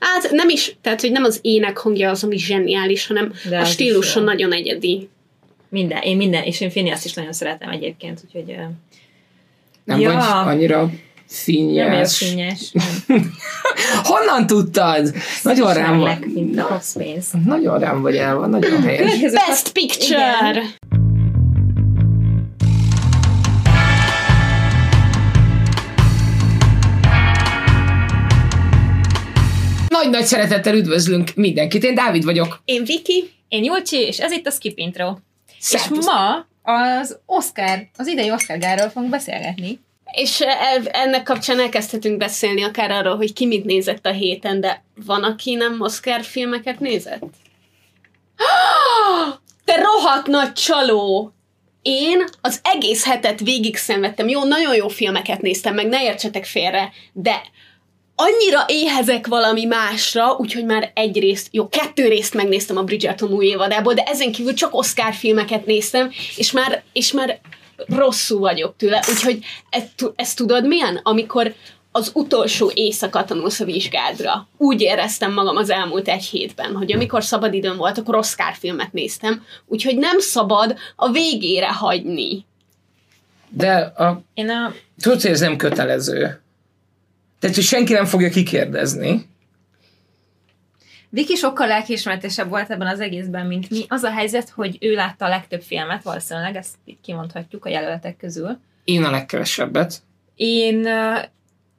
Hát nem is, tehát hogy nem az ének hangja az, ami zseniális, hanem De a stílusa nagyon egyedi. Minden, én minden, és én Phineas is nagyon szeretem egyébként, úgyhogy ö, Nem Ja. vagy annyira nem vagyok finnyes. finnyes. nem. Honnan tudtad? Nagyon rám vagy. mint a hosszpénz. Nagyon rám vagy elva, nagyon helyes. Best Picture! Igen. Nagy-nagy szeretettel üdvözlünk mindenkit. Én Dávid vagyok. Én Viki, Én Julcsi, és ez itt a Skip Intro. Szervusz. És ma az Oscar, az idei Oscar gáról fogunk beszélgetni. és e- ennek kapcsán elkezdhetünk beszélni akár arról, hogy ki mit nézett a héten, de van, aki nem Oscar filmeket nézett? Te rohadt nagy csaló! Én az egész hetet végig szenvedtem. Jó, nagyon jó filmeket néztem meg, ne értsetek félre, de annyira éhezek valami másra, úgyhogy már egy részt, jó, kettő részt megnéztem a Bridgerton új évadából, de ezen kívül csak Oscar filmeket néztem, és már, és már rosszul vagyok tőle, úgyhogy ezt, ezt tudod milyen? Amikor az utolsó éjszaka tanulsz a vizsgádra. Úgy éreztem magam az elmúlt egy hétben, hogy amikor szabadidőm volt, akkor Oscar filmet néztem, úgyhogy nem szabad a végére hagyni. De a, Én a, tudod, hogy ez nem kötelező. Tehát, hogy senki nem fogja kikérdezni. Viki sokkal lelkiismeretesebb volt ebben az egészben, mint mi. Az a helyzet, hogy ő látta a legtöbb filmet, valószínűleg, ezt így kimondhatjuk a jelöltek közül. Én a legkevesebbet. Én,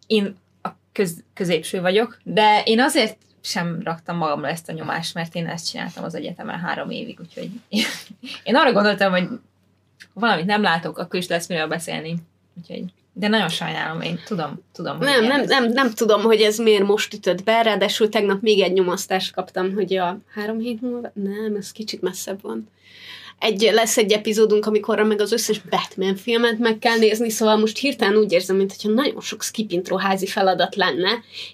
én a köz, középső vagyok, de én azért sem raktam magamra ezt a nyomást, mert én ezt csináltam az egyetemen három évig, úgyhogy én, én arra gondoltam, hogy valamit nem látok, akkor is lesz miről beszélni. Úgyhogy, de nagyon sajnálom, én tudom, tudom. Nem, nem, nem, nem tudom, hogy ez miért most ütött be, ráadásul tegnap még egy nyomasztást kaptam, hogy a három hét múlva, nem, ez kicsit messzebb van. Egy, lesz egy epizódunk, amikor meg az összes Batman filmet meg kell nézni, szóval most hirtelen úgy érzem, mintha nagyon sok skip intro házi feladat lenne,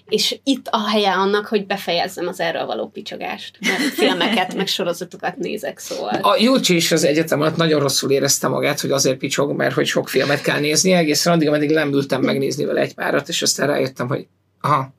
és itt a helye annak, hogy befejezzem az erről való picsagást, mert filmeket, meg sorozatokat nézek, szóval. A Júcsi is az egyetem alatt nagyon rosszul érezte magát, hogy azért picsog, mert hogy sok filmet kell nézni, egészen addig, ameddig nem ültem megnézni vele egy párat, és aztán rájöttem, hogy aha,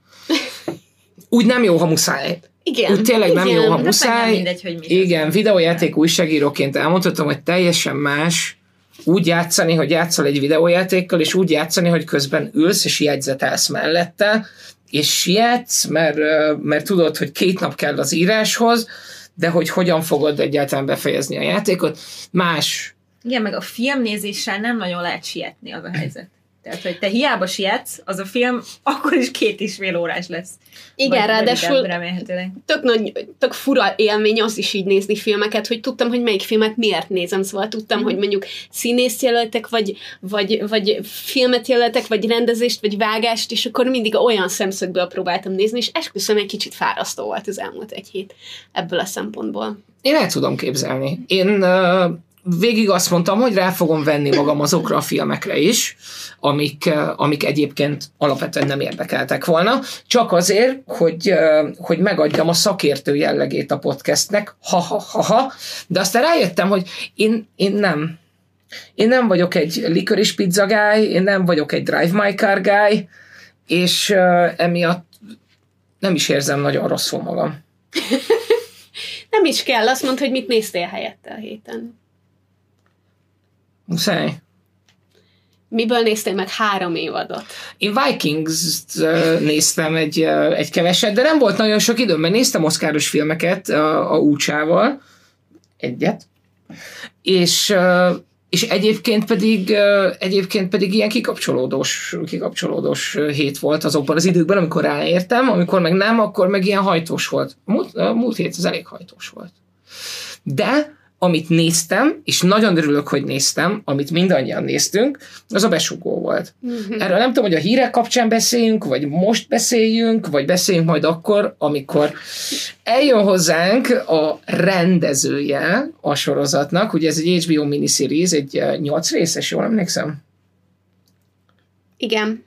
úgy nem jó, ha muszáj. Igen. Úgy tényleg nem igen. jó, ha muszáj. nem mindegy, hogy mit. Igen, videójáték újságíróként elmondhatom, hogy teljesen más úgy játszani, hogy játszol egy videójátékkal, és úgy játszani, hogy közben ülsz és jegyzetelsz mellette, és sietsz, mert, mert tudod, hogy két nap kell az íráshoz, de hogy hogyan fogod egyáltalán befejezni a játékot, más. Igen, meg a filmnézéssel nem nagyon lehet sietni az a helyzet. Tehát, hogy te hiába sietsz, az a film akkor is két és fél órás lesz. Igen, Vagy ráadásul tök, nagy, tök fura élmény az is így nézni filmeket, hogy tudtam, hogy melyik filmet miért nézem, szóval tudtam, hogy mondjuk színész jelöltek, vagy, vagy, vagy filmet jelöltek, vagy rendezést, vagy vágást, és akkor mindig olyan szemszögből próbáltam nézni, és esküszöm, egy kicsit fárasztó volt az elmúlt egy hét ebből a szempontból. Én el tudom képzelni. Én ö, végig azt mondtam, hogy rá fogom venni magam azokra a filmekre is, amik, ö, amik egyébként alapvetően nem érdekeltek volna, csak azért, hogy, ö, hogy megadjam a szakértő jellegét a podcastnek, ha-ha-ha-ha, de aztán rájöttem, hogy én, én nem. Én nem vagyok egy licorice pizza guy, én nem vagyok egy drive my car guy, és ö, emiatt nem is érzem nagyon rosszul magam. Nem is kell, azt mondd, hogy mit néztél helyette a héten. Muszáj. Miből néztél meg három évadot? Én Vikings-t ö, néztem egy, egy keveset, de nem volt nagyon sok időm, mert néztem oszkáros filmeket a, a Úcsával, egyet, és, és egyébként pedig, egyébként pedig ilyen kikapcsolódós, kikapcsolódós hét volt azokban az időkben, amikor ráértem, amikor meg nem, akkor meg ilyen hajtós volt. A múlt, a múlt hét az elég hajtós volt. De amit néztem, és nagyon örülök, hogy néztem, amit mindannyian néztünk, az a besugó volt. Erről nem tudom, hogy a hírek kapcsán beszéljünk, vagy most beszéljünk, vagy beszéljünk majd akkor, amikor eljön hozzánk a rendezője a sorozatnak, ugye ez egy HBO miniseries, egy eh, nyolc részes, jól emlékszem? Igen.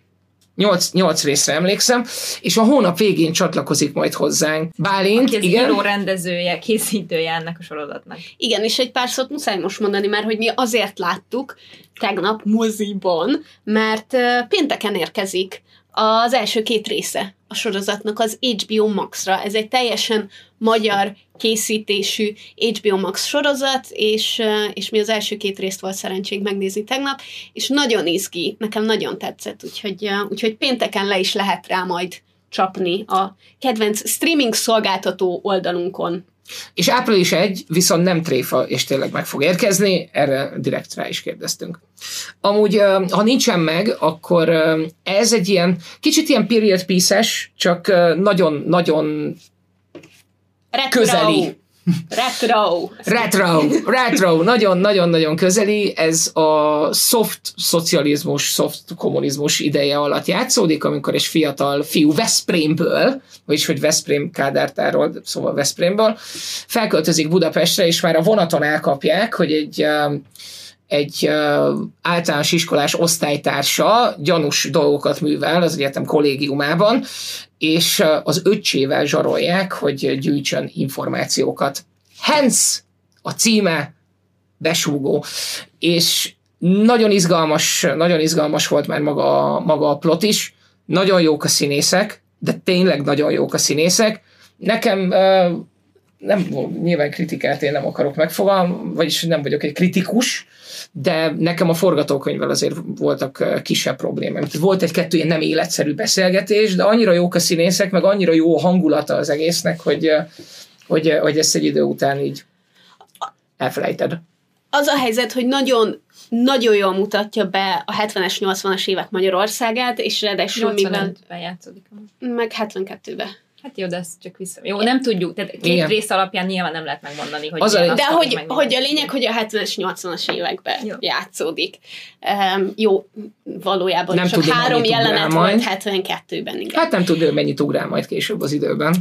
Nyolc, nyolc részre emlékszem, és a hónap végén csatlakozik majd hozzánk. Bálint, Aki az igen? író rendezője, készítője ennek a sorozatnak. Igen, és egy pár szót muszáj most mondani, mert hogy mi azért láttuk tegnap moziban, mert pénteken érkezik az első két része a sorozatnak az HBO Max-ra. Ez egy teljesen magyar készítésű HBO Max sorozat, és, és mi az első két részt volt szerencsénk megnézni tegnap, és nagyon izgi, nekem nagyon tetszett, úgyhogy, úgyhogy pénteken le is lehet rá majd csapni a kedvenc streaming szolgáltató oldalunkon. És április 1 viszont nem tréfa, és tényleg meg fog érkezni, erre direkt rá is kérdeztünk. Amúgy, ha nincsen meg, akkor ez egy ilyen, kicsit ilyen period piece csak nagyon-nagyon közeli. Retro. Retro, retro, nagyon-nagyon-nagyon közeli, ez a soft szocializmus, soft kommunizmus ideje alatt játszódik, amikor egy fiatal fiú Veszprémből, vagyis hogy Veszprém Kádártáról, szóval Veszprémből, felköltözik Budapestre, és már a vonaton elkapják, hogy egy egy általános iskolás osztálytársa gyanús dolgokat művel az egyetem kollégiumában, és az öccsével zsarolják, hogy gyűjtsön információkat. Hence a címe besúgó. És nagyon izgalmas, nagyon izgalmas volt már maga, maga a plot is. Nagyon jók a színészek, de tényleg nagyon jók a színészek. Nekem nem, nyilván kritikát én nem akarok megfogalmazni, vagyis nem vagyok egy kritikus, de nekem a forgatókönyvvel azért voltak kisebb problémák. Volt egy-kettő ilyen nem életszerű beszélgetés, de annyira jók a színészek, meg annyira jó a hangulata az egésznek, hogy, hogy, hogy ezt egy idő után így elfelejted. Az a helyzet, hogy nagyon nagyon jól mutatja be a 70-es, 80-as évek Magyarországát, és ráadásul mivel... játszódik. Meg 72-ben. Hát jó, de ezt csak vissza. Jó, nem tudjuk. Tehát két Igen. rész alapján nyilván nem lehet megmondani, hogy az a, De hogy, hogy a lényeg, hogy a 70-es, 80-as években jó. játszódik. Um, jó, valójában nem csak három jelenet volt 72-ben. Igen. Hát nem tudja, mennyit ugrál majd később az időben.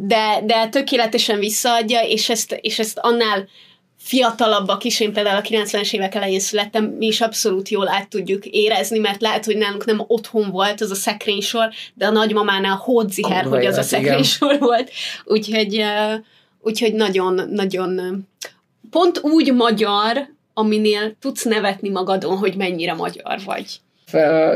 De, de tökéletesen visszaadja, és ezt, és ezt annál fiatalabbak is, én például a 90-es évek elején születtem, mi is abszolút jól át tudjuk érezni, mert lehet, hogy nálunk nem otthon volt az a szekrénysor, de a nagymamánál hódziher, hogy az a szekrénysor volt. Úgyhogy, úgyhogy nagyon, nagyon pont úgy magyar, aminél tudsz nevetni magadon, hogy mennyire magyar vagy.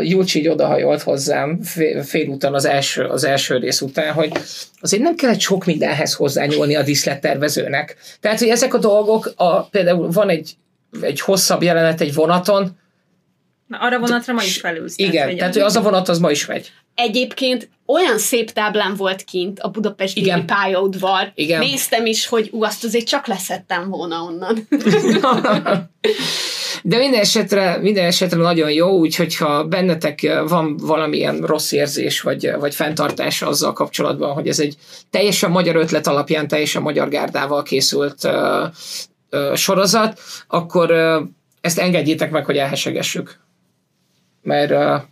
Julcsi így odahajolt hozzám félúton az első, az első rész után, hogy azért nem kellett sok mindenhez hozzányúlni a diszlettervezőnek. Tehát, hogy ezek a dolgok, a, például van egy, egy hosszabb jelenet egy vonaton, Na, arra vonatra ma is felülsz. Igen, tehát hogy az a vonat az ma is megy. Egyébként olyan szép táblán volt kint a Budapesti Igen. pályaudvar. Igen. Néztem is, hogy ú, azt azért csak leszettem volna onnan. De minden esetre, minden esetre nagyon jó, úgyhogy ha bennetek van valamilyen rossz érzés vagy, vagy fenntartás azzal kapcsolatban, hogy ez egy teljesen magyar ötlet alapján, teljesen magyar gárdával készült uh, uh, sorozat, akkor uh, ezt engedjétek meg, hogy elhesegessük. Mert uh,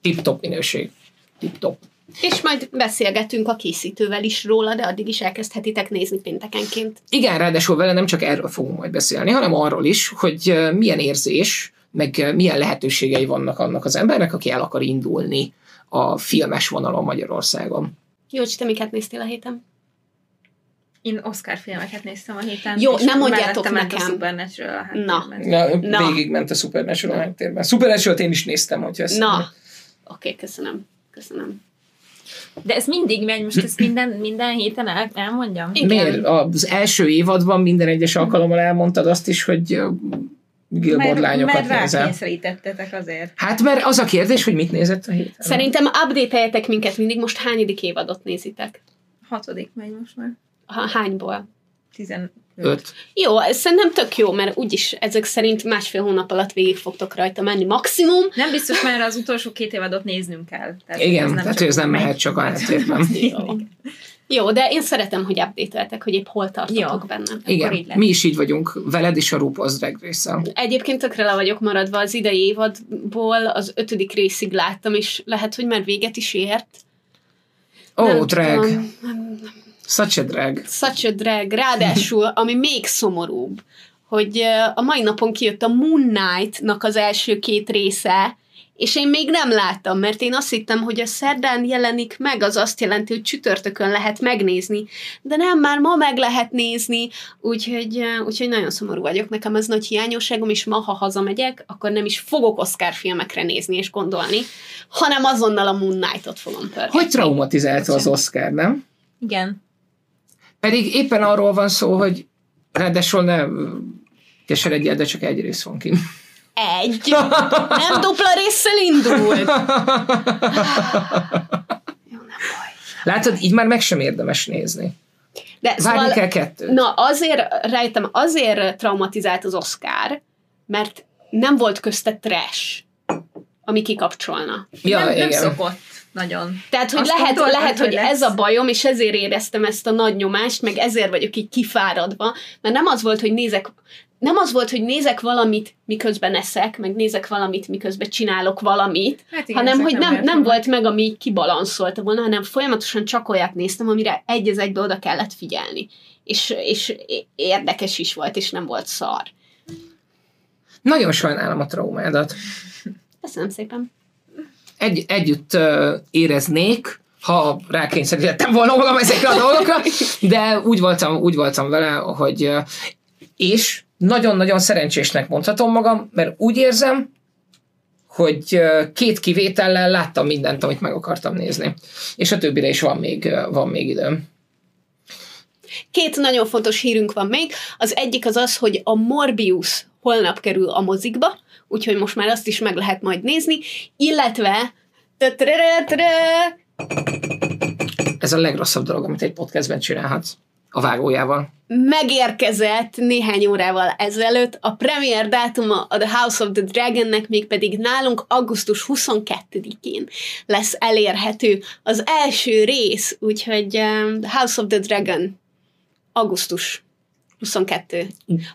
tip-top minőség. Tip-top. És majd beszélgetünk a készítővel is róla, de addig is elkezdhetitek nézni péntekenként. Igen, ráadásul vele nem csak erről fogunk majd beszélni, hanem arról is, hogy milyen érzés, meg milyen lehetőségei vannak annak az embernek, aki el akar indulni a filmes vonalon Magyarországon. Jó, te miket néztél a héten? Én Oscar filmeket néztem a héten. Jó, nem mondjátok nekem. a Supernatural a Na. Na, Na. Végig ment a Supernatural a háttérben. Supernatural-t én is néztem, hogyha ezt Na, oké, okay, köszönöm. Köszönöm. De ez mindig megy, most ezt minden, minden héten el, elmondjam? Igen. Miért? Az első évadban minden egyes alkalommal elmondtad azt is, hogy Gilmore lányokat mert. Mert azért. Hát mert az a kérdés, hogy mit nézett a héten. Szerintem update minket mindig, most hánydik évadot nézitek? Hatodik megy most már. Ha, hányból? Tizen, Öt. Jó, ez szerintem tök jó, mert úgyis ezek szerint másfél hónap alatt végig fogtok rajta menni maximum. Nem biztos, mert az utolsó két évadot néznünk kell. Tehát Igen, ez nem tehát ez nem mehet csak a háttérben. jó. jó, de én szeretem, hogy update hogy épp hol tartotok jó. benne. Igen, mi is így vagyunk veled is a RuPaul's Drag race Egyébként tökre le vagyok maradva az idei évadból, az ötödik részig láttam, és lehet, hogy már véget is ért. Ó, oh, drag. Tudom, nem, nem Such a drag. Such a drag. Ráadásul, ami még szomorúbb, hogy a mai napon kijött a Moon Knight-nak az első két része, és én még nem láttam, mert én azt hittem, hogy a szerdán jelenik meg, az azt jelenti, hogy csütörtökön lehet megnézni, de nem, már ma meg lehet nézni, úgyhogy, úgyhogy nagyon szomorú vagyok, nekem ez nagy hiányosságom, és ma, ha hazamegyek, akkor nem is fogok Oscar filmekre nézni és gondolni, hanem azonnal a Moon Knight-ot fogom pörgetni. Hogy traumatizálta az Oscar, nem? Igen. Pedig éppen arról van szó, hogy ráadásul ne keseredjél, de csak egy rész van ki. Egy. Nem dupla résszel indult. Nem. Látod, így már meg sem érdemes nézni. De Várni szóval, kell kettőt. na azért rejtem, azért traumatizált az Oscar, mert nem volt közte trash, ami kikapcsolna. Ja, nem, nem igen. szokott nagyon. Tehát, hogy Azt lehet, gondoltad, lehet, hogy hogy lesz? ez a bajom, és ezért éreztem ezt a nagy nyomást, meg ezért vagyok így kifáradva, mert nem az volt, hogy nézek, nem az volt, hogy nézek valamit, miközben eszek, meg nézek valamit, miközben csinálok valamit, Hát igen, hanem hogy nem nem, nem volt meg, ami kibalanszolta volna, hanem folyamatosan csak olyat néztem, amire egy az egybe oda kellett figyelni. És, és érdekes is volt, és nem volt szar. Nagyon sajnálom a traumádat. Köszönöm szépen. Egy, együtt éreznék, ha rákényszerítettem volna magam ezekre a dolgokra, de úgy voltam, úgy voltam vele, hogy és nagyon-nagyon szerencsésnek mondhatom magam, mert úgy érzem, hogy két kivétellel láttam mindent, amit meg akartam nézni. És a többire is van még, van még időm. Két nagyon fontos hírünk van még. Az egyik az az, hogy a Morbius holnap kerül a mozikba, úgyhogy most már azt is meg lehet majd nézni, illetve Ez a legrosszabb dolog, amit egy podcastben csinálhatsz a vágójával. megérkezett néhány órával ezelőtt a premier dátuma a The House of the Dragonnek, mégpedig nálunk augusztus 22-én lesz elérhető az első rész, úgyhogy um, The House of the Dragon augusztus 22.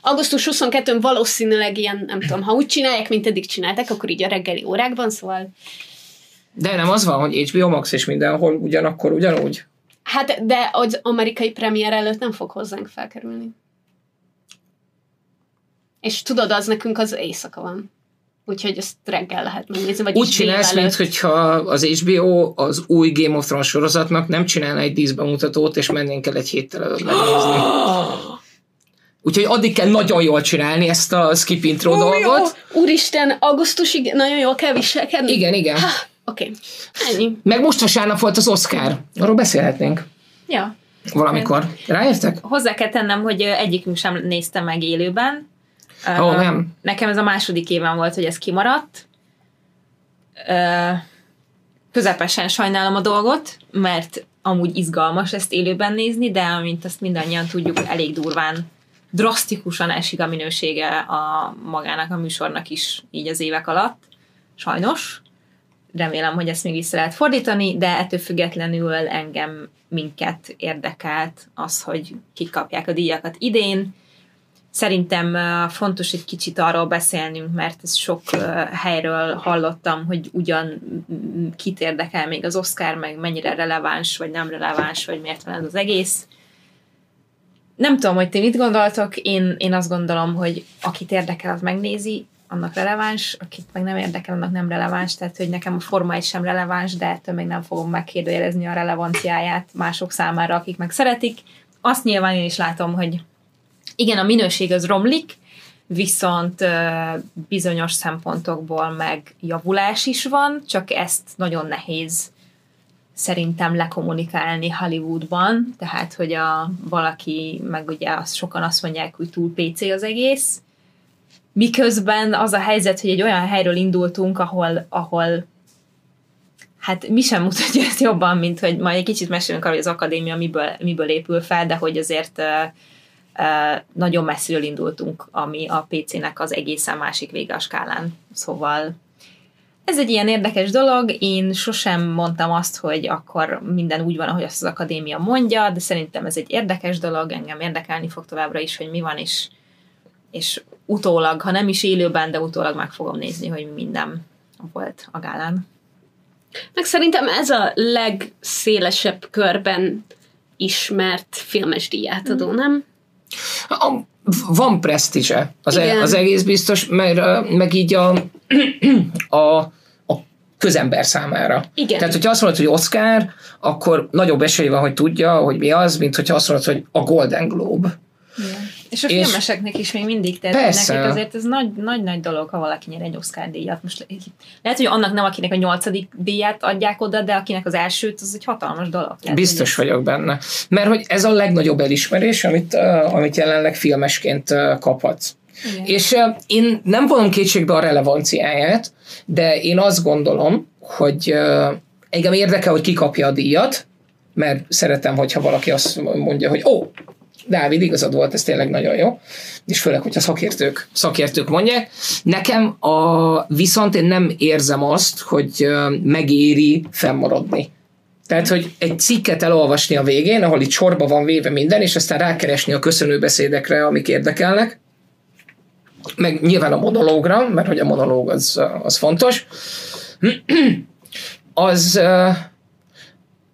Augusztus 22-n valószínűleg ilyen, nem tudom, ha úgy csinálják, mint eddig csinálták, akkor így a reggeli órákban, szóval De nem az van, hogy HBO Max és mindenhol ugyanakkor ugyanúgy. hát, de az amerikai premier előtt nem fog hozzánk felkerülni. És tudod, az nekünk az éjszaka van. Úgyhogy ezt reggel lehet megnézni, vagy Úgy csinálsz, délelőtt. mintha az HBO az új Game of Thrones sorozatnak nem csinálna egy díszbemutatót, és mennénk el egy héttel előtt megnézni. Úgyhogy addig kell nagyon jól csinálni ezt a skip intro dolgot. Jó, úristen, augusztusig nagyon jól kell viselkedni. Igen, igen. Oké, okay. ennyi. Meg most vasárnap volt az Oscar. Arról beszélhetnénk Ja. valamikor. Ráértek? Hozzá kell tennem, hogy egyikünk sem nézte meg élőben. Ó, Ö, nem. Nekem ez a második éven volt, hogy ez kimaradt. Ö, Közepesen sajnálom a dolgot, mert amúgy izgalmas ezt élőben nézni, de amint azt mindannyian tudjuk, elég durván, drasztikusan esik a minősége a magának a műsornak is így az évek alatt. Sajnos. Remélem, hogy ezt még vissza lehet fordítani, de ettől függetlenül engem minket érdekelt az, hogy kik kapják a díjakat idén. Szerintem fontos egy kicsit arról beszélnünk, mert ez sok helyről hallottam, hogy ugyan kit érdekel még az Oscar, meg mennyire releváns, vagy nem releváns, vagy miért van ez az egész. Nem tudom, hogy ti mit gondoltok, én, én azt gondolom, hogy akit érdekel, az megnézi, annak releváns, akit meg nem érdekel, annak nem releváns, tehát hogy nekem a forma is sem releváns, de ettől még nem fogom megkérdőjelezni a relevanciáját mások számára, akik meg szeretik. Azt nyilván én is látom, hogy igen, a minőség az romlik, viszont bizonyos szempontokból meg javulás is van, csak ezt nagyon nehéz szerintem lekommunikálni Hollywoodban, tehát, hogy a, valaki, meg ugye azt, sokan azt mondják, hogy túl PC az egész, miközben az a helyzet, hogy egy olyan helyről indultunk, ahol, ahol hát mi sem mutatja ezt jobban, mint hogy majd egy kicsit mesélünk arról, hogy az akadémia miből, miből épül fel, de hogy azért uh, nagyon messziről indultunk, ami a PC-nek az egészen másik vége a skálán. Szóval ez egy ilyen érdekes dolog, én sosem mondtam azt, hogy akkor minden úgy van, ahogy azt az akadémia mondja, de szerintem ez egy érdekes dolog, engem érdekelni fog továbbra is, hogy mi van, és, és utólag, ha nem is élőben, de utólag meg fogom nézni, hogy mi minden volt a gálán. Meg szerintem ez a legszélesebb körben ismert filmes díjátadó, nem? A, van presztízse az, e, az egész biztos, mert meg így a, a, a közember számára. Igen. Tehát, hogyha azt mondod, hogy Oscar, akkor nagyobb esély van, hogy tudja, hogy mi az, mint hogyha azt mondod, hogy a Golden Globe. Igen. És a És- filmeseknek is még mindig, tehát Persze. nekik azért ez nagy, nagy, nagy dolog, ha valaki nyer egy Oscar díjat. Most le- lehet, hogy annak nem akinek a nyolcadik díját adják oda, de akinek az elsőt, az egy hatalmas dolog. Tehát, Biztos vagyok benne. Mert hogy ez a legnagyobb elismerés, amit, uh, amit jelenleg filmesként uh, kaphatsz. És én nem vonom kétségbe a relevanciáját, de én azt gondolom, hogy engem érdekel, hogy ki kapja a díjat, mert szeretem, hogyha valaki azt mondja, hogy ó, Dávid, igazad volt, ez tényleg nagyon jó. És főleg, hogyha szakértők, szakértők mondják. Nekem a, viszont én nem érzem azt, hogy megéri fennmaradni. Tehát, hogy egy cikket elolvasni a végén, ahol itt sorba van véve minden, és aztán rákeresni a köszönőbeszédekre, amik érdekelnek, meg nyilván a monológra, mert hogy a monológ az, az fontos, az,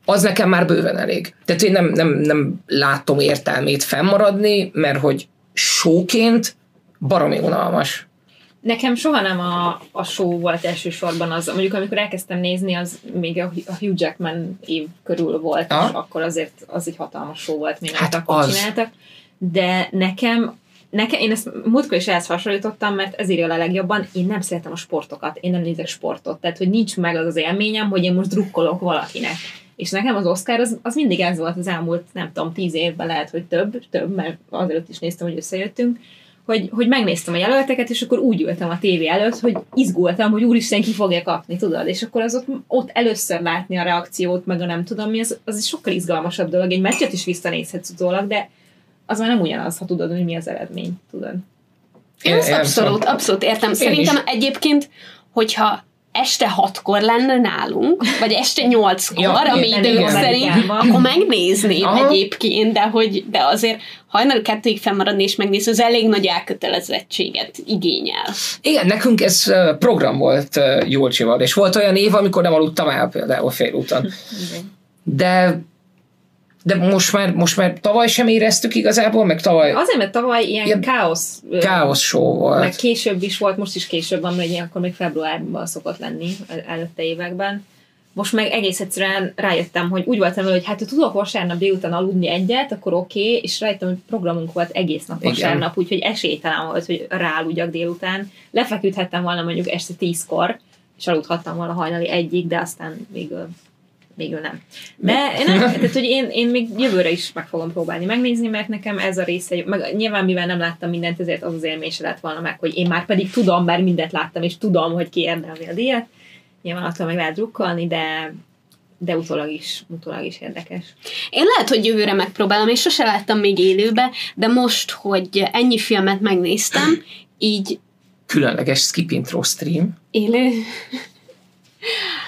az nekem már bőven elég. Tehát én nem, nem, nem látom értelmét fennmaradni, mert hogy sóként baromi unalmas. Nekem soha nem a, a show volt elsősorban az, mondjuk amikor elkezdtem nézni, az még a, a Hugh Jackman év körül volt, Aha. és akkor azért az egy hatalmas show volt, Hát hát akkor az. csináltak. De nekem, nekem, én ezt múltkor is ehhez hasonlítottam, mert ez írja a legjobban, én nem szeretem a sportokat, én nem nézek sportot, tehát hogy nincs meg az az élményem, hogy én most drukkolok valakinek. És nekem az Oscar az, az mindig ez volt az elmúlt, nem tudom, tíz évben lehet, hogy több, több, mert azelőtt is néztem, hogy összejöttünk, hogy, hogy megnéztem a jelölteket, és akkor úgy ültem a tévé előtt, hogy izgultam, hogy úristen, ki fogja kapni, tudod? És akkor az ott, ott először látni a reakciót, meg a nem tudom mi, az, az egy sokkal izgalmasabb dolog. Egy meccset is visszanézhetsz utólag, de az már nem ugyanaz, ha tudod, hogy mi az eredmény, tudod. Én Én- ezt én abszolút, abszolút értem. Szerintem is. egyébként, hogyha este hatkor lenne nálunk, vagy este nyolckor, Ja, ami igen, idő igen. szerint, akkor megnézném Aha. egyébként, de, hogy, de azért hajnal kettőig fennmaradni és megnézni, az elég nagy elkötelezettséget igényel. Igen, nekünk ez program volt ö, Júlcsival, és volt olyan év, amikor nem aludtam el például félúton. De de most már, most már tavaly sem éreztük igazából, meg tavaly Azért, mert tavaly ilyen Ilyen káosz, káosz show volt. meg később is volt, most is később van, mert akkor még februárban szokott lenni el- előtte években. Most meg egész egyszerűen rájöttem, hogy úgy voltam hogy hát ha tudok vasárnap délután aludni egyet, akkor oké, okay, és rájöttem, hogy programunk volt egész nap vasárnap, úgyhogy esélytelen volt, hogy ráaludjak délután. Lefeküdhettem volna mondjuk este tízkor, és aludhattam volna hajnali egyig, de aztán végül, végül nem. De én nem, tehát, hogy én, én még jövőre is meg fogom próbálni megnézni, mert nekem ez a része, meg nyilván mivel nem láttam mindent, ezért az az élmény se lett volna meg, hogy én már pedig tudom, bár mindent láttam, és tudom, hogy ki érdemli a díjat. Nyilván attól meg lehet drukkolni, de, de utólag is, utólag is érdekes. Én lehet, hogy jövőre megpróbálom, és sose láttam még élőbe, de most, hogy ennyi filmet megnéztem, így Különleges skip intro stream. élő,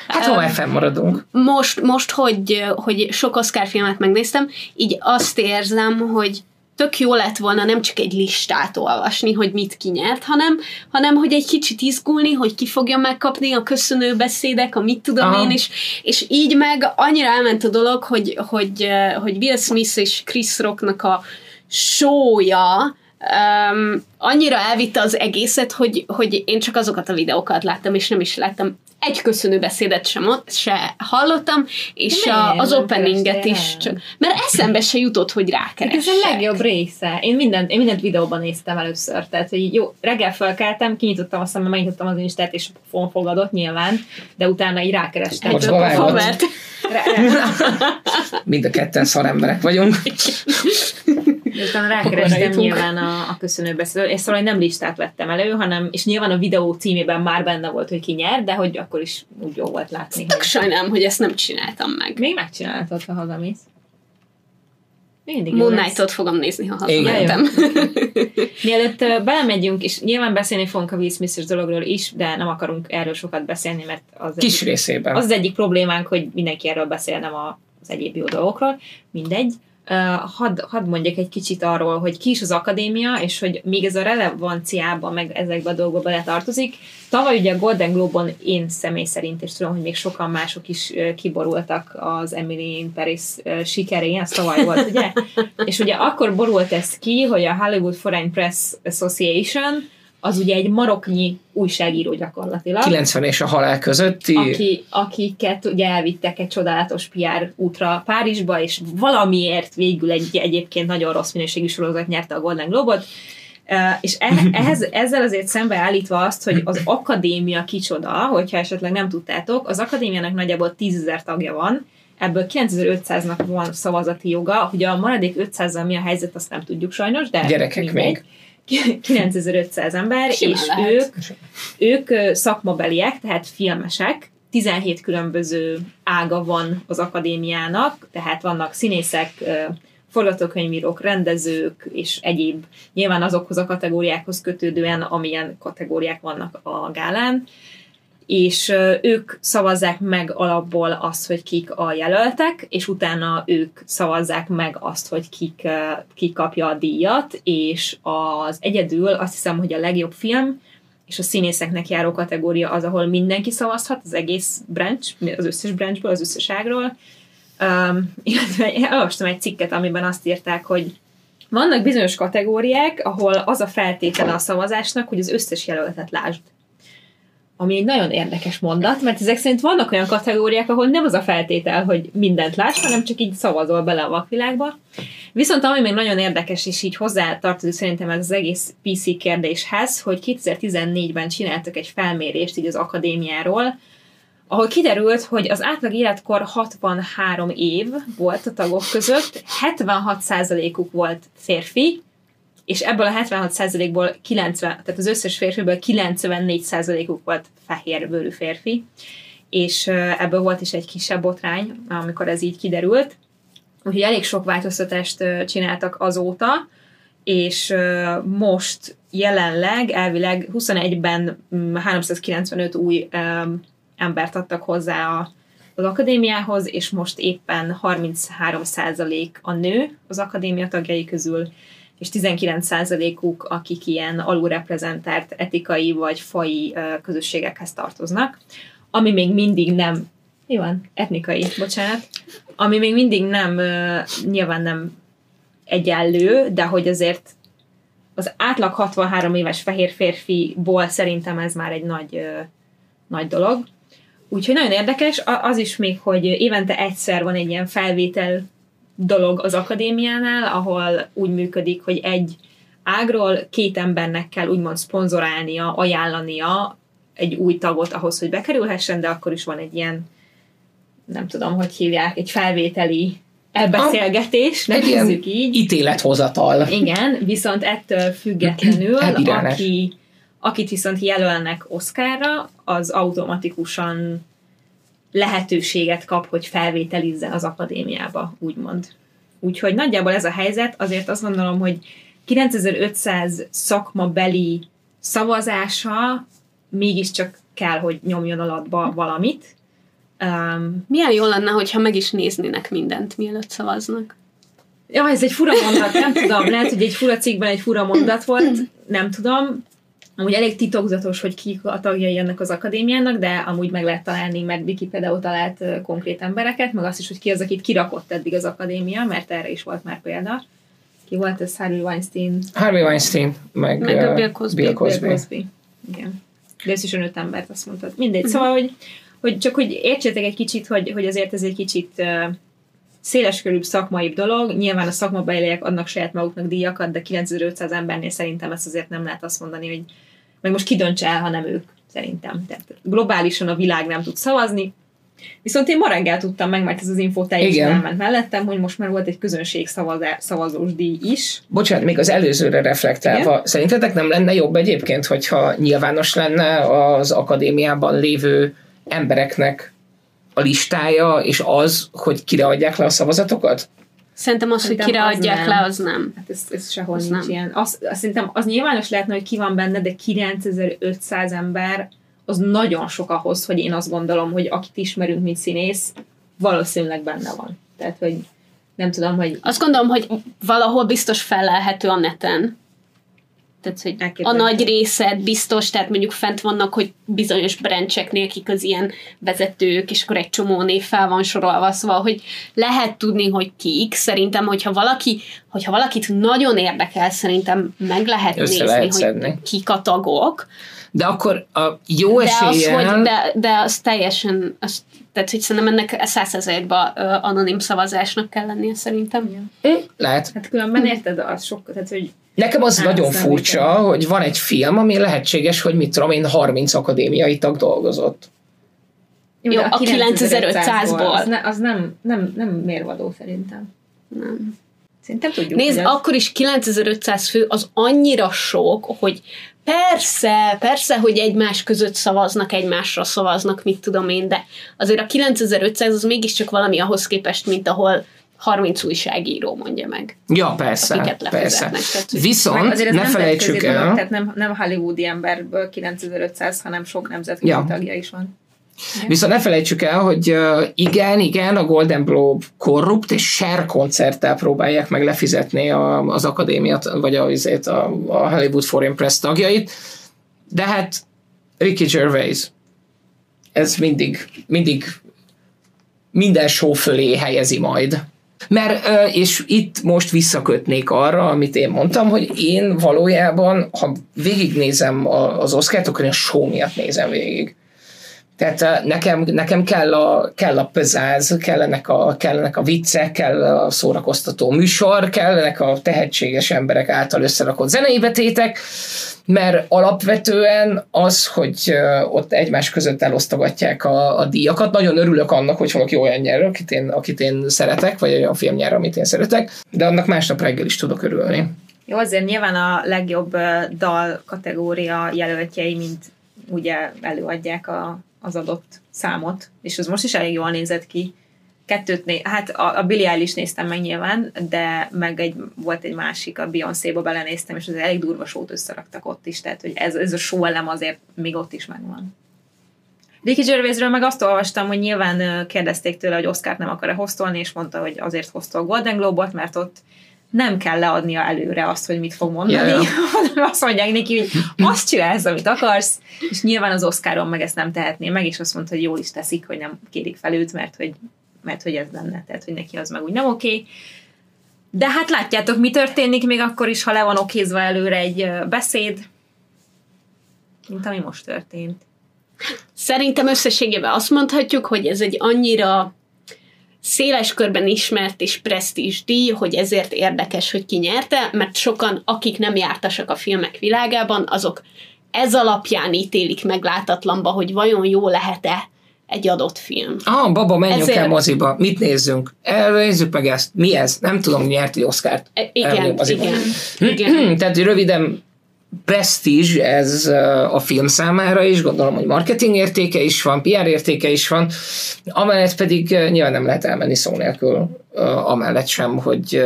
Hát ha már fennmaradunk. most, most hogy, hogy sok Oscar filmet megnéztem, így azt érzem, hogy tök jó lett volna nem csak egy listát olvasni, hogy mit kinyert, hanem, hanem hogy egy kicsit izgulni, hogy ki fogja megkapni a köszönő beszédek, a mit tudom Aha. én, és, és így meg annyira elment a dolog, hogy, hogy, hogy Will Smith és Chris Rocknak a showja um, annyira elvitte az egészet, hogy, hogy én csak azokat a videókat láttam, és nem is láttam egy köszönő beszédet sem, se hallottam, és Miért a, az openinget is csak, mert eszembe se jutott, hogy Hát ez rákeressek. a legjobb része. Én mindent, én mindent videóban néztem először. Tehát, hogy jó, reggel felkeltem, kinyitottam a szemem, megnyitottam az Instát, és fon fogadott nyilván, de utána így rákerestem. Egy havert. Mind a ketten szaremberek vagyunk. És utána rákerestem nyilván a, a köszönőbeszédről, és szóval nem listát vettem elő, hanem, és nyilván a videó címében már benne volt, hogy ki nyer, de hogy akkor is úgy jó volt látni. Tök Hogy... sajnálom, hogy ezt nem csináltam meg. Még megcsináltad, ha hazamész. Mindig Moon lesz. Knight-ot fogom nézni, ha hazamentem. Mielőtt belemegyünk, és nyilván beszélni fogunk a Will Smith-es dologról is, de nem akarunk erről sokat beszélni, mert az Kis egyik, részében. az, az egyik problémánk, hogy mindenki erről beszél, nem a, az egyéb jó dolgokról. Mindegy. Hadd, hadd mondjak egy kicsit arról, hogy ki is az akadémia, és hogy még ez a relevanciában, meg ezekbe a dolgokba beletartozik. Tavaly ugye a Golden Globe-on én személy szerint, és tudom, hogy még sokan mások is kiborultak az Emily in Paris sikerén, ez tavaly volt, ugye? és ugye akkor borult ez ki, hogy a Hollywood Foreign Press Association az ugye egy maroknyi újságíró gyakorlatilag. 90 és a halál közötti. Aki, akiket ugye elvittek egy csodálatos PR útra Párizsba, és valamiért végül egy egyébként nagyon rossz minőségű sorozat nyerte a Golden Globot, és ehhez, ezzel azért szembe állítva azt, hogy az akadémia kicsoda, hogyha esetleg nem tudtátok, az akadémiának nagyjából 10.000 tagja van, ebből 9500-nak van szavazati joga, hogy a maradék 500-zal mi a helyzet, azt nem tudjuk sajnos, de Gyerekek mindegy. még. 9500 ember, Simán és lehet. ők, ők szakmabeliek, tehát filmesek, 17 különböző ága van az akadémiának, tehát vannak színészek, forgatókönyvírók, rendezők és egyéb, nyilván azokhoz a kategóriákhoz kötődően, amilyen kategóriák vannak a gálán, és ők szavazzák meg alapból azt, hogy kik a jelöltek, és utána ők szavazzák meg azt, hogy kik, kik kapja a díjat, és az egyedül azt hiszem, hogy a legjobb film, és a színészeknek járó kategória az, ahol mindenki szavazhat, az egész branch, az összes branchból, az összes ágról, Um, elolvastam egy cikket, amiben azt írták, hogy vannak bizonyos kategóriák, ahol az a feltétele a szavazásnak, hogy az összes jelöltet lásd. Ami egy nagyon érdekes mondat, mert ezek szerint vannak olyan kategóriák, ahol nem az a feltétel, hogy mindent láss, hanem csak így szavazol bele a vakvilágba. Viszont ami még nagyon érdekes, és így hozzá tartozik szerintem ez az egész PC kérdéshez, hogy 2014-ben csináltak egy felmérést így az akadémiáról, ahol kiderült, hogy az átlag életkor 63 év volt a tagok között, 76%-uk volt férfi, és ebből a 76%-ból 90, tehát az összes férfiből 94%-uk volt fehérbőrű férfi, és ebből volt is egy kisebb botrány, amikor ez így kiderült. Úgyhogy elég sok változtatást csináltak azóta, és most jelenleg elvileg 21-ben 395 mm, új embert adtak hozzá a, az akadémiához, és most éppen 33% a nő az akadémia tagjai közül, és 19%-uk, akik ilyen alulreprezentált etikai vagy fai közösségekhez tartoznak, ami még mindig nem, mi van, etnikai, bocsánat, ami még mindig nem, nyilván nem egyenlő, de hogy azért az átlag 63 éves fehér férfiból szerintem ez már egy nagy, nagy dolog. Úgyhogy nagyon érdekes, az is még, hogy évente egyszer van egy ilyen felvétel dolog az akadémiánál, ahol úgy működik, hogy egy ágról két embernek kell úgymond szponzorálnia, ajánlania egy új tagot ahhoz, hogy bekerülhessen, de akkor is van egy ilyen, nem tudom, hogy hívják, egy felvételi elbeszélgetés, nevezzük így. Ítélethozatal. Igen, viszont ettől függetlenül, aki Akit viszont jelölnek Oszkárra, az automatikusan lehetőséget kap, hogy felvételizzen az akadémiába, úgymond. Úgyhogy nagyjából ez a helyzet, azért azt gondolom, hogy 9500 szakmabeli szavazása mégiscsak kell, hogy nyomjon alatba valamit. Um, Milyen jó lenne, hogyha meg is néznének mindent, mielőtt szavaznak. Ja, ez egy fura mondat, nem tudom, lehet, hogy egy fura cikkben egy fura mondat volt, nem tudom. Amúgy elég titokzatos, hogy kik a tagjai ennek az akadémiának, de amúgy meg lehet találni, mert Viki például talált konkrét embereket, meg azt is, hogy ki az, akit kirakott eddig az akadémia, mert erre is volt már példa. Ki volt ez? Harvey Weinstein? Harvey Weinstein, meg, meg uh, Bill Cosby. Bill Cosby. Bill Cosby. Igen. De összesen öt embert azt mondtad. Mindegy. Uh-huh. Szóval, hogy, hogy csak hogy értsétek egy kicsit, hogy, hogy azért ez egy kicsit uh, széleskörűbb szakmai dolog. Nyilván a szakmabeliek adnak saját maguknak díjakat, de 9500 embernél szerintem ezt azért nem lehet azt mondani, hogy meg most kidöntse el, ha nem ők, szerintem. Tehát globálisan a világ nem tud szavazni, Viszont én ma reggel tudtam meg, mert ez az info teljesen Igen. elment mellettem, hogy most már volt egy közönség szavazós díj is. Bocsánat, még az előzőre reflektálva, Igen? szerintetek nem lenne jobb egyébként, hogyha nyilvános lenne az akadémiában lévő embereknek a listája, és az, hogy kire adják le a szavazatokat? Szerintem az, szerintem hogy kire adják le, az nem. Hát ez, ez sehol az nincs nem. ilyen. Az, az, szerintem az nyilvános lehetne, hogy ki van benne, de 9500 ember az nagyon sok ahhoz, hogy én azt gondolom, hogy akit ismerünk, mint színész, valószínűleg benne van. Tehát, hogy nem tudom, hogy... Azt gondolom, hogy valahol biztos felelhető a neten. Tehát, hogy a nagy részed biztos, tehát mondjuk fent vannak, hogy bizonyos brancseknél, kik az ilyen vezetők, és akkor egy csomó név fel van sorolva, szóval, hogy lehet tudni, hogy kik. Szerintem, hogyha valaki, hogyha valakit nagyon érdekel, szerintem meg lehet Össze nézni, lehet hogy szedni. kik a tagok. De akkor a jó De az, eséllyel... hogy, de, de az teljesen, az, tehát hogy szerintem ennek százszerzalékban anonim szavazásnak kell lennie szerintem. Hm, Lehet. Hát különben érted, az sok, tehát hogy Nekem az Á, nagyon furcsa, hogy van egy film, ami lehetséges, hogy mit tudom én, 30 akadémiai tag dolgozott. Jó, de a 9500-ból. Az, ne, az nem, nem, nem mérvadó szerintem. Nem. Szerintem tudjuk, Nézd, az- akkor is 9500 fő az annyira sok, hogy persze, persze, hogy egymás között szavaznak, egymásra szavaznak, mit tudom én, de azért a 9500 az mégiscsak valami ahhoz képest, mint ahol 30 újságíró mondja meg. Ja, persze, persze. tehát, Viszont azért ez ne nem felejtsük nemzetközi dolog, el, Tehát nem, nem hollywoodi emberből 9500, hanem sok nemzetközi Ja. tagja is van. Viszont ne felejtsük el, hogy igen, igen, a Golden Globe korrupt, és share koncerttel próbálják meg lefizetni a, az akadémiát, vagy a, azért a, a Hollywood Foreign Press tagjait, de hát Ricky Gervais, ez mindig, mindig minden show fölé helyezi majd. Mert, és itt most visszakötnék arra, amit én mondtam, hogy én valójában, ha végignézem az akkor én a show miatt nézem végig. Tehát eh, nekem, nekem kell, a, kell a pözáz, kellenek a, kellenek a viccek, kell a szórakoztató műsor, kellenek a tehetséges emberek által összerakott zenei betétek, mert alapvetően az, hogy eh, ott egymás között elosztogatják a, a díjakat, nagyon örülök annak, hogy valaki olyan nyer, akit én, akit én szeretek, vagy olyan film nyer, amit én szeretek, de annak másnap reggel is tudok örülni. Jó, azért nyilván a legjobb ö, dal kategória jelöltjei, mint ugye előadják a, az adott számot, és az most is elég jól nézett ki. Kettőt né- hát a, a Billie Eilish néztem meg nyilván, de meg egy, volt egy másik, a Beyoncé-ba belenéztem, és az elég durva sót összeraktak ott is, tehát hogy ez, ez a show elem azért még ott is megvan. Ricky Gervaisről meg azt olvastam, hogy nyilván kérdezték tőle, hogy Oscar nem akar-e hoztolni, és mondta, hogy azért hoztol Golden Globe-ot, mert ott nem kell leadnia előre azt, hogy mit fog mondani, ja. hanem azt mondják neki, hogy azt csinálsz, amit akarsz, és nyilván az Oscaron meg ezt nem tehetné meg, és azt mondta, hogy jól is teszik, hogy nem kérik fel őt, mert hogy, mert hogy ez lenne, tehát hogy neki az meg úgy nem oké. De hát látjátok, mi történik még akkor is, ha le van okézva előre egy beszéd, mint ami most történt. Szerintem összességében azt mondhatjuk, hogy ez egy annyira széles körben ismert és presztízs díj, hogy ezért érdekes, hogy ki nyerte, mert sokan, akik nem jártasak a filmek világában, azok ez alapján ítélik meg látatlanba, hogy vajon jó lehet-e egy adott film. Ah, baba, menjünk Ezért- el moziba. Mit nézzünk? Elnézzük meg ezt. Mi ez? Nem tudom, nyert egy Oscárt. E- Igen, Elmegyünk moziba. igen, igen. Tehát röviden presztízs ez a film számára is, gondolom, hogy marketing értéke is van, PR értéke is van, amellett pedig nyilván nem lehet elmenni szó nélkül, amellett sem, hogy,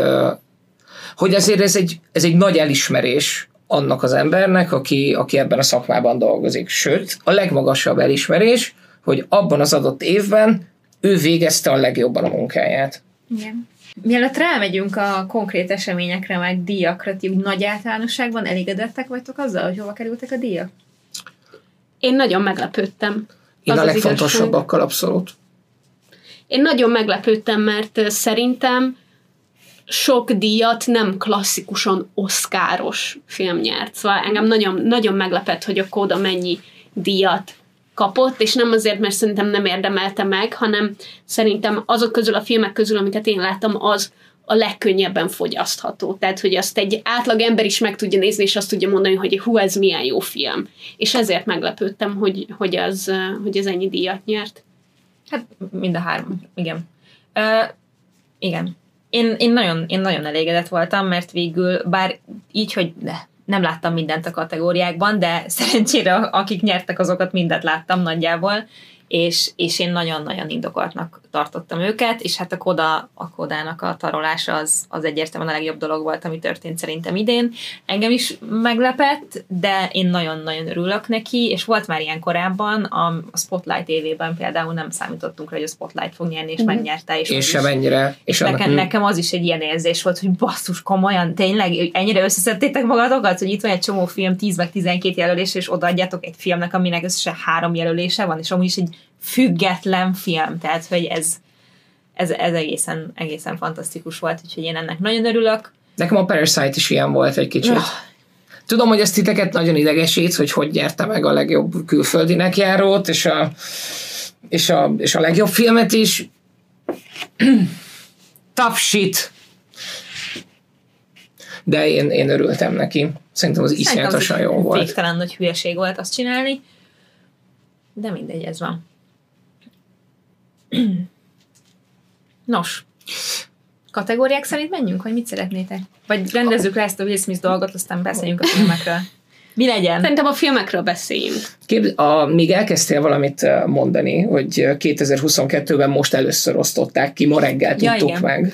hogy azért ez egy, ez egy nagy elismerés annak az embernek, aki, aki ebben a szakmában dolgozik. Sőt, a legmagasabb elismerés, hogy abban az adott évben ő végezte a legjobban a munkáját. Igen. Mielőtt rámegyünk a konkrét eseményekre, meg díjakra, ti úgy nagy általánosságban elégedettek vagytok azzal, hogy hova kerültek a díjak? Én nagyon meglepődtem. Én Az a legfontosabbakkal abszolút. Én nagyon meglepődtem, mert szerintem sok díjat nem klasszikusan oszkáros film nyert. Szóval engem nagyon, nagyon meglepett, hogy a Kóda mennyi díjat kapott, és nem azért, mert szerintem nem érdemelte meg, hanem szerintem azok közül a filmek közül, amiket én láttam, az a legkönnyebben fogyasztható. Tehát, hogy azt egy átlag ember is meg tudja nézni, és azt tudja mondani, hogy hú, ez milyen jó film. És ezért meglepődtem, hogy, hogy, az, hogy ez ennyi díjat nyert. Hát mind a három, igen. Ö, igen. Én, én, nagyon, én nagyon elégedett voltam, mert végül, bár így, hogy ne, nem láttam mindent a kategóriákban, de szerencsére akik nyertek, azokat mindet láttam nagyjából, és, és én nagyon-nagyon indokoltnak tartottam őket, és hát a Koda, a Kodának a tarolása az, az egyértelműen a legjobb dolog volt, ami történt szerintem idén. Engem is meglepett, de én nagyon-nagyon örülök neki, és volt már ilyen korábban, a, a Spotlight évében például nem számítottunk rá, hogy a Spotlight fog nyerni, és Mhm. megnyerte. És Én sem ennyire. és annak- nekem, nekem az is egy ilyen érzés volt, hogy basszus, komolyan, tényleg ennyire összeszedtétek magatokat, hogy itt van egy csomó film, 10 meg 12 jelölés, és odaadjátok egy filmnek, aminek összesen három jelölése van, és amúgy is egy független film, tehát hogy ez, ez, ez egészen, egészen fantasztikus volt, úgyhogy én ennek nagyon örülök. Nekem a Parasite is ilyen volt egy kicsit. Ah. Tudom, hogy ez titeket nagyon idegesít, hogy hogy nyerte meg a legjobb külföldinek járót, és a, és a, és a legjobb filmet is. Tough shit. De én, én örültem neki. Szerintem az iszonyatosan jó volt. Végtelen nagy hülyeség volt azt csinálni, de mindegy, ez van. Nos, kategóriák szerint menjünk, vagy mit szeretnétek? Vagy rendezzük le ezt a Will Smith dolgot, aztán beszéljünk a filmekről. Mi legyen? Szerintem a filmekről beszéljünk. Kép, a, még elkezdtél valamit mondani, hogy eh, 2022-ben most először osztották ki, ma reggel Ja, tudtuk igen. meg.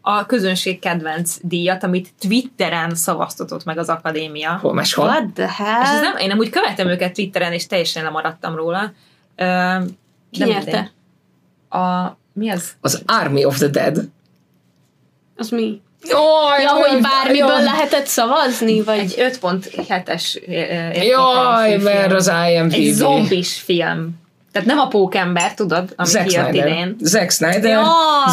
A közönség kedvenc díjat, amit Twitteren szavaztatott meg az akadémia. Hol máshol? What the És ez hell? nem, én nem úgy követem őket Twitteren, és teljesen lemaradtam róla. Ö, Ki nyerte? A, mi az? Az Army of the Dead. Az mi? Jaj, Ja, hogy bármiből jaj. lehetett szavazni? Vagy... Egy 5.7-es értékelésű Jaj, mert az IMDb. Egy zombis film. Tehát nem a pókember, tudod, ami Zack kijött Snyder. idén. Zack Snyder. Jaj.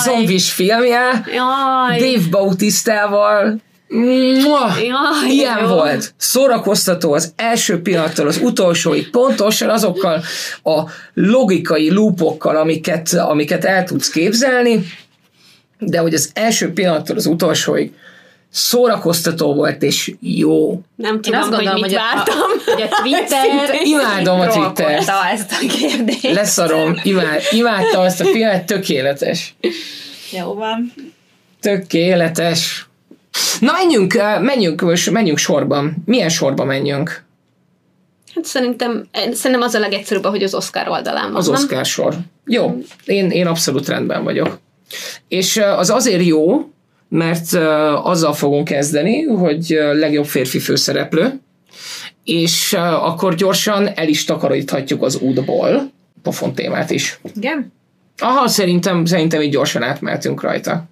Zombis filmje. Jaj, Dave Bautistával. Mua! jaj, Ilyen jó. volt. Szórakoztató az első pillanattól az utolsóig, pontosan azokkal a logikai loopokkal, amiket, amiket el tudsz képzelni, de hogy az első pillanattól az utolsóig szórakoztató volt és jó. Nem Én tudom, azt hogy gondolom, mit hogy a, vártam. hogy a Twitter Imádom a trollkolta ezt a kérdést. Leszarom, imád, imádtam azt a filmet, tökéletes. Jó van. Tökéletes. Na menjünk, eh, menjünk, menjünk sorban. Milyen sorba menjünk? Hát szerintem, szerintem az a legegyszerűbb, hogy az Oscar oldalán van. Az nem? Oscar sor. Jó, én, én abszolút rendben vagyok. És eh, az azért jó, mert eh, azzal fogunk kezdeni, hogy eh, legjobb férfi főszereplő, és eh, akkor gyorsan el is takaríthatjuk az útból pofon témát is. Igen? Aha, szerintem, szerintem így gyorsan átmehetünk rajta.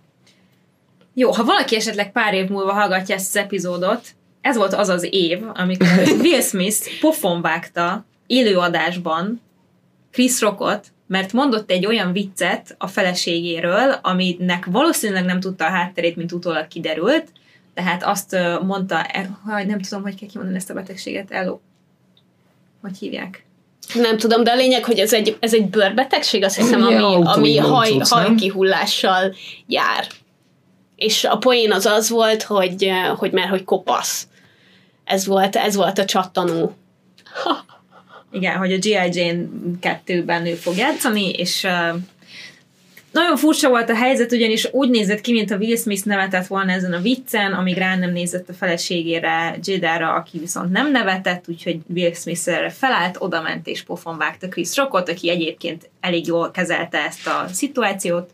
Jó, ha valaki esetleg pár év múlva hallgatja ezt az epizódot, ez volt az az év, amikor Will Smith pofon vágta élőadásban Chris Rockot, mert mondott egy olyan viccet a feleségéről, aminek valószínűleg nem tudta a hátterét, mint utólag kiderült, tehát azt mondta, e- haj, nem tudom, hogy kell kimondani ezt a betegséget, elo. Hogy hívják? Nem tudom, de a lényeg, hogy ez egy, ez egy bőrbetegség, azt hiszem, ami, ami haj, hajkihullással jár. És a poén az az volt, hogy, eh, hogy mert hogy kopasz. Ez volt, ez volt a csattanó. Igen, hogy a G.I. Jane 2-ben ő fog játszani, és uh, nagyon furcsa volt a helyzet, ugyanis úgy nézett ki, mint a Will Smith nevetett volna ezen a viccen, amíg rá nem nézett a feleségére, Jadára, aki viszont nem nevetett, úgyhogy Will Smith erre felállt, odament és pofon vágta Chris Rockot, aki egyébként elég jól kezelte ezt a szituációt.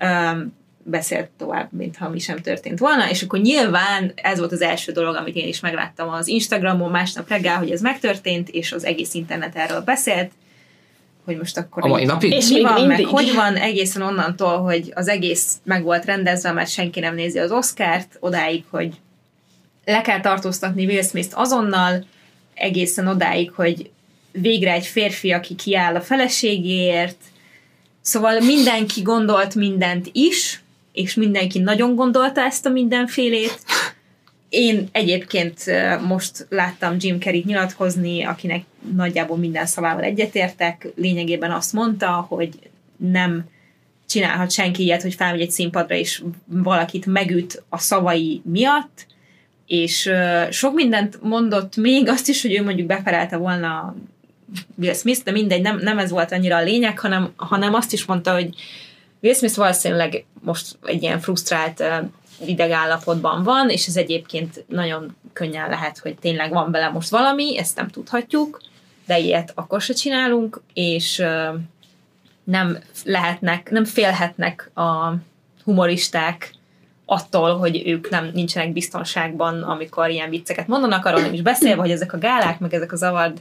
Um, beszélt tovább, mintha mi sem történt volna, és akkor nyilván ez volt az első dolog, amit én is megláttam az Instagramon másnap reggel, hogy ez megtörtént, és az egész internet erről beszélt, hogy most akkor A mai napig? És mi van, meg mindig. hogy van, egészen onnantól, hogy az egész meg volt rendezve, mert senki nem nézi az Oscárt, odáig, hogy le kell tartóztatni Will Smith azonnal, egészen odáig, hogy végre egy férfi, aki kiáll a feleségéért, Szóval mindenki gondolt mindent is, és mindenki nagyon gondolta ezt a mindenfélét. Én egyébként most láttam Jim Carrey nyilatkozni, akinek nagyjából minden szavával egyetértek. Lényegében azt mondta, hogy nem csinálhat senki ilyet, hogy felmegy egy színpadra, és valakit megüt a szavai miatt, és sok mindent mondott még, azt is, hogy ő mondjuk beperelte volna Will Smith, de mindegy, nem, nem ez volt annyira a lényeg, hanem, hanem azt is mondta, hogy Will Smith valószínűleg most egy ilyen frusztrált idegállapotban van, és ez egyébként nagyon könnyen lehet, hogy tényleg van bele most valami, ezt nem tudhatjuk, de ilyet akkor se csinálunk, és nem lehetnek, nem félhetnek a humoristák attól, hogy ők nem nincsenek biztonságban, amikor ilyen vicceket mondanak, arról nem is beszélve, hogy ezek a gálák, meg ezek a zavard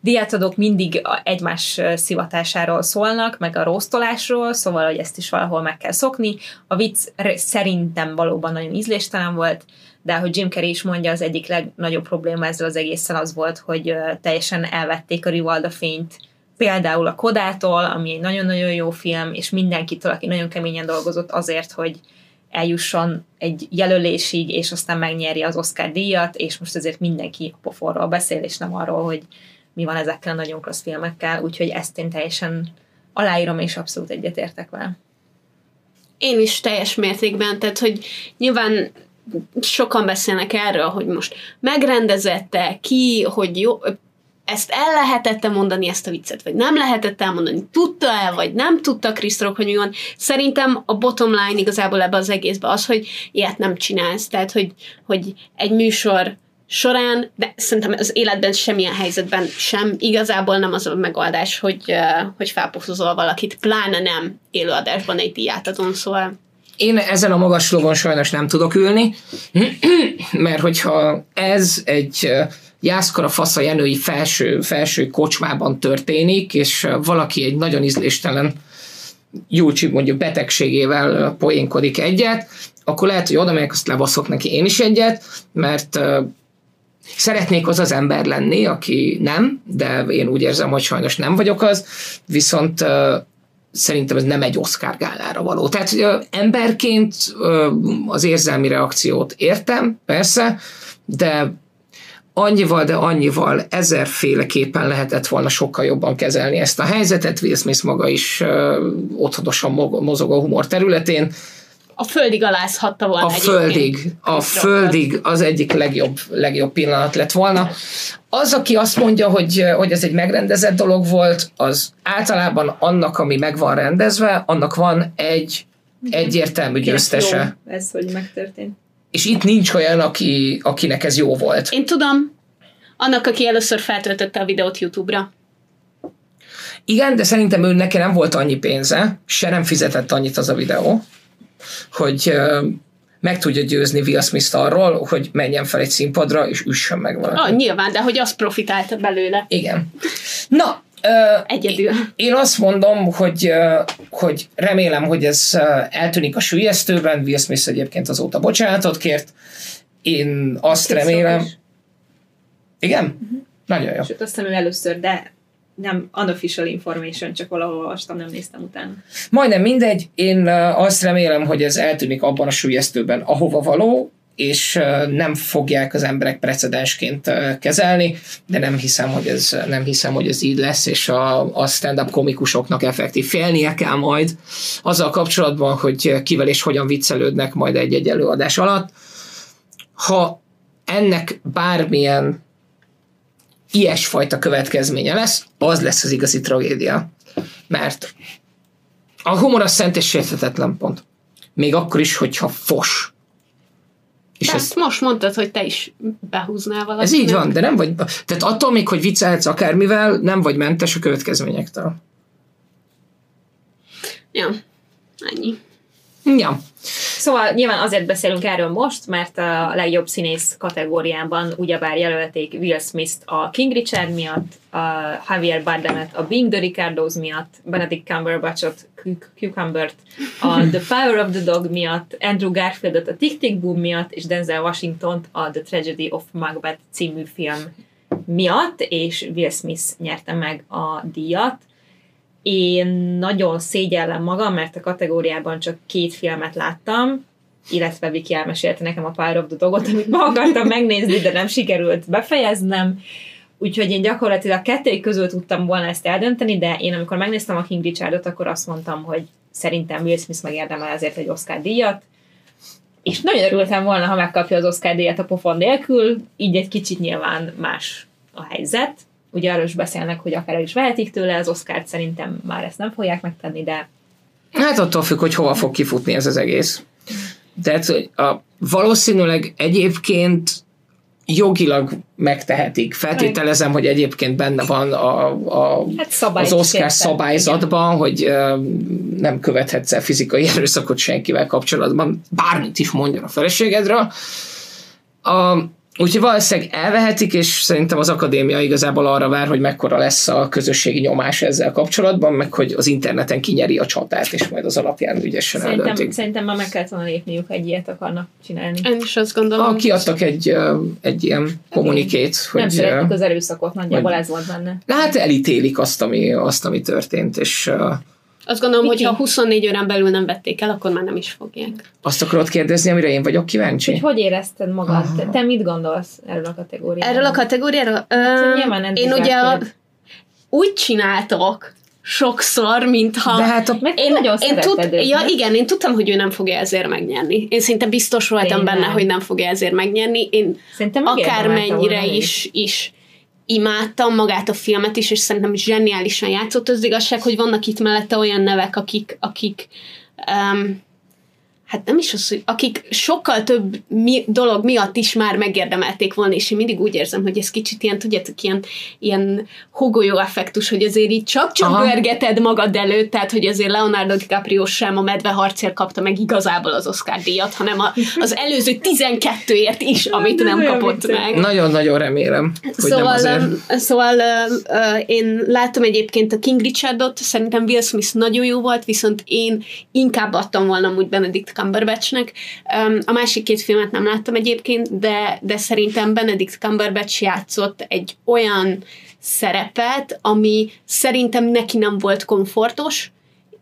diátadók mindig egymás szivatásáról szólnak, meg a rósztolásról, szóval, hogy ezt is valahol meg kell szokni. A vicc szerintem valóban nagyon ízléstelen volt, de hogy Jim Carrey is mondja, az egyik legnagyobb probléma ezzel az egészen az volt, hogy teljesen elvették a Rivalda fényt például a Kodától, ami egy nagyon-nagyon jó film, és mindenkitől, aki nagyon keményen dolgozott azért, hogy eljusson egy jelölésig, és aztán megnyeri az Oscar díjat, és most ezért mindenki a poforról beszél, és nem arról, hogy mi van ezekkel a nagyon klassz filmekkel, úgyhogy ezt én teljesen aláírom, és abszolút egyetértek vele. Én is teljes mértékben, tehát hogy nyilván sokan beszélnek erről, hogy most megrendezette ki, hogy jó, ezt el lehetette mondani, ezt a viccet, vagy nem lehetett elmondani, tudta-e, vagy nem tudta Chris hogy mi van. Szerintem a bottom line igazából ebbe az egészbe az, hogy ilyet nem csinálsz. Tehát, hogy, hogy egy műsor során, de szerintem az életben semmilyen helyzetben sem. Igazából nem az a megoldás, hogy, hogy felpofozol valakit, pláne nem élőadásban egy diátadón, szóval. Én ezen a magas lovon sajnos nem tudok ülni, mert hogyha ez egy Jászkora Fasza Jenői felső, felső kocsmában történik, és valaki egy nagyon ízléstelen Júlcsi mondjuk betegségével poénkodik egyet, akkor lehet, hogy oda megyek, azt lebaszok neki én is egyet, mert Szeretnék az az ember lenni, aki nem, de én úgy érzem, hogy sajnos nem vagyok az, viszont szerintem ez nem egy Oscar gálára való. Tehát emberként az érzelmi reakciót értem, persze, de annyival, de annyival ezerféleképpen lehetett volna sokkal jobban kezelni ezt a helyzetet. Will Smith maga is otthonosan mozog a humor területén, a földig alázhatta volna. A földig, a földig az egyik legjobb, legjobb pillanat lett volna. Az, aki azt mondja, hogy, hogy ez egy megrendezett dolog volt, az általában annak, ami meg van rendezve, annak van egy egyértelmű győztese. Jó, ez, hogy megtörtént. És itt nincs olyan, aki, akinek ez jó volt. Én tudom, annak, aki először feltöltötte a videót YouTube-ra. Igen, de szerintem ő neki nem volt annyi pénze, se nem fizetett annyit az a videó hogy meg tudja győzni Will Smith arról, hogy menjen fel egy színpadra, és üssön meg valamit. Ah, nyilván, de hogy az profitálta belőle. Igen. Na, Egyedül. Én azt mondom, hogy, hogy remélem, hogy ez eltűnik a sülyeztőben. Will Smith egyébként azóta bocsánatot kért. Én azt remélem... Igen? Uh-huh. Nagyon jó. Sőt, azt hiszem, ő először, de nem unofficial information, csak valahol olvastam, nem néztem utána. Majdnem mindegy, én azt remélem, hogy ez eltűnik abban a sülyeztőben, ahova való, és nem fogják az emberek precedensként kezelni, de nem hiszem, hogy ez, nem hiszem, hogy ez így lesz, és a, a stand-up komikusoknak effektív félnie kell majd azzal kapcsolatban, hogy kivel és hogyan viccelődnek majd egy-egy előadás alatt. Ha ennek bármilyen ilyesfajta következménye lesz, az lesz az igazi tragédia. Mert a humor az szent és sérthetetlen pont. Még akkor is, hogyha fos. És ezt, ezt most mondtad, hogy te is behúznál valamit. Ez így van, de nem vagy... Tehát attól még, hogy viccelhetsz akármivel, nem vagy mentes a következményektől. Ja, ennyi. Ja. Szóval nyilván azért beszélünk erről most, mert a legjobb színész kategóriában ugyebár jelölték Will Smith-t a King Richard miatt, a Javier Bardemet a Being the Ricardos miatt, Benedict Cumberbatchot, Cucumbert a The Power of the Dog miatt, Andrew Garfieldot a Tick Tick Boom miatt, és Denzel Washington a The Tragedy of Macbeth című film miatt, és Will Smith nyerte meg a díjat én nagyon szégyellem magam, mert a kategóriában csak két filmet láttam, illetve Viki elmesélte nekem a Power of the Dogot, amit ma akartam megnézni, de nem sikerült befejeznem. Úgyhogy én gyakorlatilag kettő közül tudtam volna ezt eldönteni, de én amikor megnéztem a King Richardot, akkor azt mondtam, hogy szerintem Will Smith megérdemel ezért egy Oscar díjat, és nagyon örültem volna, ha megkapja az Oscar díjat a pofon nélkül, így egy kicsit nyilván más a helyzet, ugye arról is beszélnek, hogy akár el is vehetik tőle az Oscárt, szerintem már ezt nem fogják megtenni, de... Hát attól függ, hogy hova fog kifutni ez az egész. Tehát a, valószínűleg egyébként jogilag megtehetik. Feltételezem, hogy egyébként benne van a, a, Hát az Oscar szabályzatban, hogy ö, nem követhetsz el fizikai erőszakot senkivel kapcsolatban, bármit is mondjon a feleségedről. A, úgyhogy valószínűleg elvehetik, és szerintem az akadémia igazából arra vár, hogy mekkora lesz a közösségi nyomás ezzel kapcsolatban, meg hogy az interneten kinyeri a csatát, és majd az alapján ügyesen Szerintem, eldöntik. szerintem már meg kellett volna lépniük, egy ilyet akarnak csinálni. Én is azt gondolom. Ah, kiadtak egy, egy ilyen kommunikét, nem hogy szeretik ö, az erőszakot, nagyjából ez volt benne. hát elítélik azt, ami, azt, ami történt, és Azt gondolom, hogy ha 24 órán belül nem vették el, akkor már nem is fogják. azt akarod kérdezni, amire én vagyok kíváncsi? Hogy hogy érezted magad? Te, te mit gondolsz erről a kategóriáról? Erről a kategóriáról? Ö, nyilván nem én ugye a, úgy csináltok sokszor, mintha... De hát a, Meg én, nagyon én szereted őt, ja, nem? igen, én tudtam, hogy ő nem fogja ezért megnyerni. Én szinte biztos voltam Tényleg? benne, hogy nem fogja ezért megnyerni. Én Szerintem akármennyire ő is, is imádtam magát a filmet is, és szerintem zseniálisan játszott. Az igazság, hogy vannak itt mellette olyan nevek, akik, akik um, hát nem is az, hogy akik sokkal több mi, dolog miatt is már megérdemelték volna, és én mindig úgy érzem, hogy ez kicsit ilyen, tudjátok, ilyen, ilyen hogolyó effektus, hogy azért így csak-csak Aha. görgeted magad előtt, tehát hogy azért Leonardo DiCaprio sem a medve harcért kapta meg igazából az Oscar díjat, hanem a, az előző 12ért is, amit nem kapott meg. nagyon-nagyon remélem, hogy nem Szóval, azért. um, szóval uh, uh, én láttam egyébként a King Richardot, szerintem Will Smith nagyon jó volt, viszont én inkább adtam volna amúgy Benedict Cumberbatchnek. Um, a másik két filmet nem láttam egyébként, de, de szerintem Benedict Cumberbatch játszott egy olyan szerepet, ami szerintem neki nem volt komfortos,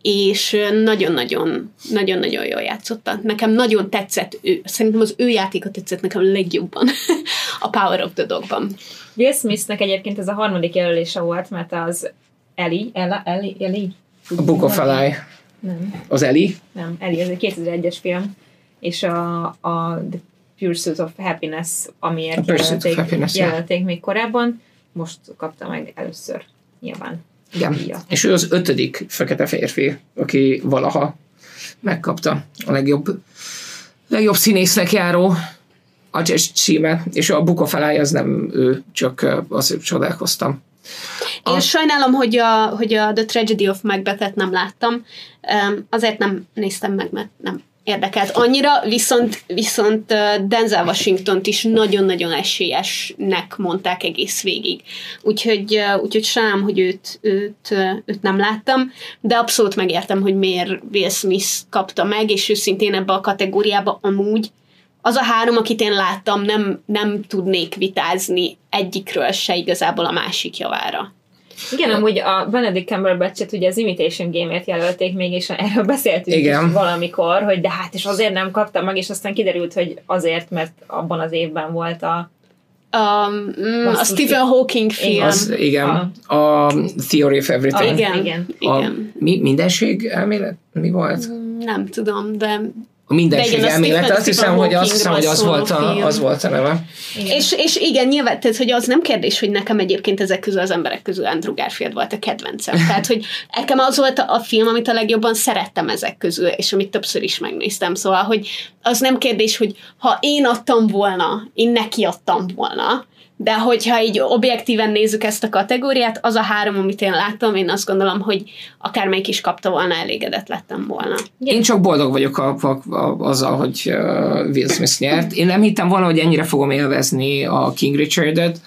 és nagyon-nagyon, nagyon-nagyon jól játszotta. Nekem nagyon tetszett ő. Szerintem az ő játéka tetszett nekem legjobban a Power of the Dogban. Will Smithnek egyébként ez a harmadik jelölése volt, mert az Eli, Ella, Eli, Eli? A Book of Eli, Nem, az Eli, nem, Eli, ez egy 2001-es film, és a, a The Pursuit of Happiness, amiért jelölték, Happiness, jelölték még korábban, most kapta meg először, nyilván. igen. díjat. És ő az ötödik fekete férfi, aki valaha megkapta a legjobb, legjobb színésznek járó a jazz címet, és a of Eli az nem ő, csak ö, azért csodálkoztam. Én A- sajnálom, hogy a, hogy a The Tragedy of Macbeth-et nem láttam, azért nem néztem meg, mert nem érdekelt annyira, viszont, viszont Denzel Washington-t is nagyon-nagyon esélyesnek mondták egész végig. Úgyhogy, úgyhogy sajnálom, hogy őt, őt, őt nem láttam, de abszolút megértem, hogy miért Will Smith kapta meg, és őszintén ebbe a kategóriába amúgy az a három, akit én láttam, nem, nem tudnék vitázni egyikről se igazából a másik javára. Igen, amúgy a Benedict Cumberbatch-et ugye az Imitation Game-ért jelölték még, és erről beszéltünk Igen. is valamikor, hogy de hát és azért nem kapta meg, és aztán kiderült, hogy azért, mert abban az évben volt a Um, mm, a Basszus, Stephen Hawking film. Az, igen, a Theory of Everything. Ah, igen, igen. igen. A igen. mi, mindenség elmélet? Mi volt? Nem tudom, de... A mindenség De igen, a elmélet, Stephen- azt hiszem, hogy, azt hiszem, hogy az, volt a, film. az volt a neve. Igen. És, és igen, nyilván, tehát, hogy az nem kérdés, hogy nekem egyébként ezek közül az emberek közül Andrew Garfield volt a kedvencem. Tehát, hogy nekem az volt a, a film, amit a legjobban szerettem ezek közül, és amit többször is megnéztem. Szóval, hogy az nem kérdés, hogy ha én adtam volna, én neki adtam volna, de hogyha így objektíven nézzük ezt a kategóriát, az a három, amit én láttam, én azt gondolom, hogy akármelyik is kapta volna, elégedett lettem volna. Igen. Én csak boldog vagyok a, a, a, azzal, hogy uh, Will Smith nyert. Én nem hittem volna, hogy ennyire fogom élvezni a King Richard-et.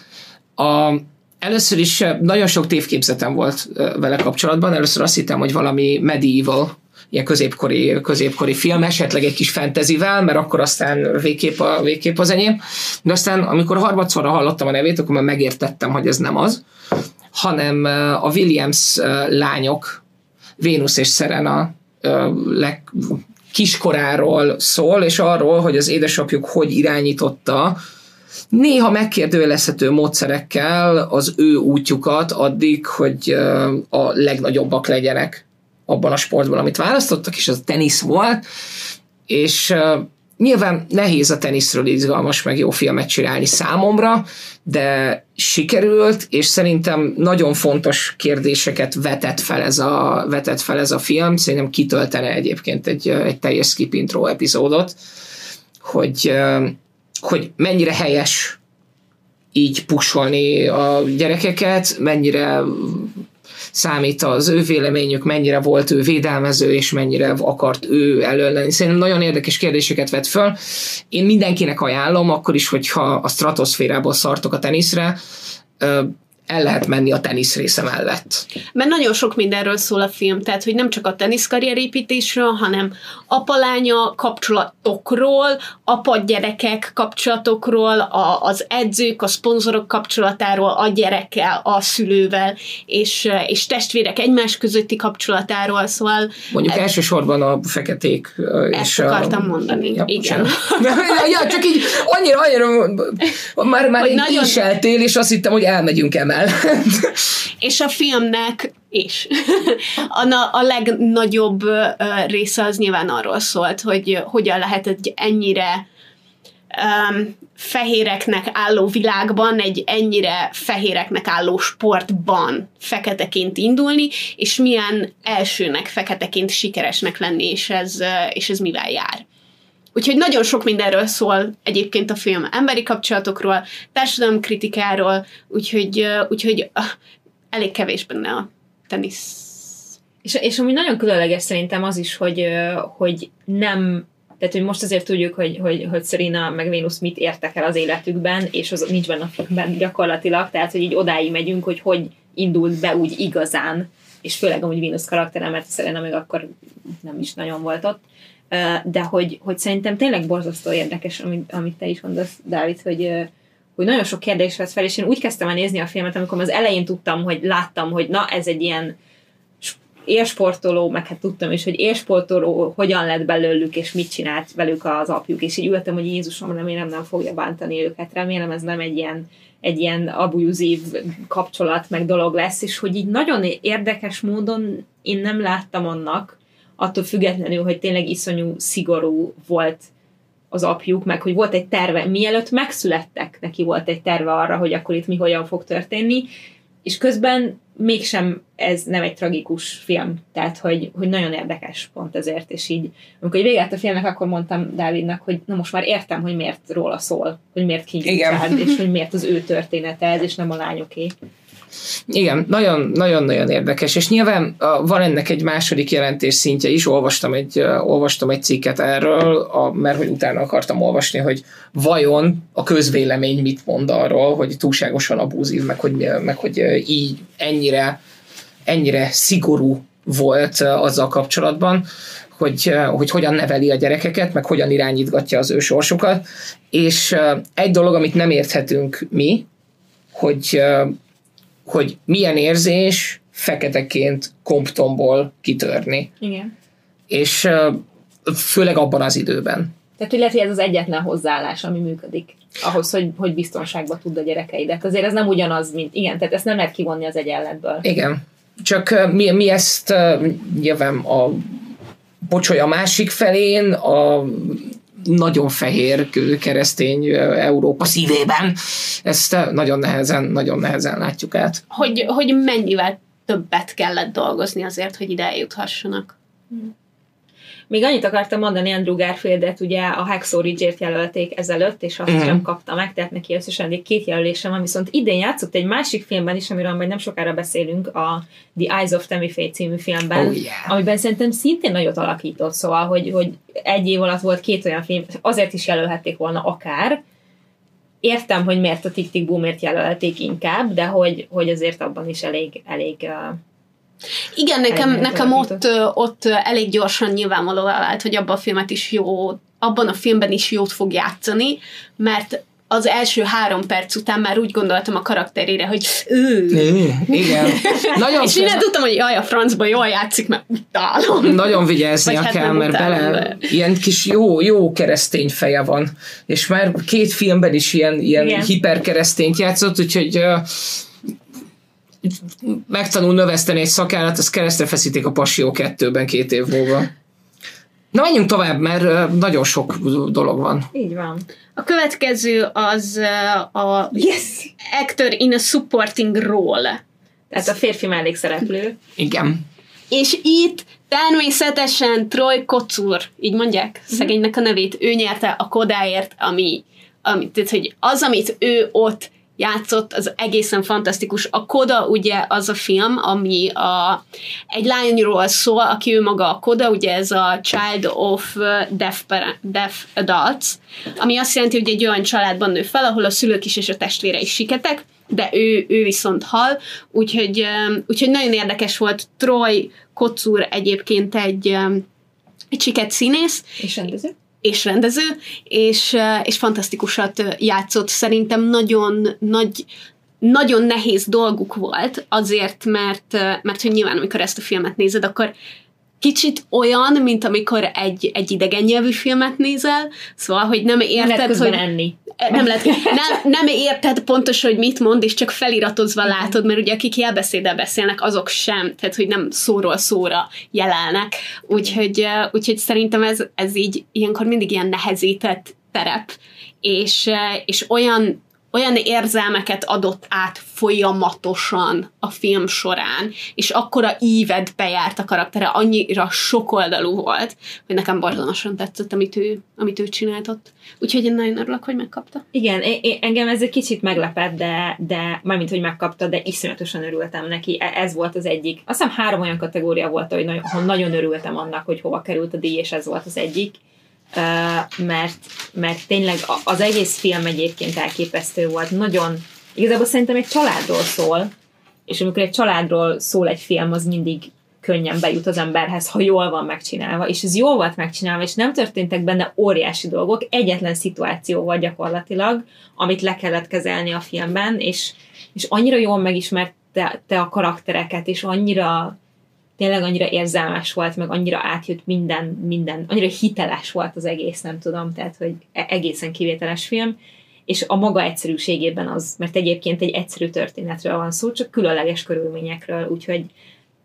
A, először is nagyon sok tévképzetem volt uh, vele kapcsolatban. Először azt hittem, hogy valami medieval, ilyen középkori, középkori film, esetleg egy kis fantasyvel, mert akkor aztán végképp, a, végképp az enyém. De aztán, amikor harmadszorra hallottam a nevét, akkor már megértettem, hogy ez nem az, hanem uh, a Williams uh, lányok, Vénusz és Serena ö, leg, kiskoráról szól, és arról, hogy az édesapjuk hogy irányította néha megkérdőjelezhető módszerekkel az ő útjukat addig, hogy a legnagyobbak legyenek abban a sportban, amit választottak, és az a tenisz volt, és nyilván nehéz a teniszről izgalmas, meg jó filmet csinálni számomra, de sikerült, és szerintem nagyon fontos kérdéseket vetett fel ez a, vetett fel ez a film. Szerintem kitöltene egyébként egy, egy teljes skip intro epizódot, hogy, hogy mennyire helyes így pusolni a gyerekeket, mennyire számít az ő véleményük, mennyire volt ő védelmező, és mennyire akart ő elől lenni. Szerintem nagyon érdekes kérdéseket vet föl. Én mindenkinek ajánlom, akkor is, hogyha a stratoszférából szartok a teniszre, el lehet menni a tenisz része mellett. Mert nagyon sok mindenről szól a film, tehát hogy nem csak a teniszkarrierépítésről, hanem apalánya kapcsolatokról, apa-gyerekek kapcsolatokról, a, az edzők, a szponzorok kapcsolatáról, a gyerekkel, a szülővel, és, és testvérek egymás közötti kapcsolatáról, szóval... Mondjuk ez, elsősorban a feketék. Ezt és akartam a, mondani, ja, igen. ja, csak így annyira, annyira már, már egy nagyon... és azt hittem, hogy elmegyünk emel mellett. És a filmnek és a, a legnagyobb része az nyilván arról szólt, hogy hogyan lehet egy ennyire um, fehéreknek álló világban, egy ennyire fehéreknek álló sportban feketeként indulni, és milyen elsőnek feketeként sikeresnek lenni, és ez, és ez mivel jár. Úgyhogy nagyon sok mindenről szól egyébként a film emberi kapcsolatokról, kritikáról, úgyhogy, úgyhogy uh, elég kevés benne a tenisz. És, és ami nagyon különleges szerintem az is, hogy, hogy nem tehát, hogy most azért tudjuk, hogy, hogy, hogy Serena meg Venus mit értek el az életükben, és az nincs benne a filmben gyakorlatilag, tehát, hogy így odáig megyünk, hogy hogy indult be úgy igazán, és főleg amúgy Venus karaktere, mert Serena még akkor nem is nagyon volt ott de hogy, hogy szerintem tényleg borzasztó érdekes, amit, amit te is mondasz, Dávid, hogy, hogy nagyon sok kérdés vesz fel, és én úgy kezdtem el nézni a filmet, amikor az elején tudtam, hogy láttam, hogy na, ez egy ilyen élsportoló, meg hát tudtam is, hogy élsportoló hogyan lett belőlük, és mit csinált velük az apjuk, és így ültem, hogy Jézusom, remélem nem fogja bántani őket, remélem ez nem egy ilyen, egy ilyen abuzív kapcsolat, meg dolog lesz, és hogy így nagyon érdekes módon én nem láttam annak, attól függetlenül, hogy tényleg iszonyú szigorú volt az apjuk, meg hogy volt egy terve, mielőtt megszülettek, neki volt egy terve arra, hogy akkor itt mi hogyan fog történni, és közben mégsem ez nem egy tragikus film, tehát hogy, hogy nagyon érdekes pont ezért, és így amikor véget a filmnek, akkor mondtam Dávidnak, hogy na most már értem, hogy miért róla szól, hogy miért Richard, és hogy miért az ő története ez, és nem a lányoké. Igen, nagyon-nagyon érdekes, és nyilván van ennek egy második jelentés szintje is, olvastam egy, olvastam egy cikket erről, a, mert hogy utána akartam olvasni, hogy vajon a közvélemény mit mond arról, hogy túlságosan abúzív, meg hogy, meg hogy így ennyire, ennyire szigorú volt azzal kapcsolatban, hogy, hogy hogyan neveli a gyerekeket, meg hogyan irányítgatja az ő sorsukat. És egy dolog, amit nem érthetünk mi, hogy hogy milyen érzés feketeként Comptonból kitörni. Igen. És főleg abban az időben. Tehát, hogy lehet, hogy ez az egyetlen hozzáállás, ami működik ahhoz, hogy, hogy biztonságban tud a gyerekeidet. Azért ez nem ugyanaz, mint... Igen, tehát ezt nem lehet kivonni az egyenletből. Igen. Csak mi, mi ezt nyilván a bocsolj a másik felén, a nagyon fehér keresztény Európa szívében. Ezt nagyon nehezen, nagyon nehezen látjuk át. Hogy, hogy mennyivel többet kellett dolgozni azért, hogy ide eljuthassanak. Még annyit akartam mondani Andrew Garfieldet, ugye a Hacksaw Ridge-ért jelölték ezelőtt, és azt uh-huh. sem kapta meg, tehát neki összesen két jelölése van, viszont idén játszott egy másik filmben is, amiről majd nem sokára beszélünk, a The Eyes of Tammy Faye című filmben, oh, yeah. amiben szerintem szintén nagyot alakított, szóval, hogy, hogy egy év alatt volt két olyan film, azért is jelölhették volna akár, értem, hogy miért a Tick Tick Boomért jelölték inkább, de hogy, hogy azért abban is elég, elég uh, igen, nekem, nekem ott, ott elég gyorsan nyilvánvaló vált, hogy abban a filmet is jó, abban a filmben is jót fog játszani, mert az első három perc után már úgy gondoltam a karakterére, hogy ő. Igen. Nagyon és innen tudtam, hogy jaj, a francban jól játszik, mert utálom. Nagyon vigyáznia hát kell, mert bele de... ilyen kis jó, jó keresztény feje van. És már két filmben is ilyen, ilyen hiperkeresztényt játszott, úgyhogy uh, megtanul növeszteni egy szakállat, az keresztre feszítik a Passió 2-ben két év múlva. Na menjünk tovább, mert nagyon sok dolog van. Így van. A következő az a yes. actor in a supporting role. Tehát a férfi mellékszereplő. Igen. És itt természetesen Troy Kocur, így mondják uh-huh. szegénynek a nevét, ő nyerte a Kodáért, ami, ami tehát, hogy az, amit ő ott játszott, az egészen fantasztikus. A Koda ugye az a film, ami a, egy lányról szól, aki ő maga a Koda, ugye ez a Child of Deaf, Deaf Adults, ami azt jelenti, hogy egy olyan családban nő fel, ahol a szülők is és a testvére is siketek, de ő, ő viszont hal, úgyhogy, úgyhogy nagyon érdekes volt. Troy Kocur egyébként egy, egy siket színész. És rendező és rendező, és, és fantasztikusat játszott. Szerintem nagyon nagy, nagyon nehéz dolguk volt, azért, mert, mert hogy nyilván amikor ezt a filmet nézed, akkor kicsit olyan, mint amikor egy, egy idegen nyelvű filmet nézel, szóval, hogy nem érted, nem hogy... enni. Nem, lehet, nem, nem érted pontosan, hogy mit mond, és csak feliratozva látod, mert ugye akik jelbeszéddel beszélnek, azok sem, tehát hogy nem szóról szóra jelelnek. Úgyhogy, úgyhogy szerintem ez, ez így ilyenkor mindig ilyen nehezített terep, és, és olyan olyan érzelmeket adott át folyamatosan a film során, és akkora íved bejárt a karaktere, annyira sokoldalú volt, hogy nekem borzalmasan tetszett, amit ő, amit ő csináltott. Úgyhogy én nagyon örülök, hogy megkapta. Igen, én, engem ez egy kicsit meglepett, de, de mármint, hogy megkapta, de iszonyatosan örültem neki. E, ez volt az egyik. Azt hiszem három olyan kategória volt, hogy nagyon, nagyon örültem annak, hogy hova került a díj, és ez volt az egyik mert, mert tényleg az egész film egyébként elképesztő volt. Nagyon, igazából szerintem egy családról szól, és amikor egy családról szól egy film, az mindig könnyen bejut az emberhez, ha jól van megcsinálva, és ez jól volt megcsinálva, és nem történtek benne óriási dolgok, egyetlen szituáció volt gyakorlatilag, amit le kellett kezelni a filmben, és, és annyira jól megismerte te a karaktereket, és annyira tényleg annyira érzelmes volt, meg annyira átjött minden, minden, annyira hiteles volt az egész, nem tudom, tehát, hogy e- egészen kivételes film, és a maga egyszerűségében az, mert egyébként egy egyszerű történetről van szó, csak különleges körülményekről, úgyhogy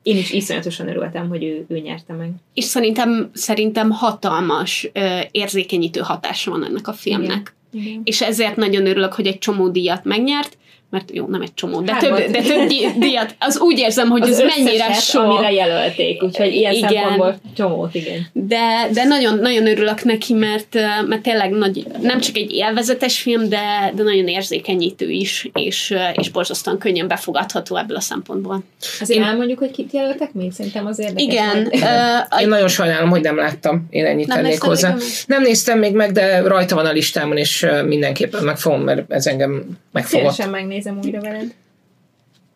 én is iszonyatosan örültem, hogy ő, ő nyerte meg. És szerintem, szerintem hatalmas érzékenyítő hatása van ennek a filmnek. Igen. Igen. És ezért nagyon örülök, hogy egy csomó díjat megnyert, mert jó, nem egy csomó, de több, de több díjat, az úgy érzem, hogy az ez mennyire sok. amire jelölték, úgyhogy ilyen igen. szempontból csomót, igen. De, de nagyon, nagyon örülök neki, mert, mert tényleg nagy, nem csak egy élvezetes film, de, de nagyon érzékenyítő is, és, és borzasztóan könnyen befogadható ebből a szempontból. Azért Én... elmondjuk, hogy kit jelöltek még? Szerintem az érdekes. Igen. Uh, Én nagyon sajnálom, hogy nem láttam. Én ennyit nem tennék hozzá. Még nem néztem még meg, de rajta van a listámon, és mindenképpen megfogom, mert ez engem megfogott. Szívesen megnézem újra veled.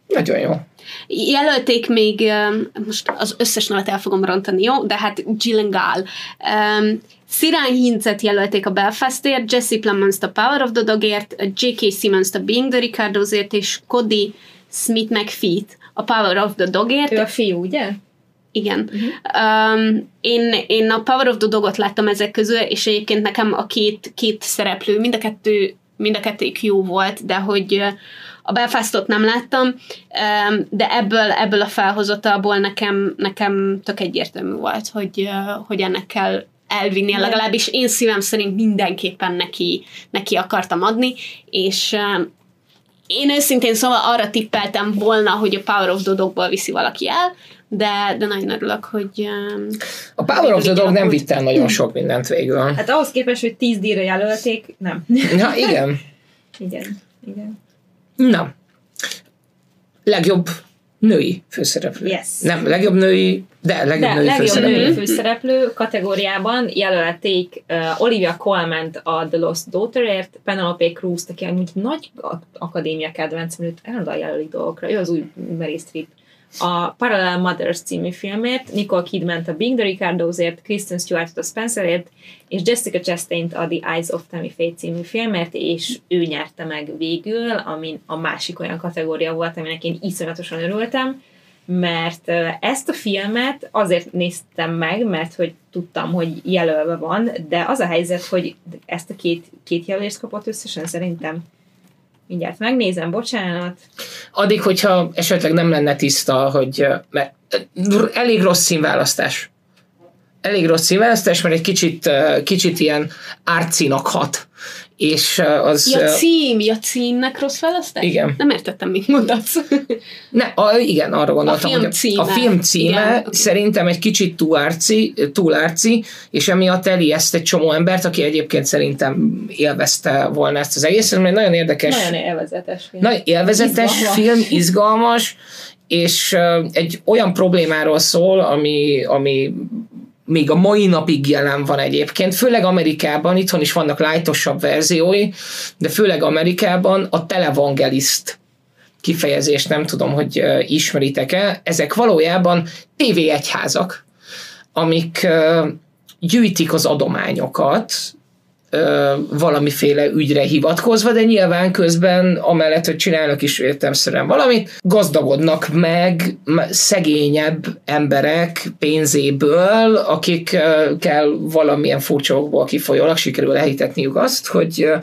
Nagyon jó. Jelölték még, most az összes nevet el fogom rontani, jó? De hát Gyllenhaal. Um, Sirány Hincet jelölték a Belfastért, Jesse Plemons a Power of the Dogért, J.K. Simmons a Being the Ricardo'sért, és Cody Smith McPhee a Power of the Dogért. Ő a fiú, ugye? Igen. Uh-huh. Um, én, én a Power of the Dogot láttam ezek közül, és egyébként nekem a két, két szereplő, mind a kettő mind a kettők jó volt, de hogy a Belfastot nem láttam, de ebből, ebből a felhozatalból nekem, nekem tök egyértelmű volt, hogy, hogy ennek kell elvinni, legalábbis én szívem szerint mindenképpen neki, neki akartam adni, és én őszintén szóval arra tippeltem volna, hogy a Power of the Dogból viszi valaki el, de, de nagyon örülök, hogy... A Power of the Dog nem vitt el nagyon sok mindent végül. Hát ahhoz képest, hogy 10 díjra jelölték, nem. Ja, igen. igen, igen. Na. Legjobb női főszereplő. Yes. Nem, legjobb női, de legjobb de, női legjobb főszereplő. női főszereplő kategóriában jelölték uh, Olivia colman a The Lost Daughterért, Penelope Cruz-t, aki amúgy nagy akadémia kedvenc, mert állandóan jelölik dolgokra, ő az új Mary Streep a Parallel Mothers című filmért, Nicole Kidman a Bing the Ricardo'sért, Kristen Stewart a Spencerért, és Jessica chastain a The Eyes of Tammy Faye című filmért, és ő nyerte meg végül, ami a másik olyan kategória volt, aminek én iszonyatosan örültem, mert ezt a filmet azért néztem meg, mert hogy tudtam, hogy jelölve van, de az a helyzet, hogy ezt a két, két jelölést kapott összesen szerintem Mindjárt megnézem, bocsánat. Addig, hogyha esetleg nem lenne tiszta, hogy mert elég rossz színválasztás. Elég rossz címválasztás, mert egy kicsit, kicsit ilyen árcinak hat. És az... Ja, cím, ja, címnek rossz választás? Igen. Nem értettem, mit mondasz. Ne, a, igen, arra gondoltam, film hogy a, címe. a film címe Igen, szerintem egy kicsit túl árci, túl árci, és emiatt elijeszt egy csomó embert, aki egyébként szerintem élvezte volna ezt az egészet, mert nagyon érdekes. Nagyon élvezetes film. Nagyon élvezetes Izgalmas. film, izgalmas, és egy olyan problémáról szól, ami, ami még a mai napig jelen van egyébként, főleg Amerikában, itthon is vannak lájtosabb verziói, de főleg Amerikában a televangelist kifejezést nem tudom, hogy ismeritek-e, ezek valójában tévéegyházak, amik uh, gyűjtik az adományokat, ö, valamiféle ügyre hivatkozva, de nyilván közben amellett, hogy csinálnak is értelmszerűen valamit, gazdagodnak meg szegényebb emberek pénzéből, akikkel valamilyen furcsa okból kifolyólag sikerül elhitetniük azt, hogy ö,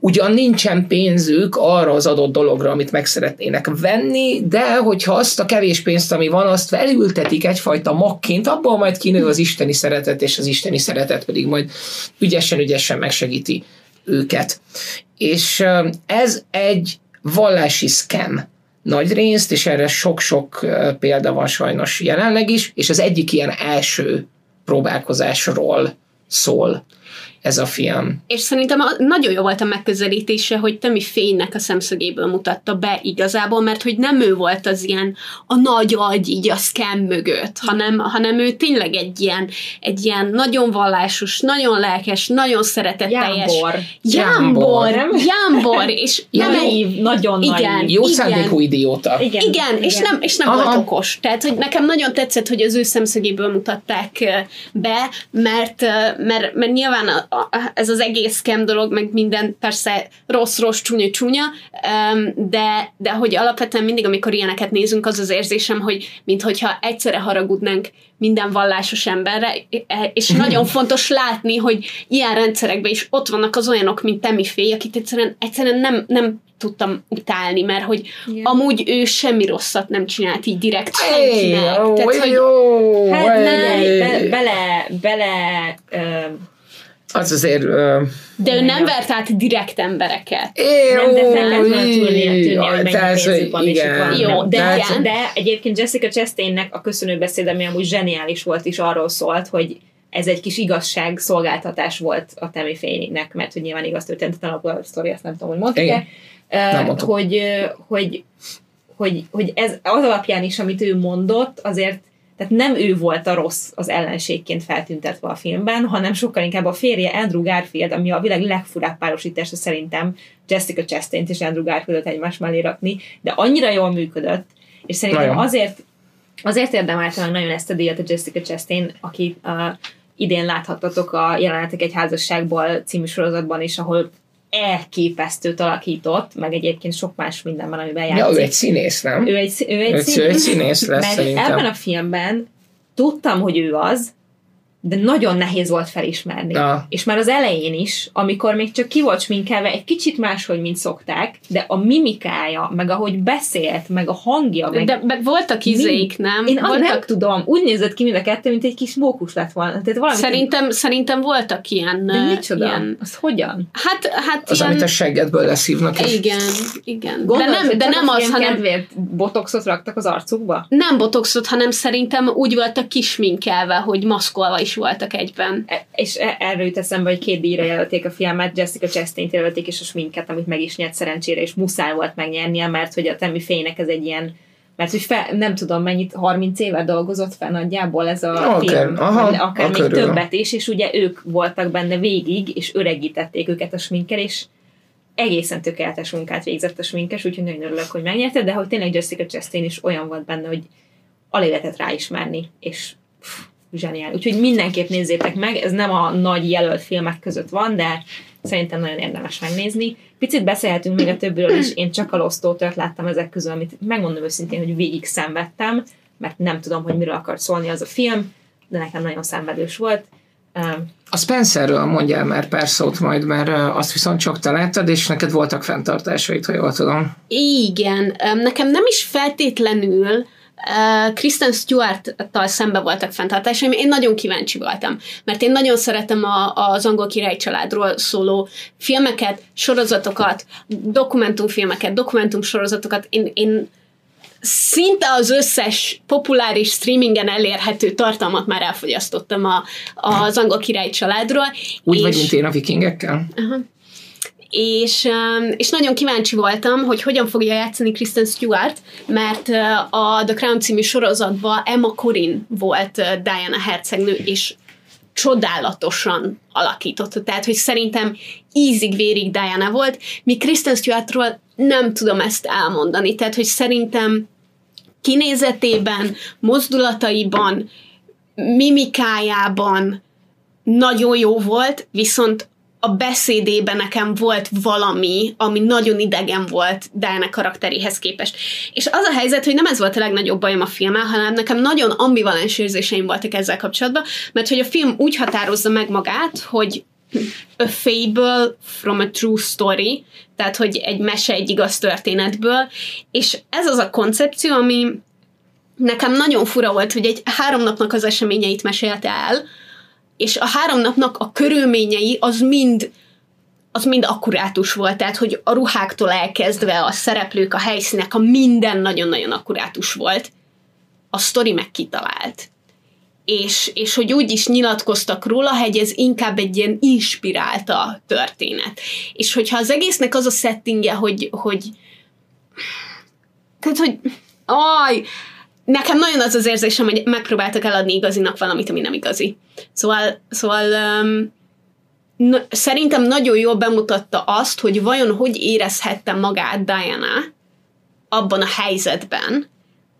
ugyan nincsen pénzük arra az adott dologra, amit meg szeretnének venni, de hogyha azt a kevés pénzt, ami van, azt felültetik egyfajta makként, abból majd kinő az isteni szeretet, és az isteni szeretet pedig majd ügyesen-ügyesen megsegíti őket. És ez egy vallási scam nagy részt, és erre sok-sok példa van sajnos jelenleg is, és az egyik ilyen első próbálkozásról szól ez a film. És szerintem a, nagyon jó volt a megközelítése, hogy Temi Fénynek a szemszögéből mutatta be igazából, mert hogy nem ő volt az ilyen a nagy agy így a scam mögött, hanem, hanem ő tényleg egy ilyen, egy ilyen nagyon vallásos, nagyon lelkes, nagyon szeretetteljes. Jámbor. Jámbor. Jámbor. Jámbor. És nem Naív, nagyon Igen. naív. Jó Igen. szándékú idióta. Igen, igen, és nem, és nem Aha. volt okos. Tehát, hogy nekem nagyon tetszett, hogy az ő szemszögéből mutatták ö, be, mert, ö, mert, mert nyilván a, ez az egész scam dolog, meg minden persze rossz-rossz, csúnya-csúnya, öm, de, de hogy alapvetően mindig, amikor ilyeneket nézünk, az az érzésem, hogy minthogyha egyszerre haragudnánk minden vallásos emberre, e- és nagyon fontos látni, hogy ilyen rendszerekben is ott vannak az olyanok, mint Temi Féj, akit egyszerűen, egyszerűen nem, nem tudtam utálni, mert hogy Igen. amúgy ő semmi rosszat nem csinált így direkt Hey, senkinek. oh, Tehát, hogy jó, Hát ne, hey. be, bele, bele, ö, Az azért... Uh, de ő nem vert át direkt embereket. nem, de fel kellett volna tűnnie, tűnnie, hogy mennyi van, igen. van. Jó, de de, igen. de egyébként Jessica Chastainnek a köszönő beszéd, ami amúgy zseniális volt, is arról szólt, hogy ez egy kis igazság szolgáltatás volt a Temi Fénynek, mert hogy nyilván igaz történetet alapul a sztori, azt nem tudom, hogy mondtuk-e, mondtuk. hogy, hogy, hogy, hogy ez az alapján is, amit ő mondott, azért tehát nem ő volt a rossz az ellenségként feltüntetve a filmben, hanem sokkal inkább a férje Andrew Garfield, ami a világ legfurább párosítása szerintem Jessica Chastain-t és Andrew Garfieldot egymás mellé rakni, de annyira jól működött, és szerintem Nagyon. azért azért érdemelte meg nagyon ezt a díjat a Jessica Chastain, aki uh, idén láthattatok a Jelenetek egy házasságból című sorozatban is, ahol elképesztőt alakított, meg egyébként sok más mindenben, amiben Ja, játszik. ő egy színész, nem? ő egy, ő egy, Ő színész, ő egy színész lesz mert szerintem. ebben a filmben tudtam, hogy ő az, de nagyon nehéz volt felismerni. Na. És már az elején is, amikor még csak ki volt sminkelve, egy kicsit máshogy, mint szokták, de a mimikája, meg ahogy beszélt, meg a hangja, meg De meg voltak izéik, nem? én voltak, nem tudom, úgy nézett ki mind a kettő, mint egy kis mókus lett volna. Tehát valami Szerintem, szerintem voltak ilyen... de micsoda? Ilyen, Az hogyan? hát, hát Az, ilyen... amit a seggedből leszívnak. És Igen, igen. De Gondolod, nem, hogy de nem az, hanem kedvéért botoxot raktak az arcukba? nem botoxot, hanem szerintem úgy voltak kisminkelve, hogy maszkolva is voltak egyben. E- és e- erről jut eszembe, hogy két díjra jelölték a filmet, Jessica Chastain-t jelölték, és a sminket, amit meg is nyert szerencsére, és muszáj volt megnyernie, mert hogy a Temi Fénynek ez egy ilyen mert hogy fel, nem tudom mennyit, 30 éve dolgozott fel nagyjából ez a Akár, film, aha, akár még körül. többet is, és ugye ők voltak benne végig, és öregítették őket a sminkel, és egészen tökéletes munkát végzett a sminkes, úgyhogy nagyon örülök, hogy megnyerte, de hogy tényleg Jessica Chastain is olyan volt benne, hogy alig lehetett ráismerni, és pff, zseniál. Úgyhogy mindenképp nézzétek meg, ez nem a nagy jelölt filmek között van, de szerintem nagyon érdemes megnézni. Picit beszélhetünk még a többiről is, én csak a Daughter-t láttam ezek közül, amit megmondom őszintén, hogy végig szenvedtem, mert nem tudom, hogy miről akart szólni az a film, de nekem nagyon szenvedős volt. Um, A Spencerről mondjál már pár szót majd, mert azt viszont csak te láttad, és neked voltak fenntartásaid, ha jól tudom. Igen, öm, nekem nem is feltétlenül Uh, Kristen Stewart-tal szembe voltak fenntartásaim, én nagyon kíváncsi voltam, mert én nagyon szeretem a, az angol király családról szóló filmeket, sorozatokat, dokumentumfilmeket, dokumentumsorozatokat, én, én szinte az összes populáris streamingen elérhető tartalmat már elfogyasztottam a, az angol király családról. Úgy és... vagy, mint én a vikingekkel? Uh-huh és, um, és nagyon kíváncsi voltam, hogy hogyan fogja játszani Kristen Stewart, mert uh, a The Crown című sorozatban Emma Corrin volt uh, Diana hercegnő, és csodálatosan alakította. Tehát, hogy szerintem ízig-vérig Diana volt, mi Kristen Stewartról nem tudom ezt elmondani. Tehát, hogy szerintem kinézetében, mozdulataiban, mimikájában nagyon jó volt, viszont a beszédében nekem volt valami, ami nagyon idegen volt Diana karakteréhez képest. És az a helyzet, hogy nem ez volt a legnagyobb bajom a filmmel, hanem nekem nagyon ambivalens érzéseim voltak ezzel kapcsolatban, mert hogy a film úgy határozza meg magát, hogy a fable from a true story, tehát hogy egy mese egy igaz történetből, és ez az a koncepció, ami nekem nagyon fura volt, hogy egy három napnak az eseményeit mesélte el, és a három napnak a körülményei az mind az mind akkurátus volt, tehát hogy a ruháktól elkezdve a szereplők, a helyszínek, a minden nagyon-nagyon akkurátus volt. A sztori meg kitalált. És, és hogy úgy is nyilatkoztak róla, hogy ez inkább egy ilyen inspirálta történet. És hogyha az egésznek az a settingje, hogy, hogy tehát, hogy aj, nekem nagyon az az érzésem, hogy megpróbáltak eladni igazinak valamit, ami nem igazi. Szóval, szóval um, na, szerintem nagyon jól bemutatta azt, hogy vajon hogy érezhette magát Diana abban a helyzetben,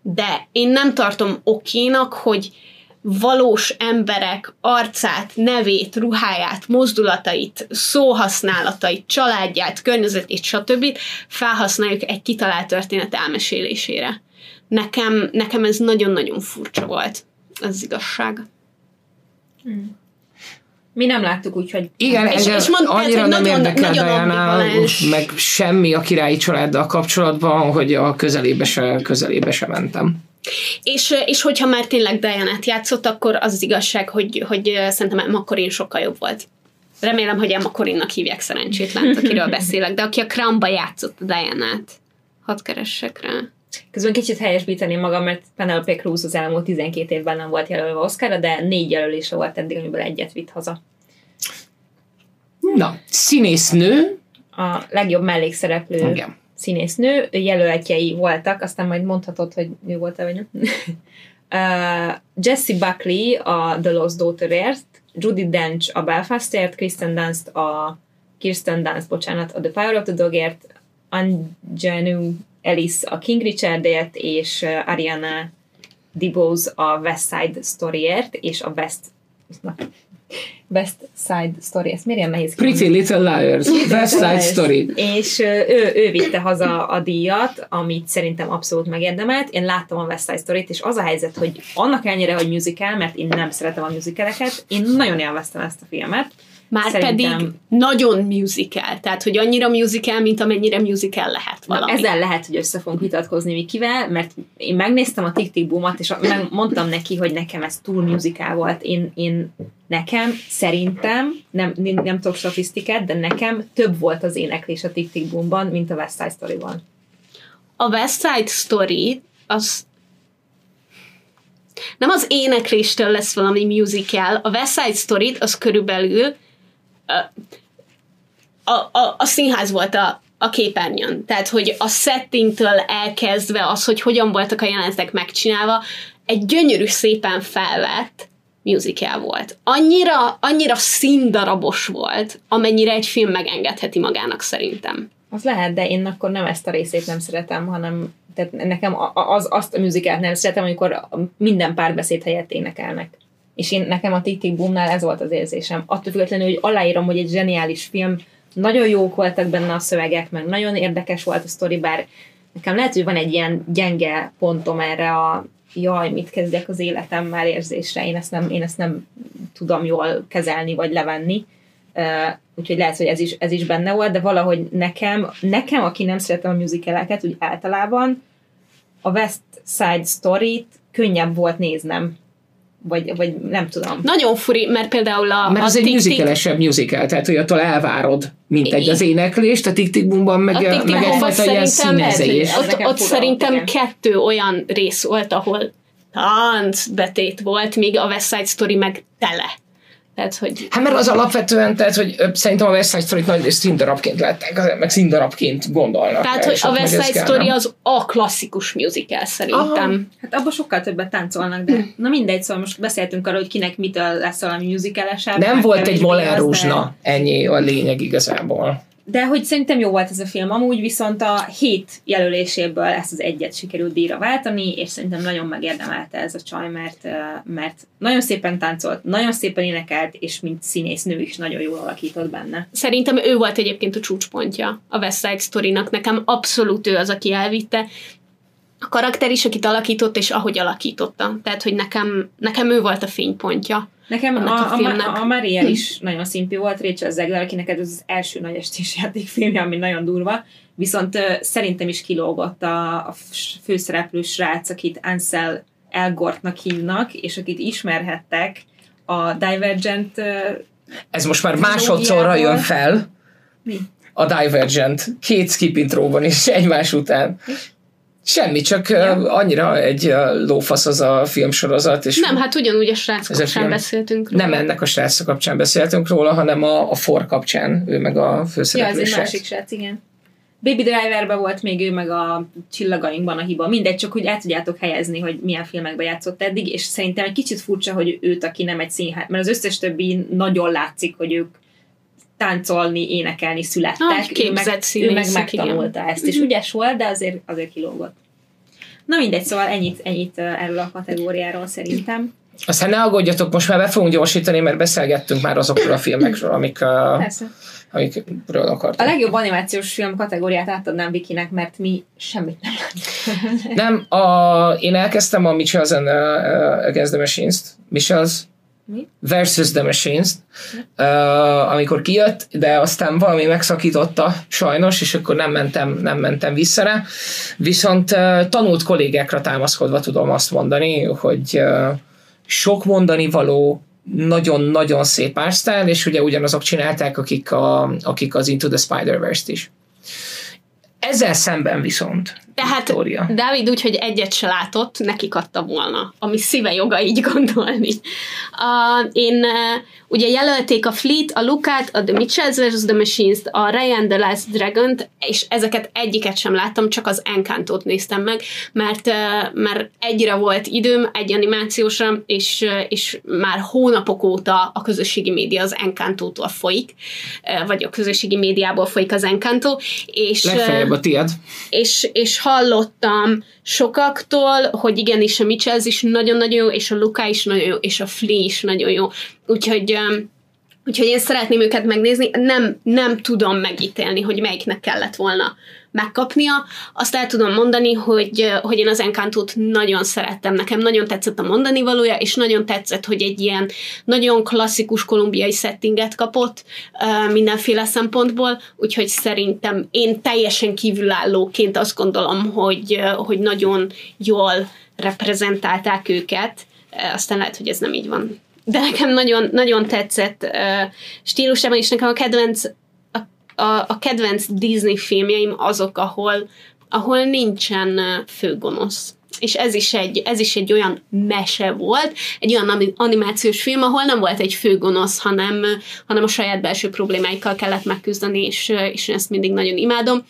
de én nem tartom okénak, hogy valós emberek arcát, nevét, ruháját, mozdulatait, szóhasználatait, családját, környezetét, stb. felhasználjuk egy kitalált történet elmesélésére nekem, nekem ez nagyon-nagyon furcsa volt, az igazság. Hmm. Mi nem láttuk úgy, hogy... Igen, és, és mond, annyira tehát, nem nagyon, érdekel nagyon Diana, meg semmi a királyi családdal kapcsolatban, hogy a közelébe se, közelébe se mentem. És, és hogyha már tényleg diana játszott, akkor az, az igazság, hogy, hogy szerintem Emma Corin sokkal jobb volt. Remélem, hogy Emma Corinnak hívják szerencsétlen, akiről beszélek, de aki a Crownba játszott a Diana-t. Hadd keressek rá. Közben kicsit helyesbíteném magam, mert Penelope Cruz az elmúlt 12 évben nem volt jelölve Oscarra, de négy jelölése volt eddig, amiből egyet vitt haza. Na, színésznő. A legjobb mellékszereplő Igen. színésznő, jelöltjei voltak, aztán majd mondhatod, hogy mi volt-e, vagy nem. uh, Jessie Buckley a The Lost Daughterért, Judy Dench a Belfastért, Kristen Dunst a Kirsten Dunst, bocsánat, a The Power of the Dogért, Anjanu Alice a King Richardért, és Ariana DeBose a West Side Storyért, és a West West Side Story, ezt miért ilyen nehéz Pretty Little Liars, West Side Story. És ő, ő vitte haza a díjat, amit szerintem abszolút megérdemelt. Én láttam a West Side Story-t, és az a helyzet, hogy annak ellenére, hogy musical, mert én nem szeretem a musicaleket, én nagyon élveztem ezt a filmet, már Szerintem... pedig nagyon musical, tehát hogy annyira musical, mint amennyire musical lehet valami. Na, ezzel lehet, hogy össze fogunk vitatkozni Mikivel, mert én megnéztem a Tick Boom-at, és mondtam neki, hogy nekem ez túl musical volt. Én, én nekem szerintem, nem, nem tudok statisztikát, de nekem több volt az éneklés a Tick Boom-ban, mint a West Side Story-ban. A West Side Story az nem az énekléstől lesz valami musical, a West Side Story az körülbelül a, a, a színház volt a, a képernyőn. Tehát, hogy a settingtől elkezdve az, hogy hogyan voltak a jelenetek megcsinálva, egy gyönyörű, szépen felvett musical volt. Annyira, annyira színdarabos volt, amennyire egy film megengedheti magának szerintem. Az lehet, de én akkor nem ezt a részét nem szeretem, hanem tehát nekem az, azt a musicalt nem szeretem, amikor minden párbeszéd helyett énekelnek. És én nekem a Tick Boomnál ez volt az érzésem. Attól függetlenül, hogy aláírom, hogy egy zseniális film, nagyon jók voltak benne a szövegek, meg nagyon érdekes volt a sztori, bár nekem lehet, hogy van egy ilyen gyenge pontom erre a jaj, mit kezdjek az életemmel érzésre, én ezt nem, én ezt nem tudom jól kezelni, vagy levenni. Uh, úgyhogy lehet, hogy ez is, ez is benne volt, de valahogy nekem, nekem, aki nem szeretem a musicaleket, úgy általában, a West Side Story-t könnyebb volt néznem. Vagy, vagy nem tudom. Nagyon furi, mert például a... Mert az egy musicalesebb musical, tehát hogy attól elvárod, mint egy az éneklést, a Tick Tick Boomban meg, A meg egyfajta ilyen szerintem színezés. Ez Ott, ott szerintem igen. kettő olyan rész volt, ahol táncbetét volt, míg a West Side Story meg tele. Tehát, hogy Hát mert az alapvetően, tehát hogy szerintem a West Side Story-t nagy részt színdarabként látták, meg színdarabként gondolnak. Tehát, rá, hogy a West Side kell, Story nem? az a klasszikus musical szerintem. Hát abban sokkal többet táncolnak, de na mindegy, szóval most beszéltünk arról, hogy kinek mitől lesz valami musicalesebb. Nem meg volt egy Rouge, de- ennyi a lényeg igazából. De hogy szerintem jó volt ez a film, amúgy viszont a hét jelöléséből ezt az egyet sikerült díjra váltani, és szerintem nagyon megérdemelte ez a csaj, mert, mert nagyon szépen táncolt, nagyon szépen énekelt, és mint színésznő is nagyon jól alakított benne. Szerintem ő volt egyébként a csúcspontja a West Side Story-nak. Nekem abszolút ő az, aki elvitte. A karakter is, akit alakított, és ahogy alakította. Tehát, hogy nekem, nekem ő volt a fénypontja. Nekem a a, a, a, a Maria is nagyon szimpi volt, Rachel Zegler, akinek ez az első nagy estés játékfilmje, ami nagyon durva, viszont ö, szerintem is kilógott a, a főszereplő srác, akit Ansel Elgortnak hívnak, és akit ismerhettek a Divergent ö, Ez most már másodszorra jön fel, mi? a Divergent, két skip intróban is egymás után. Semmi, csak ja. annyira egy lófasz az a filmsorozat, és Nem, hát ugyanúgy a a sem film. beszéltünk róla. nem ennek a srác kapcsán beszéltünk róla, hanem a, a For kapcsán, ő meg a Ja, ez főszereplő egy srác. másik srác, igen. Baby Driverben volt még ő, meg a csillagainkban a hiba. Mindegy, csak hogy el tudjátok helyezni, hogy milyen filmekben játszott eddig, és szerintem egy kicsit furcsa, hogy őt, aki nem egy színház, mert az összes többi nagyon látszik, hogy ők táncolni, énekelni születtek. Ah, ő meg, ő meg megtanulta igen. ezt, és ügyes volt, de azért, azért kilógott. Na mindegy, szóval ennyit, ennyit erről a kategóriáról szerintem. Aztán ne aggódjatok, most már be fogunk gyorsítani, mert beszélgettünk már azokról a filmekről, amik, uh, Persze. amikről A akartunk. legjobb animációs film kategóriát átadnám Vikinek, mert mi semmit nem. Nem, a, én elkezdtem a Mitchells and uh, uh, Against the Machines-t, Mitchells Mi? versus the Machines-t, uh, amikor kijött, de aztán valami megszakította sajnos, és akkor nem mentem, nem mentem vissza rá. Viszont uh, tanult kollégákra támaszkodva tudom azt mondani, hogy uh, sok mondani való, nagyon-nagyon szép ársztál, és ugye ugyanazok csinálták, akik, a, akik az Into the Spider-Verse-t is. Ezzel szemben viszont, Tehát Victoria. Dávid úgy, hogy egyet se látott, nekik adta volna, ami szíve joga így gondolni. Uh, én uh, ugye jelölték a Fleet, a Lukát, a The Mitchells vs. The Machines-t, a Ryan the Last Dragon-t, és ezeket egyiket sem láttam, csak az Encantót néztem meg, mert, uh, mert egyre volt időm, egy animációsra, és, uh, és már hónapok óta a közösségi média az Encantótól folyik, uh, vagy a közösségi médiából folyik az Encanto, és... Legfeljebb a tied. és, és hallottam sokaktól, hogy igenis a Mitchells is nagyon-nagyon jó, és a Luka is nagyon jó, és a Flea is nagyon jó. Úgyhogy, um, úgyhogy én szeretném őket megnézni. Nem, nem tudom megítélni, hogy melyiknek kellett volna megkapnia. Azt el tudom mondani, hogy, hogy én az Encantót nagyon szerettem. Nekem nagyon tetszett a mondani valója, és nagyon tetszett, hogy egy ilyen nagyon klasszikus kolumbiai settinget kapott mindenféle szempontból, úgyhogy szerintem én teljesen kívülállóként azt gondolom, hogy, hogy nagyon jól reprezentálták őket. Aztán lehet, hogy ez nem így van. De nekem nagyon, nagyon tetszett uh, stílusában, és nekem a kedvenc a, a kedvenc Disney filmjeim azok, ahol, ahol nincsen főgonosz. És ez is, egy, ez is egy olyan mese volt, egy olyan animációs film, ahol nem volt egy főgonosz, hanem, hanem a saját belső problémáikkal kellett megküzdeni, és, és én ezt mindig nagyon imádom.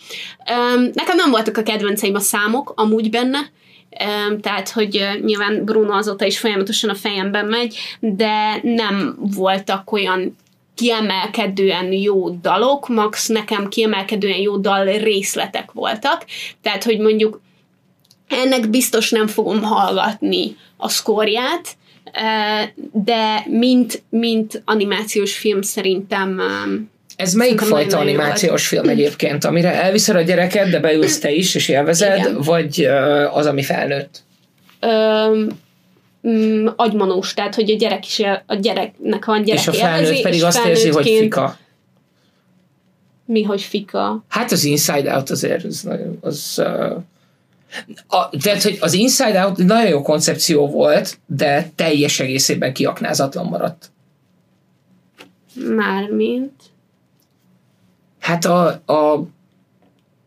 Nekem nem voltak a kedvenceim a számok amúgy benne, tehát, hogy nyilván Bruno azóta is folyamatosan a fejemben megy, de nem voltak olyan kiemelkedően jó dalok, max nekem kiemelkedően jó dal részletek voltak, tehát, hogy mondjuk ennek biztos nem fogom hallgatni a szkórját, eh, de mint, mint animációs film szerintem eh, Ez melyik Szerintem fajta animációs film egyébként? Amire elviszed a gyereket, de beülsz te is, és élvezed, Igen. vagy ö, az, ami felnőtt? öm, mm, agymanós, tehát hogy a gyerek is, a gyereknek van gyerek és a felnőtt élvezi, pedig azt érzi, hogy fika. Mi, hogy fika? Hát az Inside Out azért, az, az uh, A, tehát, hogy az Inside Out nagyon jó koncepció volt, de teljes egészében kiaknázatlan maradt. Mármint. Hát a, a,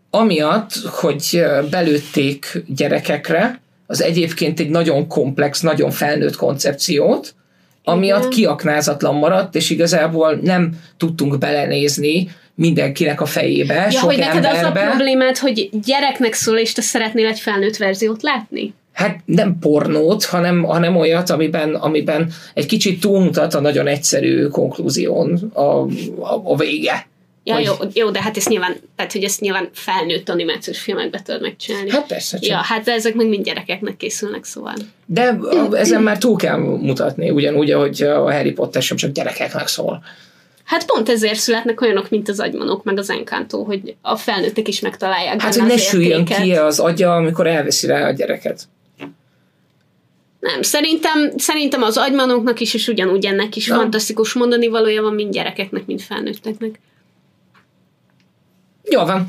amiatt, hogy belőtték gyerekekre, az egyébként egy nagyon komplex, nagyon felnőtt koncepciót, amiatt kiaknázatlan maradt, és igazából nem tudtunk belenézni mindenkinek a fejébe, Ja, sok hogy neked az a emberbe. problémád, hogy gyereknek szól, és te szeretnél egy felnőtt verziót látni? Hát nem pornót, hanem, hanem olyat, amiben, amiben egy kicsit túlmutat a nagyon egyszerű konklúzión a, a, a vége. Ja, Hogy- jó, jó, de hát ezt nyilván, tehát, hogy ezt nyilván felnőtt animációs filmekbe tudod megcsinálni. Hát persze csak. ja, hát de ezek meg mind gyerekeknek készülnek, szóval. De ezen már túl kell mutatni, ugyanúgy, ahogy a Harry Potter sem csak gyerekeknek szól. Hát pont ezért születnek olyanok, mint az agymanok, meg az Encanto, hogy a felnőttek is megtalálják Hát, hogy ne süljön ki az agya, amikor elveszi rá a gyereket. Nem, szerintem, szerintem az agymanoknak is, és ugyanúgy ennek is Na. fantasztikus mondani valója van mind gyerekeknek, mind felnőtteknek. Jó van,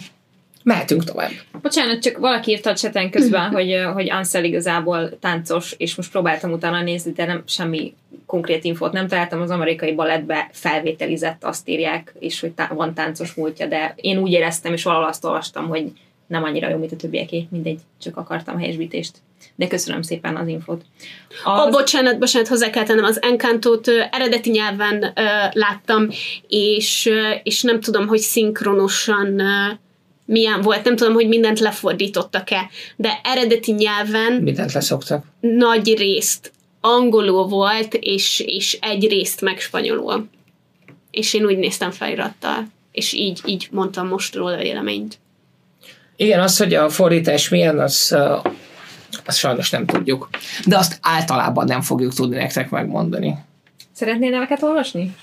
mehetünk tovább. Bocsánat, csak valaki írta a cseten közben, hogy, hogy Ansel igazából táncos, és most próbáltam utána nézni, de nem semmi konkrét infót nem találtam. Az amerikai balettbe felvételizett, azt írják, és hogy tá- van táncos múltja, de én úgy éreztem, és valahol azt olvastam, hogy nem annyira jó, mint a többieké. Mindegy, csak akartam helyesbítést. De köszönöm szépen az infót. Az... Az, Oh, bocsánat, bocsánat, hozzá kell tennem, az Encantót eredeti nyelven ö, láttam, és, ö, és nem tudom, hogy szinkronosan ö, milyen volt, nem tudom, hogy mindent lefordítottak-e, de eredeti nyelven Mindent leszoktak. nagy részt angolul volt, és, és egy részt meg spanyolul. És én úgy néztem felirattal, és így, így mondtam most róla véleményt. Igen, az, hogy a fordítás milyen, az, uh, azt sajnos nem tudjuk. De azt általában nem fogjuk tudni nektek megmondani. Szeretnél neveket olvasni?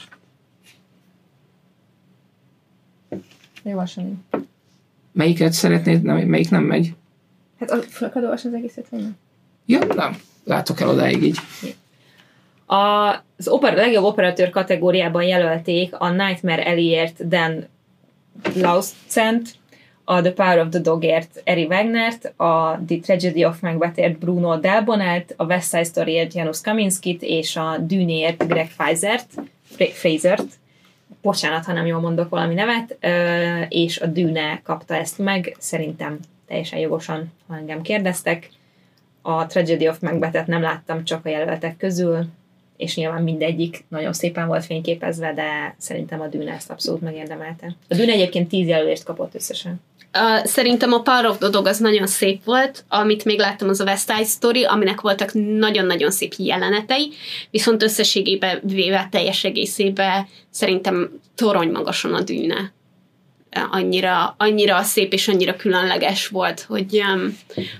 Olvasni. Melyiket szeretnéd, nem, melyik nem megy? Hát a- fel kell olvasni az egészet, vagy nem? Ja, nem. Látok el odáig így. A, az oper, legjobb operatőr kategóriában jelölték a Nightmare Alley-ért Dan Lauszent, a The Power of the Dogért Eri Wagnert, a The Tragedy of Macbethért Bruno Delbonelt, a West Side Storyért Janusz Kaminskit, és a Dűnéért Greg Frasert, Fra- Frasert, bocsánat, ha nem jól mondok valami nevet, és a Dűne kapta ezt meg, szerintem teljesen jogosan, ha engem kérdeztek. A Tragedy of Macbethet nem láttam csak a jelöltek közül, és nyilván mindegyik nagyon szépen volt fényképezve, de szerintem a Dűne ezt abszolút megérdemelte. A Dűne egyébként tíz jelölést kapott összesen. Uh, szerintem a Power of the Dog az nagyon szép volt, amit még láttam az a West Side Story, aminek voltak nagyon-nagyon szép jelenetei, viszont összességében véve teljes egészében szerintem torony magason a dűne. Uh, Annyira, annyira szép és annyira különleges volt, hogy,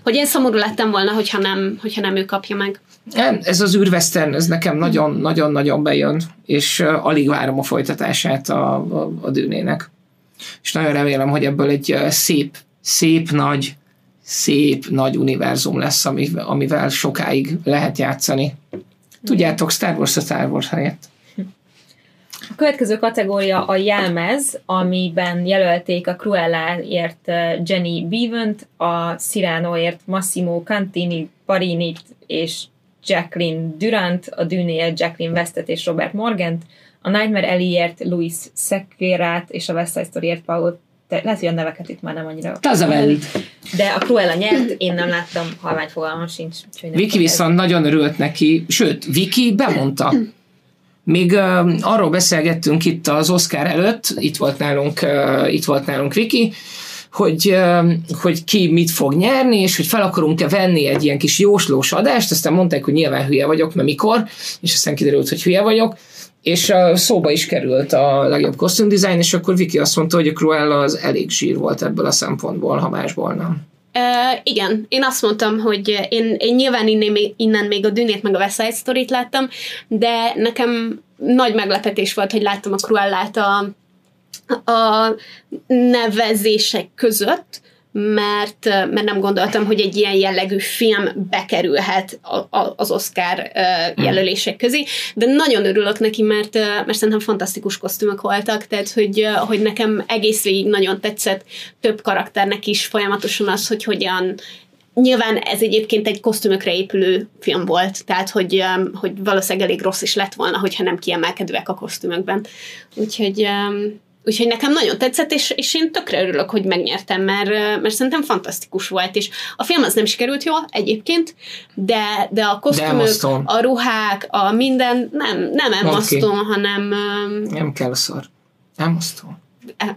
hogy én szomorú lettem volna, hogyha nem, hogyha nem ő kapja meg. Nem, ez az űrvesztern, ez nekem nagyon-nagyon-nagyon bejön, és alig várom a folytatását a, a, a dűnének. És nagyon remélem, hogy ebből egy szép, szép nagy, szép nagy univerzum lesz, ami, amivel sokáig lehet játszani. Tudjátok, Star Wars a Star Wars helyett. A következő kategória a jelmez, amiben jelölték a Cruella-ért uh, Jenny Bevent, a Cyranoért Massimo Cantini Parinit és Jacqueline Durant, a Dűnéért Jacqueline Westet és Robert Morgant, a Nightmare Alley-ért Louis Sequeirát és a West Side Story-ért Paul te, lehet, hogy a neveket itt már nem annyira. Tazavellit. De a Cruella nyert, én nem láttam, halvány fogalmam sincs. Viki viszont nagyon örült neki, sőt, Viki bemondta. Még uh, arról beszélgettünk itt az Oscar előtt, itt volt nálunk, uh, itt volt nálunk Viki, hogy, uh, hogy ki mit fog nyerni, és hogy fel akarunk-e venni egy ilyen kis jóslós adást, aztán mondták, hogy nyilván hülye vagyok, mert mikor, és aztán kiderült, hogy hülye vagyok, és uh, szóba is került a legjobb kosztümdizájn, és akkor Viki azt mondta, hogy a Cruella az elég zsír volt ebből a szempontból, ha másból nem. Uh, igen, én azt mondtam, hogy én, én nyilván innen, innen még a Dűnét meg a West Side Story-t láttam, de nekem nagy meglepetés volt, hogy láttam a Cruellát a, a nevezések között, mert, mert nem gondoltam, hogy egy ilyen jellegű film bekerülhet a, a, az Oscar uh, jelölések közé, de nagyon örülök neki, mert, mert szerintem fantasztikus kosztümök voltak, tehát hogy, hogy nekem egész végig nagyon tetszett. Több karakternek is folyamatosan az, hogy hogyan. Nyilván ez egyébként egy kosztümökre épülő film volt, tehát hogy, hogy valószínűleg elég rossz is lett volna, hogyha nem kiemelkedőek a kosztümökben. Úgyhogy, úgyhogy nekem nagyon tetszett, és, és én tökre örülök, hogy megnyertem, mert, mert szerintem fantasztikus volt, és a film az nem sikerült jól egyébként, de, de a kosztümök, De a ruhák, a minden, nem, nem Oké. Stone, hanem Nem kell szar. Nem osztom.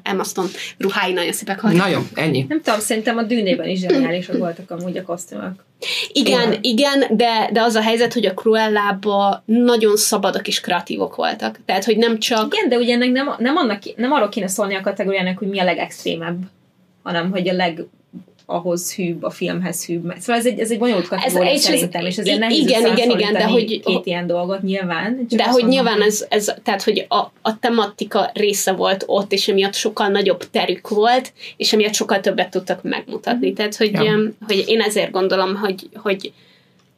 Emma Stone ruhái nagyon szépek voltak. Na jó, ennyi. Nem tudom, szerintem a dűnében is zseniálisak voltak amúgy a kosztümök. Igen, Igen. igen, de, de az a helyzet, hogy a Cruellában nagyon szabadak és kreatívok voltak. Tehát, hogy nem csak... Igen, de ugye ennek nem, nem, annak, nem arról kéne szólni a kategóriának, hogy mi a legextrémebb, hanem hogy a leg ahhoz hűbb, a filmhez hűbb. Szóval ez egy, ez egy bonyolult kategória és ez- szerintem, és azért nehéz igen, igen, igen, de hogy- két ilyen dolgot nyilván. csak De hogy mondom, nyilván ez, ez, tehát, hogy a, a tematika része volt ott, és emiatt sokkal nagyobb terük volt, és emiatt sokkal többet tudtak megmutatni. Tehát, hogy, ja. hogy én ezért gondolom, hogy, hogy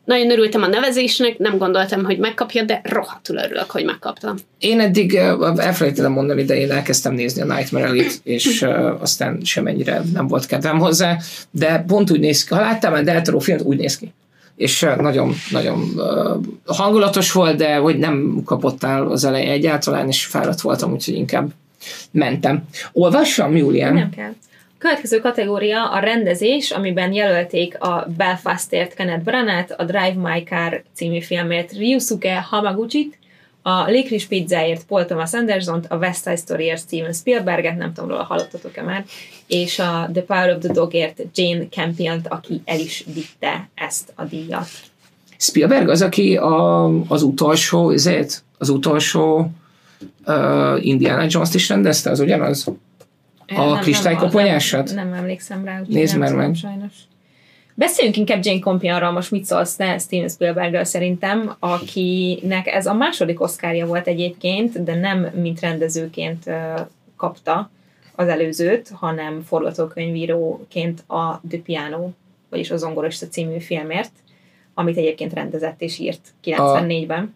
nagyon örültem a nevezésnek, nem gondoltam, hogy megkapja, de rohadtul örülök, hogy megkaptam. Én eddig elfelejtettem mondani, de én elkezdtem nézni a Nightmare Alley-t, és aztán semennyire nem volt kedvem hozzá, de pont úgy néz ki, ha láttam a Del filmet, úgy néz ki. És nagyon, nagyon uh, hangulatos volt, de hogy nem kapott el az eleje egyáltalán, és fáradt voltam, úgyhogy inkább mentem. Olvassam, Julián? Nem kell. Következő kategória a rendezés, amiben jelölték a Belfastért Kenneth Branagh, a Drive My Car című filmért Ryusuke Hamaguchit, a Licorice Pizzáért Paul Thomas Andersont, a West Side Storyért Steven Spielberget, nem tudom róla hallottatok-e már, és a The Power of the Dogért Jane Campiont, aki el is vitte ezt a díjat. Spielberg az, aki a, az utolsó, ezért, az utolsó uh, Indiana Jones-t is rendezte, az ugyanaz? A? Nem, nem, nem emlékszem rá, úgyhogy Nézd nem már meg. sajnos. Beszéljünk inkább Jane Campionról, most mit szólsz te Steven Spielbergről szerintem, akinek ez a második oszkárja volt egyébként, de nem mint rendezőként kapta az előzőt, hanem forgatókönyvíróként a The Piano, vagyis a Zongorista című filmért, amit egyébként rendezett és írt 94-ben.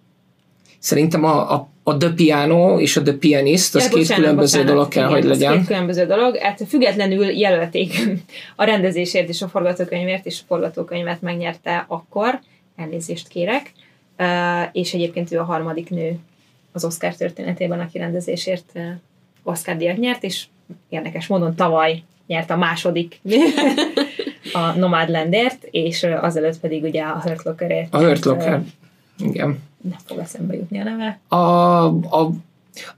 Szerintem a, a, a The Piano és a The Pianist, az Ja, két bocsánat, különböző bocsánat, dolog kell, igen, hogy legyen. Két különböző dolog. Ettől függetlenül jelölték a rendezésért és a forgatókönyvért, és a forgatókönyvet megnyerte akkor. Elnézést kérek. És egyébként ő a harmadik nő az Oscar történetében, aki rendezésért Oscar díjat nyert, és érdekes módon tavaly nyert a második a Nomadlandért, és azelőtt pedig ugye a Hurt Lockerért. A Hurt Locker. Igen. Nem fog eszembe jutni a neve. A, a,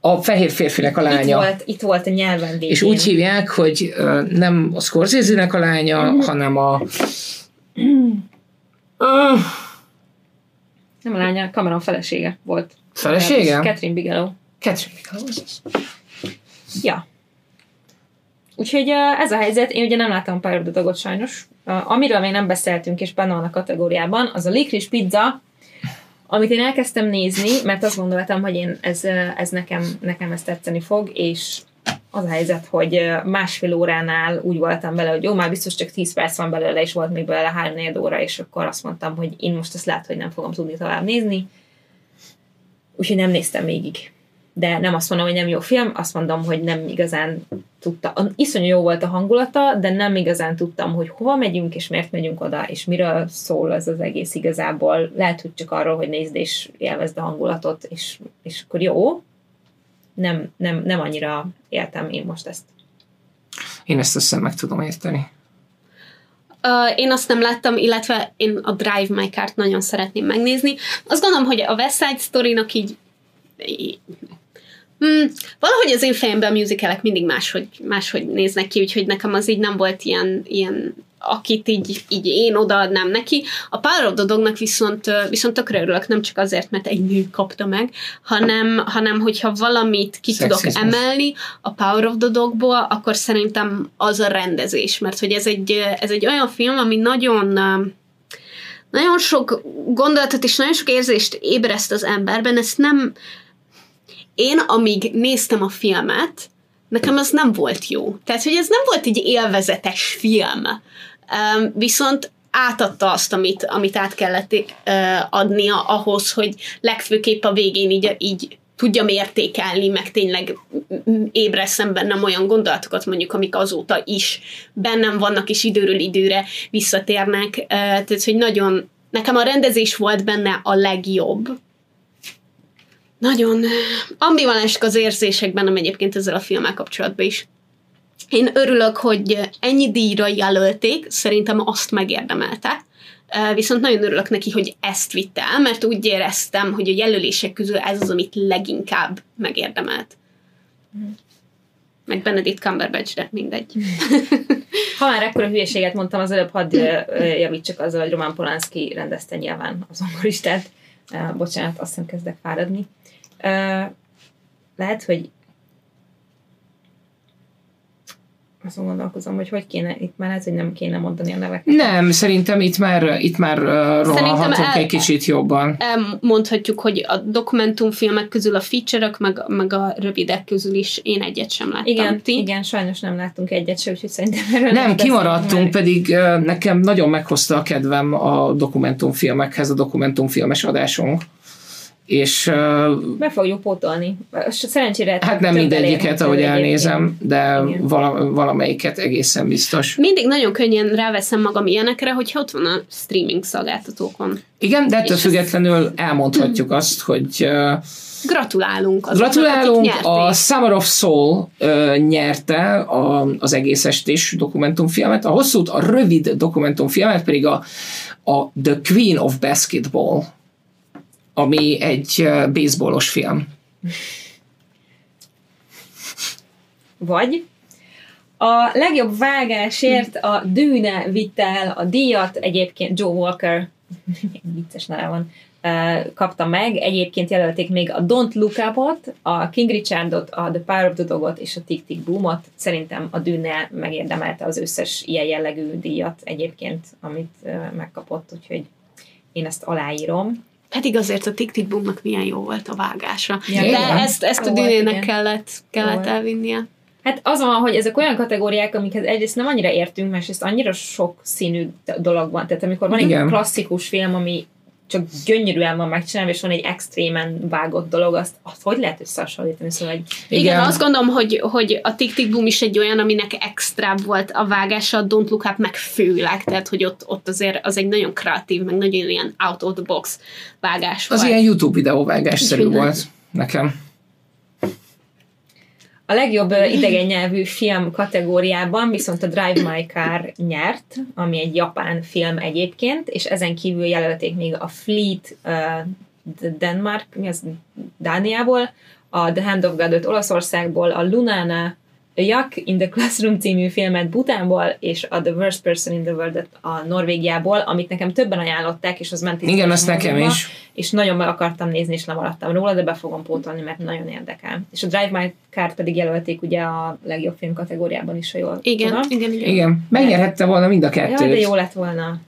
a fehér férfinek a Itt lánya. volt, itt volt a nyelven végén. És úgy hívják, hogy nem a Scorsese-nek a lánya, Mhm. hanem a... Ö, Nem a lánya, Cameron felesége volt. Felesége? Catherine Bigelow. Catherine Bigelow, az az. Ja. Úgyhogy uh, ez a helyzet, én ugye nem láttam the Dogot sajnos. Uh, amiről még nem beszéltünk, és benne van a kategóriában, az a Licorice Pizza, amit én elkezdtem nézni, mert azt gondoltam, hogy én ez, ez nekem, nekem ez tetszeni fog, és az a helyzet, hogy másfél óránál úgy voltam vele, hogy jó, már biztos csak 10 perc van belőle, és volt még belőle 3 óra, és akkor azt mondtam, hogy én most ezt lehet, hogy nem fogom tudni tovább nézni. Úgyhogy nem néztem végig. De nem azt mondom, hogy nem jó film, azt mondom, hogy nem igazán tudta. Iszonyú jó volt a hangulata, de nem igazán tudtam, hogy hova megyünk, és miért megyünk oda, és miről szól ez az egész igazából. Lehet, hogy csak arról, hogy nézd és élvezd a hangulatot, és, és akkor jó. Nem, nem, nem annyira éltem én most ezt. Én ezt össze meg tudom érteni. Uh, én azt nem láttam, illetve én a Drive My Car-t nagyon szeretném megnézni. Azt gondolom, hogy a West Side Story-nak így, Hmm, valahogy az én fejemben a musicalek mindig máshogy, máshogy néznek ki, úgyhogy nekem az így nem volt ilyen, ilyen akit így, így én odaadnám neki. A Power of the Dognak viszont, viszont tökre örülök, nem csak azért, mert egy nő kapta meg, hanem, hanem hogyha valamit ki tudok Szexizmus. emelni a Power of the Dogból, akkor szerintem az a rendezés, mert hogy ez egy, ez egy olyan film, ami nagyon nagyon sok gondolatot és nagyon sok érzést ébreszt az emberben, ezt nem én, amíg néztem a filmet, nekem az nem volt jó. Tehát, hogy ez nem volt egy élvezetes film. Um, viszont átadta azt, amit, amit át kellett uh, adnia ahhoz, hogy legfőképp a végén így, így tudjam értékelni, meg tényleg ébreszem bennem olyan gondolatokat mondjuk, amik azóta is bennem vannak, és időről időre visszatérnek. Tehát, hogy nagyon, nekem a rendezés volt benne a legjobb. Nagyon ambivalensek az érzések bennem egyébként ezzel a filmmel kapcsolatban is. Én örülök, hogy ennyi díjra jelölték, szerintem azt megérdemelte viszont nagyon örülök neki, hogy ezt vitte el, mert úgy éreztem, hogy a jelölések közül ez az, amit leginkább megérdemelt. Meg Benedict Cumberbatch, de mindegy. ha már ekkora hülyeséget mondtam, az előbb hadd javítsak azzal, hogy Roman Polanski rendezte nyilván az ongoristát. Bocsánat, azt hiszem kezdek fáradni. Lehet, hogy azon gondolkozom, hogy hogy kéne, itt már ez, hogy nem kéne mondani a neveket. Nem, szerintem itt már, itt már uh, rohanhatunk egy kicsit jobban. Mondhatjuk, hogy a dokumentumfilmek közül a feature meg, meg a rövidek közül is én egyet sem láttam. Igen, Ti? igen sajnos nem láttunk egyet sem, úgyhogy szerintem erről Nem, nem kimaradtunk, mert... pedig uh, nekem nagyon meghozta a kedvem a dokumentumfilmekhez, a dokumentumfilmes adásunk és... Uh, Meg fogjuk pótolni. Szerencsére... Hát nem mindegyiket, ahogy elnézem, de vala, valamelyiket egészen biztos. Mindig nagyon könnyen ráveszem magam ilyenekre, hogy ott van a streaming szolgáltatókon. Igen, de ettől függetlenül elmondhatjuk azt, hogy uh, Gratulálunk. Azoknak, Gratulálunk, a Summer of Soul uh, nyerte a, az egész estés dokumentumfilmet, a hosszút, a rövid dokumentumfilmet pedig a, a The Queen of Basketball ami egy baseballos film. Vagy a legjobb vágásért a Dűne vitt el a díjat, egyébként Joe Walker, vicces neve van, kapta meg. Egyébként jelölték még a Don't Look Up-ot, a King Richardot, a The Power of the Dog-ot és a Tick Tick Boom-ot. Szerintem a Dűne megérdemelte az összes ilyen jellegű díjat egyébként, amit megkapott, úgyhogy én ezt aláírom. Pedig azért a Tick Boomnak milyen jó volt a vágása. Ja, De igen. ezt, ezt a Dinének kellett, kellett elvinnie. Hát az van, hogy ezek olyan kategóriák, amikhez egyrészt nem annyira értünk, másrészt annyira sok színű dolog van. Tehát amikor van Igen. egy klasszikus film, ami csak gyönyörűen van megcsinálva, és van egy extrémen vágott dolog, azt, azt hogy lehet összehasonlítani? Szóval, hogy... Igen. Igen, azt gondolom, hogy, hogy a Tick Tick Boom is egy olyan, aminek extra volt a vágása, a Don't Look Up meg főleg, tehát hogy ott, ott azért az egy nagyon kreatív, meg nagyon ilyen out of the box vágás Az volt. ilyen YouTube videó vágásszerű volt nekem. A legjobb idegen nyelvű film kategóriában viszont a Drive My Car nyert, ami egy japán film egyébként, és ezen kívül jelölték még a Fleet uh, Denmark, mi az? Dániából, a The Hand of God Olaszországból, a Lunana a Yak in the Classroom című filmet Butánból, és a The Worst Person in the World a Norvégiából, amit nekem többen ajánlották, és az ment Igen, azt nekem is. És nagyon meg akartam nézni, és lemaradtam róla, de be fogom pótolni, mert nagyon érdekel. És a Drive My Car pedig jelölték ugye a legjobb film kategóriában is, ha jól igen, tudom. igen, igen. Igen, megnyerhette volna mind a kettőt. Ja, de jó lett volna.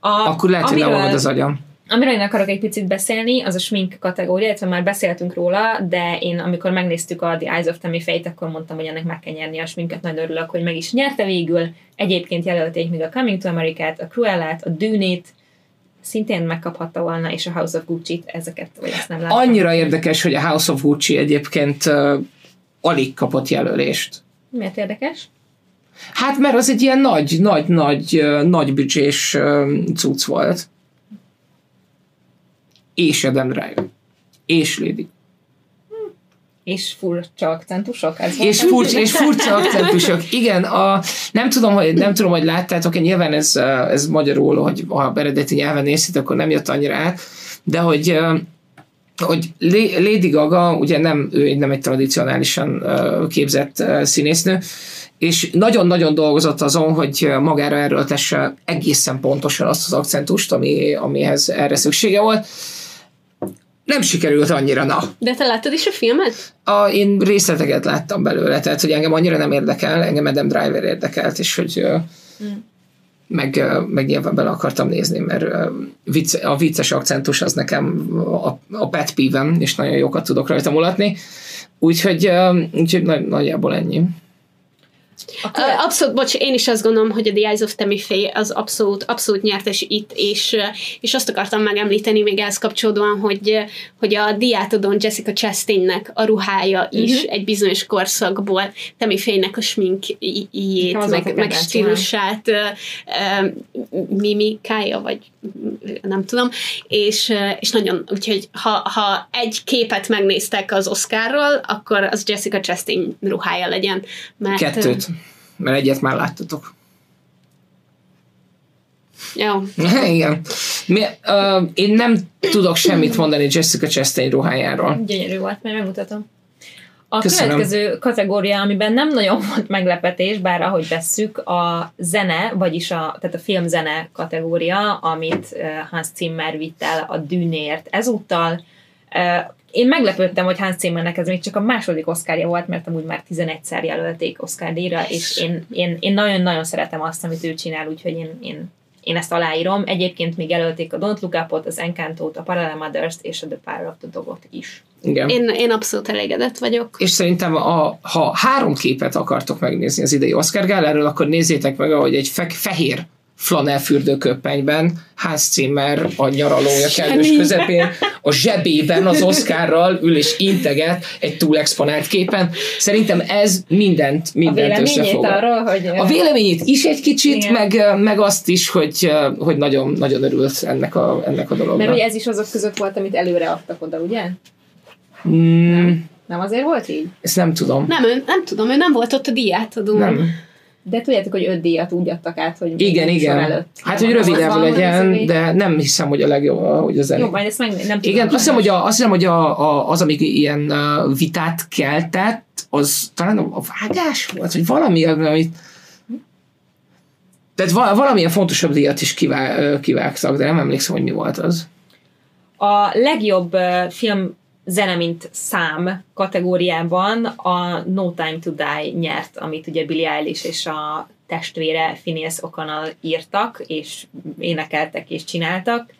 A, Akkor lehet, hogy az agyam. Amiről én akarok egy picit beszélni, az a smink kategória, illetve már beszéltünk róla, de én amikor megnéztük a The Eyes of Tammy Fate, akkor mondtam, hogy ennek meg kell nyerni a sminket, nagyon örülök, hogy meg is nyerte végül. Egyébként jelölték még a Coming to America-t, a Cruella-t, a Dune-t, szintén megkaphatta volna, és a House of Gucci-t, ezeket, vagy ezt nem láttam. Annyira érdekes, hogy a House of Gucci egyébként uh, alig kapott jelölést. Miért érdekes? Hát mert az egy ilyen nagy, nagy, nagy, nagy büdzsés cucc volt és Adam Driver. És Lady. És furcsa akcentusok? Ez és, furcsa, és furcsa akcentusok, igen. A, nem, tudom, hogy, nem tudom, hogy láttátok, hogy nyilván ez, ez magyarul, hogy ha eredeti nyelven nézhet, akkor nem jött annyira át, de hogy hogy Lady Gaga, ugye nem, ő nem egy tradicionálisan képzett színésznő, és nagyon-nagyon dolgozott azon, hogy magára erről tesse egészen pontosan azt az akcentust, ami, amihez erre szüksége volt nem sikerült annyira, na. De te láttad is a filmet? A, én részleteket láttam belőle, tehát hogy engem annyira nem érdekel, engem Adam Driver érdekelt, és hogy mm. meg, meg nyilván bele akartam nézni, mert vicc, a vicces akcentus az nekem a, a pet peeve és nagyon jókat tudok rajta mulatni, úgyhogy, úgyhogy nagy, nagyjából ennyi. Követ- Abszolút, bocs, én is azt gondolom, hogy a The Eyes of Tammy Faye az abszolút, abszolút nyertes itt, és, és azt akartam megemlíteni még ehhez kapcsolódóan, hogy, hogy a diátodon Jessica Chastainnek a ruhája is Mhm. egy bizonyos korszakból Tammy Faye-nek a sminkjét, meg, meg stílusát, ö, mimikája, vagy nem tudom, és, és nagyon, úgyhogy ha, ha egy képet megnéztek az Oscarról, akkor az Jessica Chastain ruhája legyen. Mert, Kettőt. Mert egyet már láttatok. Jó. Igen. Mi, uh, én nem tudok semmit mondani Jessica Chastain ruhájáról. Gyönyörű volt, majd megmutatom. A Köszönöm. következő kategória, amiben nem nagyon volt meglepetés, bár ahogy vesszük, a zene, vagyis a, tehát a filmzene kategória, amit Hans Zimmer vitt el a dűnért ezúttal. Én meglepődtem, hogy Hans Zimmernek ez még csak a második oszkárja volt, mert amúgy már 11-szer jelölték Oscar díjra, és én, én, én nagyon-nagyon szeretem azt, amit ő csinál, úgyhogy én, én, én ezt aláírom. Egyébként még jelölték a Don't Look Up-ot, az Encanto-t, a Parallel Mothers-t és a The Power of the Dog-ot is. Igen. Én, én abszolút elégedett vagyok. És szerintem, a, ha három képet akartok megnézni az idei Oscar gáláról, akkor nézzétek meg, ahogy egy fe- fehér flanel fürdőköpenyben Hans Zimmer a nyaralója kellős közepén, a zsebében az Oscarral ül és integet egy túlexponált képen. Szerintem ez mindent, A mindent véleményét összefogad. arról, hogy... A véleményét is egy kicsit, Igen. meg, meg azt is, hogy, hogy nagyon, nagyon örült ennek a, ennek a dolognak. Mert ugye ez is azok között volt, amit előre adtak oda, ugye? Mm, Nem azért volt így? ezt nem tudom. Nem, ő, nem tudom, ő nem volt ott a diátadón. Nem. De tudjátok, hogy öt díjat úgy adtak át, hogy Igen, igen. előtt. Hát, hogy rövidebb legyen, de nem hiszem, hogy a legjobb, hogy az Jó, elég. majd ezt meg nem tudom. Igen, azt hiszem, hogy, a, azt hiszem, hogy a, a, az, ami ilyen vitát keltett, az talán a vágás volt, vagy valami, amit tehát val- valamilyen fontosabb díjat is kivá, ö, kivágtak, de nem emlékszem, hogy mi volt az. A legjobb uh, film zene, mint szám kategóriában a No Time to Die nyert, amit ugye Billie Eilish és a testvére Phineas O'Connell írtak, és énekeltek és csináltak,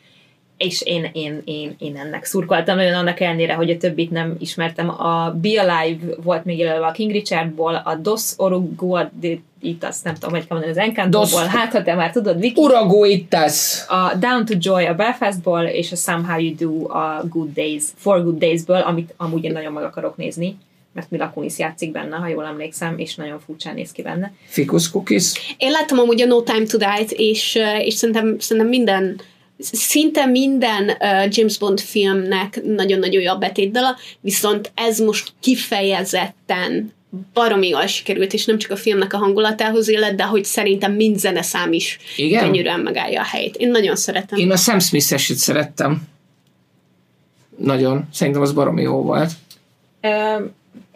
és én, én, én, én ennek szurkoltam nagyon annak ellenére, hogy a többit nem ismertem. A Be Alive volt még jelölve a King Richardból, a Dos Oruguaditas, nem tudom, hogy kell mondani, az Encantóból, hát ha te már tudod, Viki, Uragoitas! a Down to Joy a Belfastból, és a Somehow You Do a Good Days, For Good Daysből, amit amúgy én nagyon meg akarok nézni, mert Mila Kunis játszik benne, ha jól emlékszem, és nagyon furcsán néz ki benne. Ficus Cookies. Én láttam amúgy a No Time to Die-t, és, és szerintem, szerintem minden szinte minden uh, James Bond filmnek nagyon-nagyon jó a betétdala, viszont ez most kifejezetten baromi jól sikerült, és nem csak a filmnek a hangulatához illet, de hogy szerintem mind zeneszám is Igen? gyönyörűen megállja a helyét. Én nagyon szeretem. Én a Sam Smith-eset szerettem. Nagyon. Szerintem az baromi jó volt. Ö,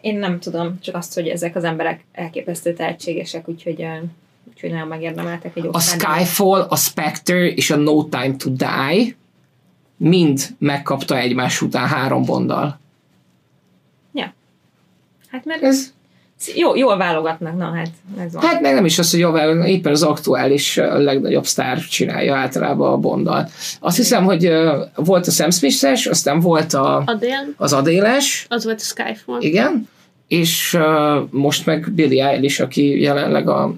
én nem tudom, csak azt, hogy ezek az emberek elképesztő tehetségesek, úgyhogy, ö, úgyhogy nagyon megérdemeltek egy A. Skyfall, a Spectre és a No Time to Die mind megkapta egymás után három bonddal. Hát mert Ez, jó, jól válogatnak, na hát ez van. hát meg nem is az, hogy javább, éppen az aktuális ö, legnagyobb sztár csinálja általában a bonddal. Azt hiszem, hogy volt a Sam Smith-es, aztán volt a, Adél, az Adéles, az volt a Skyfall. igen, és uh, most meg Billie Eilish, aki jelenleg a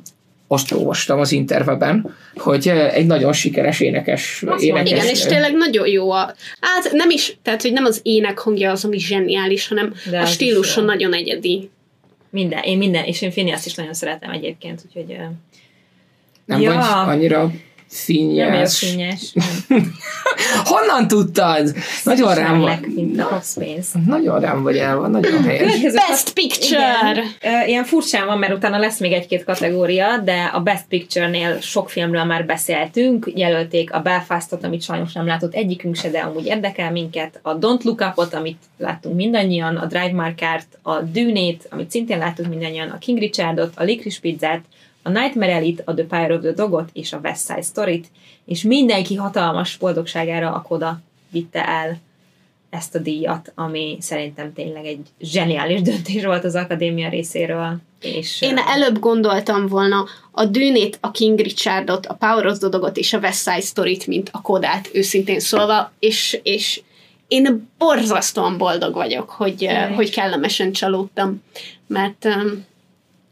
azt olvastam az interveben, hogy uh, egy nagyon sikeres énekes, Azt énekes Igen, és tényleg nagyon jó a... Hát nem is, tehát hogy nem az ének hangja az, ami zseniális, hanem De a stílusa nagyon egyedi. Minden, én minden, és én Phineas is nagyon szeretem egyébként, úgyhogy nem Ja. vagy annyira nem vagyok finnyes. finnyes. nem. Honnan tudtad? Nagyon rám a rossz pénz. Nagyon rám vagy elva, nagyon helyes. Következő Best Picture! Igen. Ilyen furcsán van, mert utána lesz még egy-két kategória, de a Best Picture-nél sok filmről már beszéltünk. Jelölték a Belfastot, amit sajnos nem látott egyikünk se, de amúgy érdekel minket. A Don't Look Up-ot, amit láttunk mindannyian, a Drive My Car-t, a Dűnét, amit szintén láttunk mindannyian, a King Richardot, a Licorice Pizzát, a Nightmare Elite, a The Power of the Dogot és a West Side Story-t, és mindenki hatalmas boldogságára a Koda vitte el ezt a díjat, ami szerintem tényleg egy zseniális döntés volt az akadémia részéről. És, Én előbb gondoltam volna a Dűnét, a King Richardot, a Power of the Dogot és a West Side Story-t, mint a Kodát, őszintén szólva, és, és én borzasztóan boldog vagyok, hogy, hogy kellemesen csalódtam, mert um,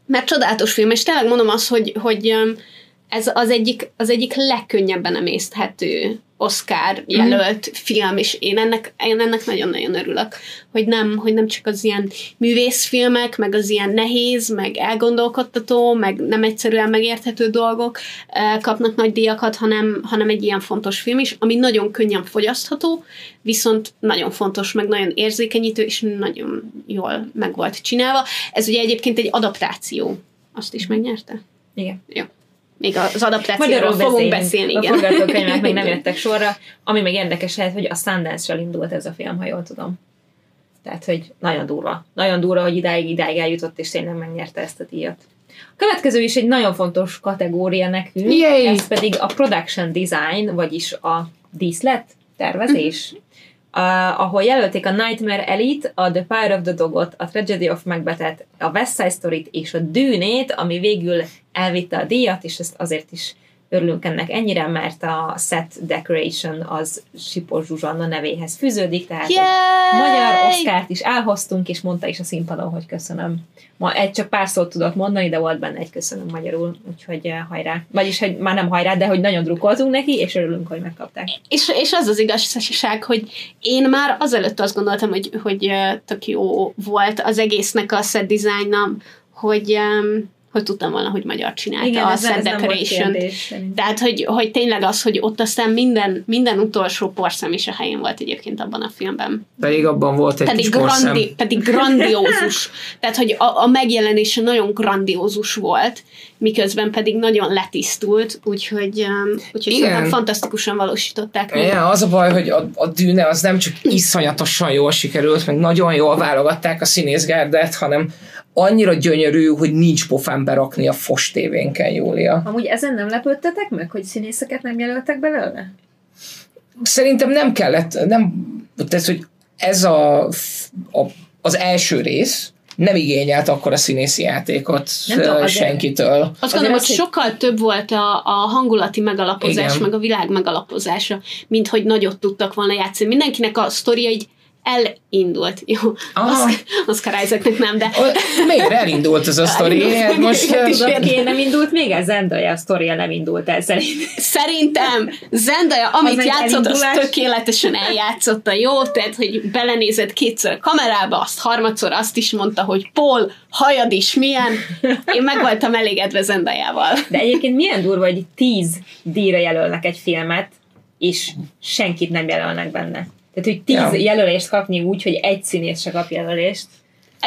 mert csodálatos film, és tényleg mondom azt, hogy, hogy ez az egyik, az egyik legkönnyebben emészthető Oscar jelölt mm. film, és én ennek, én ennek nagyon-nagyon örülök, hogy nem, hogy nem csak az ilyen művészfilmek, meg az ilyen nehéz, meg elgondolkodtató, meg nem egyszerűen megérthető dolgok kapnak nagy díjakat, hanem, hanem egy ilyen fontos film is, ami nagyon könnyen fogyasztható, viszont nagyon fontos, meg nagyon érzékenyítő, és nagyon jól meg volt csinálva. Ez ugye egyébként egy adaptáció. Azt is megnyerte? Igen. Jó még az adaptációról fogunk beszélni. igen. A forgatókönyvek még nem jöttek sorra, ami még érdekes lehet, hogy a Sundance-ről indult ez a film, ha jól tudom. Tehát, hogy nagyon durva. Nagyon durva, hogy idáig, idáig eljutott, és tényleg megnyerte ezt a díjat. A következő is egy nagyon fontos kategória nekünk, Yay! ez pedig a production design, vagyis a díszlet, tervezés. Uh, ahol jelölték a Nightmare Elite, a The Fire of the Dogot, a Tragedy of Macbethet, a West Side Story-t és a Dűnét, ami végül elvitte a díjat, és ezt azért is örülünk ennek ennyire, mert a set decoration az Sipos Zsuzsanna nevéhez fűződik, tehát egy Yay! magyar oszkárt is elhoztunk, és mondta is a színpadon, hogy köszönöm. Ma egy csak pár szót tudott mondani, de volt benne egy köszönöm magyarul, úgyhogy eh, hajrá. Vagyis, hogy már nem hajrá, de hogy nagyon drukkoltunk neki, és örülünk, hogy megkapták. És, és az az igazság, hogy én már azelőtt azt gondoltam, hogy, hogy eh, tök jó volt az egésznek a set design hogy, um, hogy tudtam volna, hogy magyar csinálta Igen, a ez, volt decoration. Tehát, hogy, hogy tényleg az, hogy ott aztán minden, minden utolsó porszem is a helyén volt egyébként abban a filmben. Pedig abban volt egy Pedig, kis porszem. grandi, pedig grandiózus. Tehát, hogy a, a megjelenése nagyon grandiózus volt, miközben pedig nagyon letisztult, úgyhogy, um, úgyhogy Igen. fantasztikusan valósították meg. Igen, az a baj, hogy a, a dűne az nem csak iszonyatosan jól sikerült, meg nagyon jól válogatták a színészgárdát, hanem annyira gyönyörű, hogy nincs pofán berakni a fos tévénken, Júlia. Amúgy ezen nem lepődtetek meg, hogy színészeket nem jelöltek belőle? Szerintem nem kellett, nem, tehát, hogy ez a, a, az első rész nem igényelt akkor a színészi játékot Nem tudom, senkitől. Azt gondolom, hogy az, hogy- sokkal több volt a, a hangulati megalapozás, Igen. meg a világ megalapozása, mint hogy nagyot tudtak volna játszani. Mindenkinek a sztoria így elindult. Jó, Aha. Oscar, Isaacnek nem, de Miért elindult ez a sztori? Hát Most ki nem indult még? Ez Zendaya a sztoria nem indult el szerint. szerintem Zendaya, amit egy játszott, az tökéletesen eljátszotta, jó? Tehát, hogy belenézett kétszer a kamerába, azt harmadszor azt is mondta, hogy Paul, hajad is milyen. Én meg voltam elégedve Zendayával. De egyébként milyen durva, hogy tíz díjra jelölnek egy filmet, és senkit nem jelölnek benne. Tehát, hogy tíz Ja. jelölést kapni úgy, hogy egy színész se kap jelölést.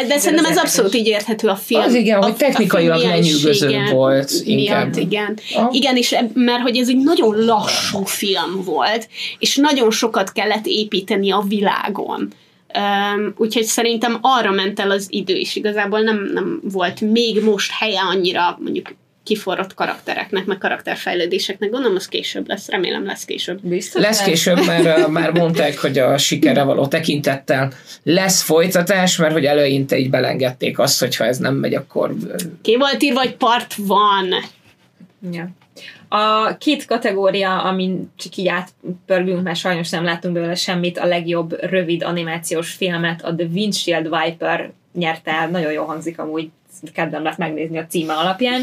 De szerintem ez abszolút így érthető a film. Az igen, a, hogy technikailag lenyűgöző volt inkább. Miatt, igen. Aha. Igen, és eb- mert hogy ez egy nagyon lassú film volt, és nagyon sokat kellett építeni a világon. Um, úgyhogy szerintem arra ment el az idő is. Igazából nem, nem volt még most helye annyira mondjuk kiforrott karaktereknek, meg karakterfejlődéseknek. Gondolom, az később lesz. Remélem lesz később. Biztos? Lesz később, mert uh, már mondták, hogy a sikerre való tekintettel lesz folytatás, mert hogy eleinte így belengedték azt, hogy ha ez nem megy, akkor Ki volt írva, hogy part van. Ja. A két kategória, amin csak így átpörgünk, mert sajnos nem látunk belőle semmit, a legjobb rövid animációs filmet, a The Windshield Viper nyerte el, nagyon jól hangzik amúgy, kedvem lett megnézni a címe alapján,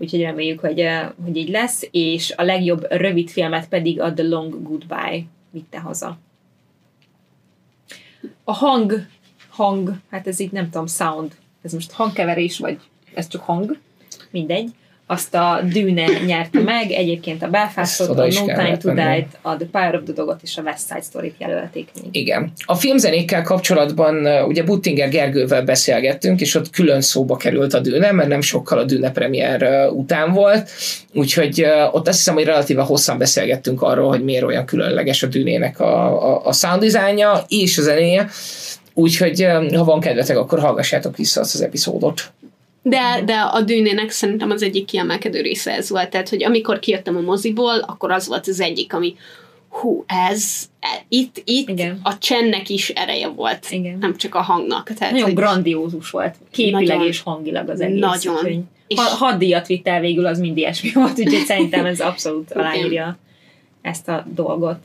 úgyhogy reméljük, hogy, hogy így lesz, és a legjobb rövid filmet pedig a The Long Goodbye vitte haza. A hang, hang, hát ez így nem tudom, sound, ez most hangkeverés, vagy ez csak hang, mindegy. Azt a Dűne nyerte meg, egyébként a Belfastot, a No Time to. Die-t, a The Power of the Dogot és a West Side Story-t jelölték még. igen. A filmzenékkel kapcsolatban ugye Buttinger Gergővel beszélgettünk, és ott külön szóba került a Dűne, mert nem sokkal a Dűne premier után volt, úgyhogy ott azt hiszem, hogy relatíve hosszan beszélgettünk arról, hogy miért olyan különleges a Dűnének a, a, a sound designja és a zenéje, úgyhogy ha van kedvetek, akkor hallgassátok vissza azt az epizódot. De, de a dűnének szerintem az egyik kiemelkedő része ez volt, tehát, hogy amikor kijöttem a moziból, akkor az volt az egyik, ami hú, ez, e, itt, itt Igen. a csennek is ereje volt, Igen. nem csak a hangnak. Tehát, Nagyon hogy grandiózus volt, képileg Nagyon. és hangilag az egész. Nagyon. És- Ha, hat díjat vitt el végül, az mind ilyesmi volt, úgyhogy szerintem ez abszolút aláírja ezt a dolgot.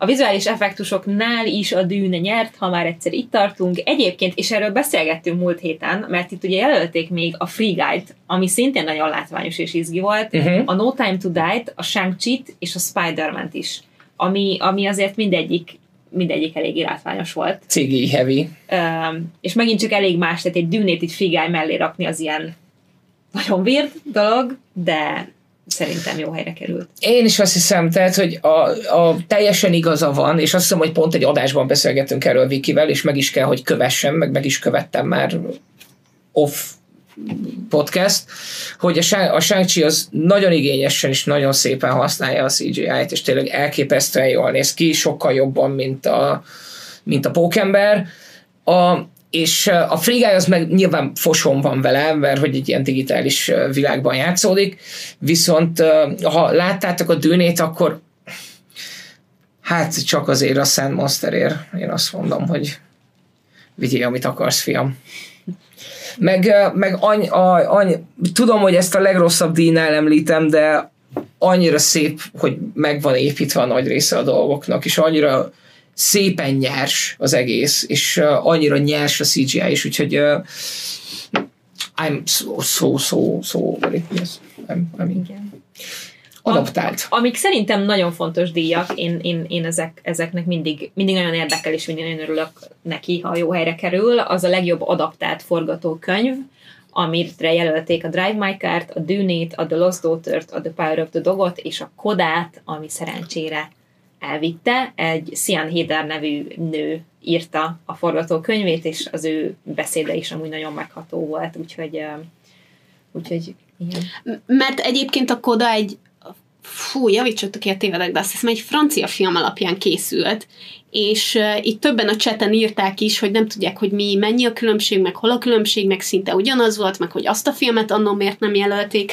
A vizuális effektusoknál is a dűne nyert, ha már egyszer itt tartunk. Egyébként, és erről beszélgettünk múlt héten, mert itt ugye jelölték még a Free Guide, ami szintén nagyon látványos és izgi volt, Uh-huh. a No Time to Die-t, a shang és a Spider-Man-t is, ami, ami azért mindegyik, mindegyik eléggé látványos volt. CGI heavy. Üm, és megint csak elég más, tehát egy dűnét így Free Guy mellé rakni az ilyen nagyon weird dolog, de szerintem jó helyre került. Én is azt hiszem, tehát, hogy a, a teljesen igaza van, és azt hiszem, hogy pont egy adásban beszélgettünk erről Vikivel, és meg is kell, hogy kövessem, meg meg is követtem már off podcast, hogy a shang az nagyon igényesen és nagyon szépen használja a CGI-t, és tényleg elképesztően jól néz ki, sokkal jobban, mint a, mint a pókember. A, és a Guy az meg nyilván foson van vele, mert hogy egy ilyen digitális világban játszódik, viszont ha láttátok a dűnét, akkor hát csak azért a Szent Monsterért én azt mondom, hogy vigyél, amit akarsz, fiam. Meg, meg any, a, any, tudom, hogy ezt a legrosszabb díjnál említem, de annyira szép, hogy meg van építve a nagy része a dolgoknak, és annyira szépen nyers az egész, és uh, annyira nyers a CGI is, úgyhogy uh, I'm so, so, so, so very, yes. I'm, I'm Igen. adaptált. Amik szerintem nagyon fontos díjak, én, én, én ezek, ezeknek mindig, mindig nagyon érdekel, és mindig nagyon örülök neki, ha jó helyre kerül, az a legjobb adaptált forgatókönyv, amire jelölték a Drive My Car-t, a Dűnét, a The Lost Daughter-t, a The Power of the Dogot, és a Kodát, ami szerencsére elvitte. Egy Sian Heder nevű nő írta a forgatókönyvét, és az ő beszéde is amúgy nagyon megható volt, úgyhogy, úgyhogy igen. Mert egyébként a Koda egy fú, javítsatok ki a tévedek, de azt hiszem egy francia film alapján készült, és uh, itt többen a cseten írták is, hogy nem tudják, hogy mi, mennyi a különbség, meg hol a különbség, meg szinte ugyanaz volt, meg hogy azt a filmet annól miért nem jelölték.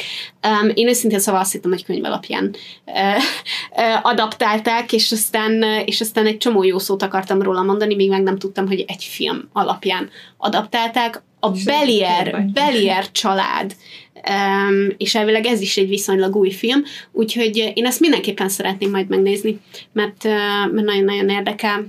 Um, én őszintén szóval azt hittem, hogy könyv alapján uh, uh, adaptálták, és aztán, uh, és aztán egy csomó jó szót akartam róla mondani, még meg nem tudtam, hogy egy film alapján adaptálták. A Belier. Belier család Um, és elvileg ez is egy viszonylag új film, úgyhogy én ezt mindenképpen szeretném majd megnézni, mert, uh, mert nagyon-nagyon érdekel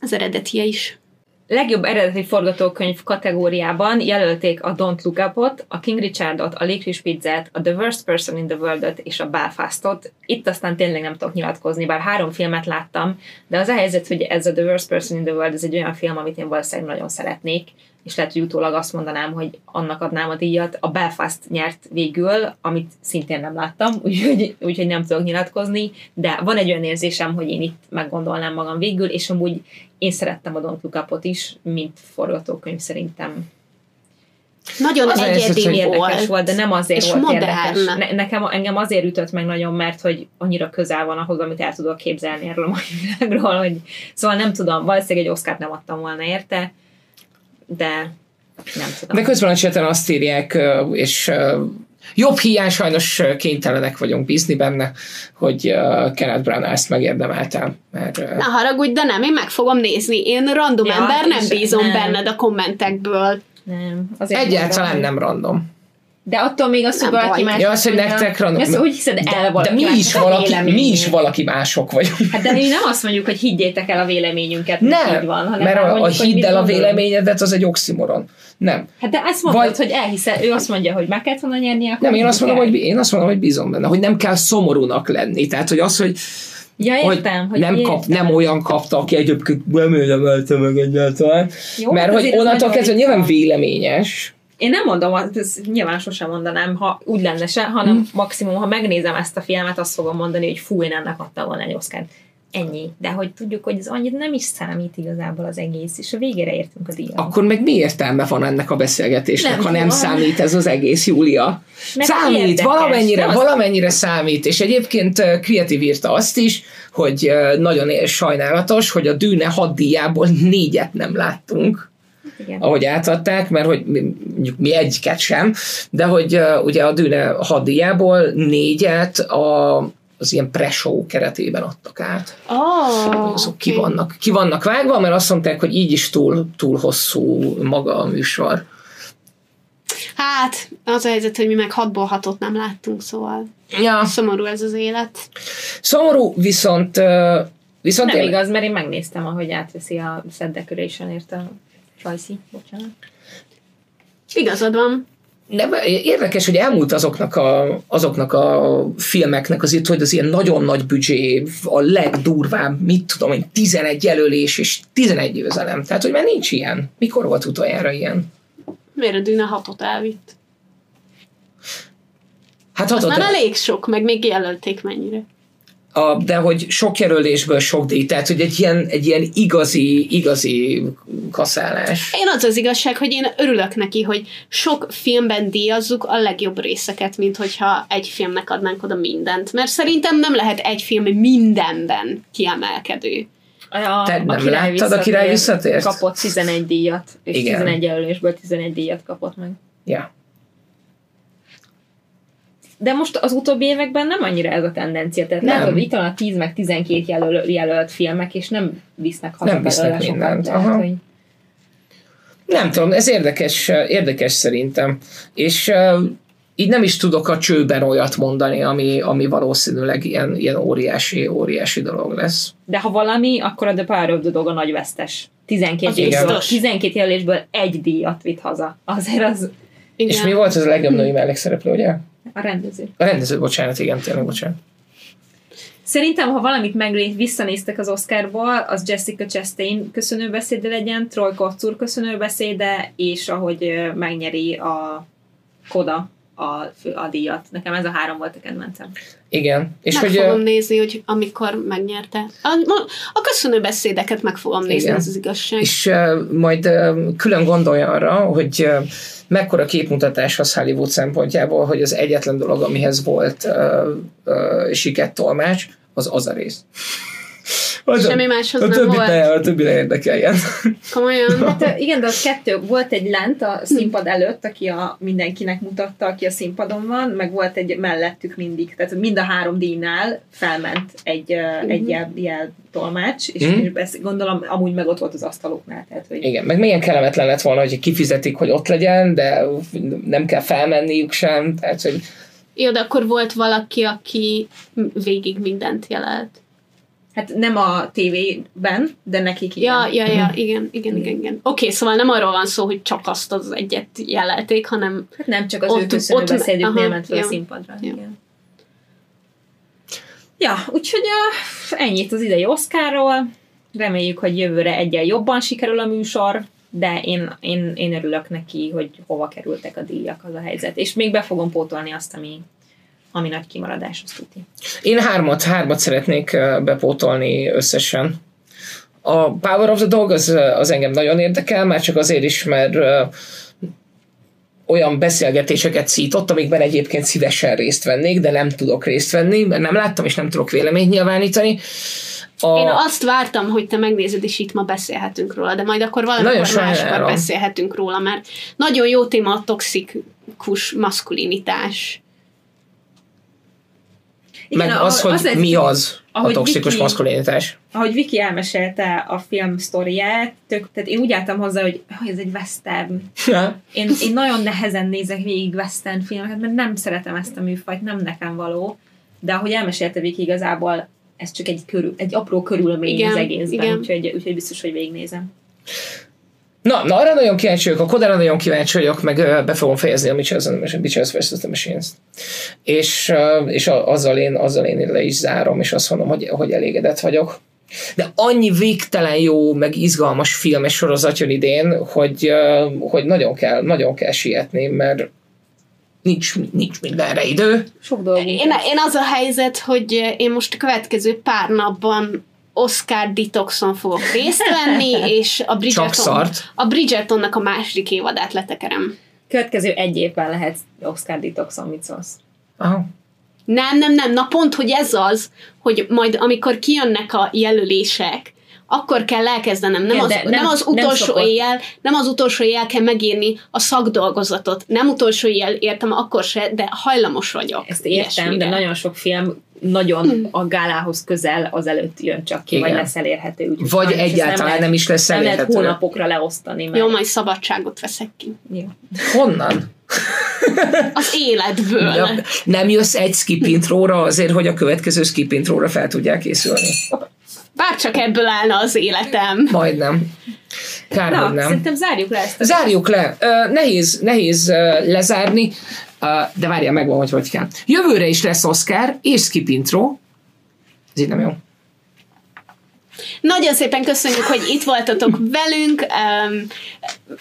az eredetie is. legjobb eredeti forgatókönyv kategóriában jelölték a Don't Look Up-ot, a King Richardot, a Licorice Pizzát, a The Worst Person in the World-ot és a Belfastot. Itt aztán tényleg nem tudok nyilatkozni, bár három filmet láttam, de az a helyzet, hogy ez a The Worst Person in the World, ez egy olyan film, amit én valószínűleg nagyon szeretnék, és lehet, hogy utólag azt mondanám, hogy annak adnám a díjat. A Belfast nyert végül, amit szintén nem láttam, úgyhogy, úgyhogy nem tudok nyilatkozni, de van egy olyan érzésem, hogy én itt meggondolnám magam végül, és amúgy én szerettem a Don't Look Up-ot is, mint forgatókönyv szerintem. Nagyon Az egyedi Érdekes volt. de nem azért és volt modern. érdekes. Ne, nekem, engem azért ütött meg nagyon, mert hogy annyira közel van ahhoz, amit el tudok képzelni erről a mai világról, hogy szóval nem tudom, valószínűleg egy Oscar nem adtam volna érte, de nem tudom. De közben a cseten azt írják, és jobb hiány sajnos kénytelenek vagyunk bízni benne, hogy Kenneth Branagh ezt megérdemelte. Mert, Ne haragudj, de nem, én meg fogom nézni. Én random Ja, ember, nem bízom nem. benned a kommentekből. nem, azért Egyáltalán nem random. De attól még az, hogy Nem valaki baj. más... Ja, az, hogy nektek. Ja, az, hogy hiszed el De valaki mi is, a valaki, mi is valaki mások vagyunk. Hát de mi nem azt mondjuk, hogy higgyétek el a véleményünket, hogy Nem, így van, hanem mert a, a mondjuk, hogy hidd el a véleményedet, az egy oximoron. Nem. Hát de ezt mondod, Vagy- hogy elhiszel, ő azt mondja, hogy meg kellett volna nyerni, akkor Nem, én azt, mondom, hogy, én azt mondom, hogy bízom benne, hogy nem kell szomorúnak lenni. Tehát, hogy az, hogy, Ja, hogy, értem, hogy nem, értem. kap, nem olyan kapta, aki egyébként nem érdemelte meg egyáltalán. Jó, Mert hát hogy azért ez onnantól kezdve nyilván véleményes, Én nem mondom, ezt nyilván sosem mondanám, ha úgy lenne se, hanem Hmm. maximum, ha megnézem ezt a filmet, azt fogom mondani, hogy fú, én ennek adtam volna egy Oscar. Ennyi. De hogy tudjuk, hogy ez annyit nem is számít igazából az egész, és a végére értünk a díjat. akkor meg mi értelme van ennek a beszélgetésnek, Nem ha nem tudom. számít ez az egész, Júlia? Mert számít, érdekes. valamennyire, az- valamennyire számít, és egyébként Creative írta azt is, hogy nagyon sajnálatos, hogy a Dűne hat díjából négyet nem láttunk, Igen. ahogy átadták, mert hogy mi, mondjuk mi egyiket sem, de hogy uh, ugye a Dűne hat díjából négyet a, az ilyen pre-show keretében adtak át. Oh, Azok ki vannak, ki vannak vágva, mert azt mondták, hogy így is túl, túl hosszú maga a műsor. Hát, az a helyzet, hogy mi meg hatból hatot nem láttunk, szóval Ja, szomorú ez az élet. Szomorú, viszont Viszont Nem én, igaz, mert én megnéztem, ahogy átveszi a Set Decoration-ért a Rajci, bocsánat. Igazad van. nem, érdekes, hogy elmúlt azoknak a, azoknak a filmeknek az itt, hogy az ilyen nagyon nagy büdzsé, a legdurvább, mit tudom én, 11 jelölés és 11 győzelem. Tehát, hogy már nincs ilyen. Mikor volt utoljára ilyen? Miért a Dűne hatot elvitt? Hát Az adod, már elég sok, meg még jelölték mennyire. A, de hogy sok jelölésből sok díj, tehát hogy egy ilyen, egy ilyen igazi, igazi kaszálás. Én az az igazság, hogy én örülök neki, hogy sok filmben díjazzuk a legjobb részeket, mint hogyha egy filmnek adnánk oda mindent. Mert szerintem nem lehet egy film mindenben kiemelkedő. A, Te nem láttad a Király visszatért? Kapott 11 díjat, és Igen. 11 jelölésből 11 díjat kapott meg. Ja. De most az utóbbi években nem annyira ez a tendencia. Tehát Nem. nem. itt van a 10 meg 12 jelöl, jelölt filmek, és nem visznek haza Nem visznek belőle sokat, mindent, tehát, hogy Nem tudom, ez érdekes, érdekes szerintem. És így nem is tudok a csőben olyat mondani, ami, ami valószínűleg ilyen, ilyen óriási, óriási dolog lesz. De ha valami, akkor a The Power of the Dog a nagy vesztes. 12, Az jelölésből, biztos. 12 jelölésből egy díjat vitt haza. Azért az Igen. És mi volt az a legjobb női mellékszereplő, ugye? A rendező. A rendező, bocsánat, igen, tényleg, bocsánat. Szerintem, ha valamit meglé- visszanéztek az Oscarból, az Jessica Chastain köszönőbeszéde legyen, Troy Kotsur köszönőbeszéde, és ahogy megnyeri a Koda a, a díjat. Nekem ez a három volt a kedvencem. Igen. És meg hogy, fogom ö, nézni, hogy amikor megnyerte. A, a köszönő beszédeket meg fogom nézni, Igen. ez az igazság. és uh, majd uh, külön gondolj arra, hogy uh, mekkora képmutatás az Hollywood szempontjából, hogy az egyetlen dolog, amihez volt uh, uh, sikett tolmács, az az a rész. Az Semmi máshoz a nem többi volt. Ne, a többi ne érdekeljen. Komolyan. Hát igen, de az kettő, volt egy lent a színpad előtt, aki a mindenkinek mutatta, aki a színpadon van, meg volt egy mellettük mindig, tehát mind a három díjnál felment egy, uh, egy jel, jel tolmács, és, és ezt gondolom amúgy meg ott volt az asztaloknál, tehát hogy Igen, meg milyen kellemetlen lett volna, hogy kifizetik, hogy ott legyen, de nem kell felmenniük sem, tehát hogy Jó, de akkor volt valaki, aki végig mindent jelelt. Hát nem a tévében, de nekik igen. Ja, ja, ja, igen, igen, igen, igen. Oké, okay, szóval nem arról van szó, hogy csak azt az egyet jelelték, hanem Hát nem csak az Ott- ő köszönő ott- beszédüknél aha, ment fel a ja. színpadra. Ja. Igen. Ja, úgyhogy a, ennyit az idei Oscarról. Reméljük, hogy jövőre egyen jobban sikerül a műsor, de én, én, én örülök neki, hogy hova kerültek a díjak, az a helyzet. És még be fogom pótolni azt, ami, ami nagy kimaradás, azt tuti. Én hármat, hármat szeretnék bepótolni összesen. A Power of the Dog az, az engem nagyon érdekel, már csak azért is, mert olyan beszélgetéseket szított, amikben egyébként szívesen részt vennék, de nem tudok részt venni, mert nem láttam, és nem tudok véleményt nyilvánítani. A, Én azt vártam, hogy te megnézed, és itt ma beszélhetünk róla, de majd akkor valamikor máskor beszélhetünk róla, mert nagyon jó téma a toxikus maszkulinitás. Meg ahogy- az, hogy azért- mi az a ahogy toxikus Viki- maszkulinitás. Ahogy Viki elmesélte a film sztoriát, tök, tehát én úgy álltam hozzá, hogy oh, ez egy western. Én, én nagyon nehezen nézek végig western filmeket, mert nem szeretem ezt a műfajt, nem nekem való. De ahogy elmesélte Viki, igazából ez csak egy, körül, egy apró körülmény Igen, az egészben, igen. úgyhogy, úgyhogy biztos, hogy végignézem. Na, na, arra nagyon kíváncsi vagyok, a Kodára nagyon kíváncsi vagyok, meg ö, be fogom fejezni a Mitchells, vs. The Machines. És, ö, és a, azzal, én, azzal én le is zárom, és azt mondom, hogy, hogy elégedett vagyok. De annyi végtelen jó, meg izgalmas filmes sorozat jön idén, hogy, ö, hogy nagyon, kell, nagyon kell sietni, mert nincs, nincs mindenre idő. Sok dolgunk. Én, én az a helyzet, hogy én most a következő pár napban Oscar Detoxon fogok részt venni, és a Bridgerton, a Bridgertonnak a második évadát letekerem. Következő egy évben lehet Oscar Detoxon, mit szólsz? Aha. Nem, nem, nem, na pont, hogy ez az, hogy majd amikor kijönnek a jelölések, akkor kell elkezdenem, nem, az, nem, nem- nem az nem utolsó szokott. éjjel, nem az utolsó éjjel kell megírni a szakdolgozatot. Nem utolsó éjjel értem akkor se, de hajlamos vagyok. Ezt értem, ilyesmire. de nagyon sok film nagyon a gálához közel az előtt jön csak ki, Igen. vagy lesz elérhető. Úgyhogy Vagy ezt egyáltalán lehet- nem is lesz Nem lehet elérhető. hónapokra leosztani, mert Jó, majd szabadságot veszek ki. Jó. Honnan? Az életből. Ja, nem jössz egy skip intróra azért, hogy a következő skip intróra fel tudják készülni. Bárcsak ebből állna az életem. Majdnem. Kár, Na, hogy nem. szerintem zárjuk le ezt. Zárjuk le. Ö, nehéz, nehéz ö, lezárni, de várjál, megvan, hogy hogy kell. Jövőre is lesz Oscar és skip intro. Ez így nem jó. Nagyon szépen köszönjük, hogy itt voltatok velünk. Um,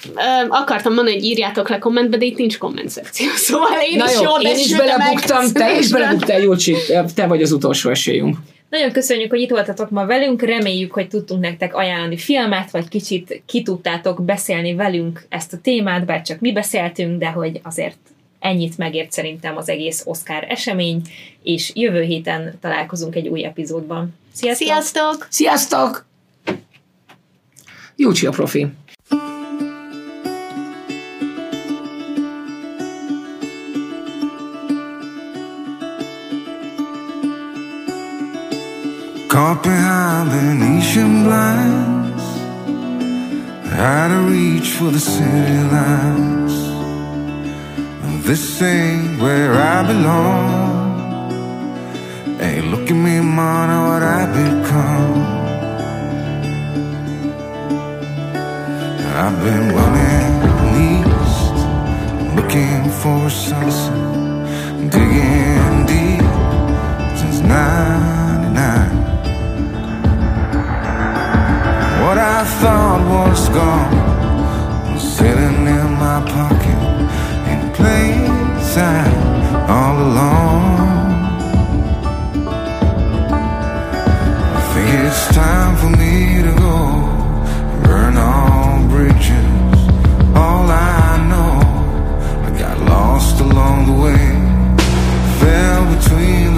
um, akartam mondani, hogy írjátok le kommentbe, de itt nincs komment szekció, szóval én Na is jó, jól én is belebuktam, te is belebuktál, Júlcsi, te vagy az utolsó esélyünk. Nagyon köszönjük, hogy itt voltatok ma velünk, reméljük, hogy tudtunk nektek ajánlani filmet, vagy kicsit ki tudtátok beszélni velünk ezt a témát, bár csak mi beszéltünk, de hogy azért ennyit megért szerintem az egész Oscar esemény, és jövő héten találkozunk egy új epizódban. Sziasztok! Sziasztok! Sziasztok! Júlcsi a profi. Caught behind Venetian blinds, out of reach for the city lights. This ain't where I belong. Hey, look at me, man, what I've become. I've been running east, looking for a sunset, digging deep since '99. What I thought was gone was sitting in my pocket plain sight all along. I think it's time for me to go burn all bridges. All I know, I got lost along the way, fell between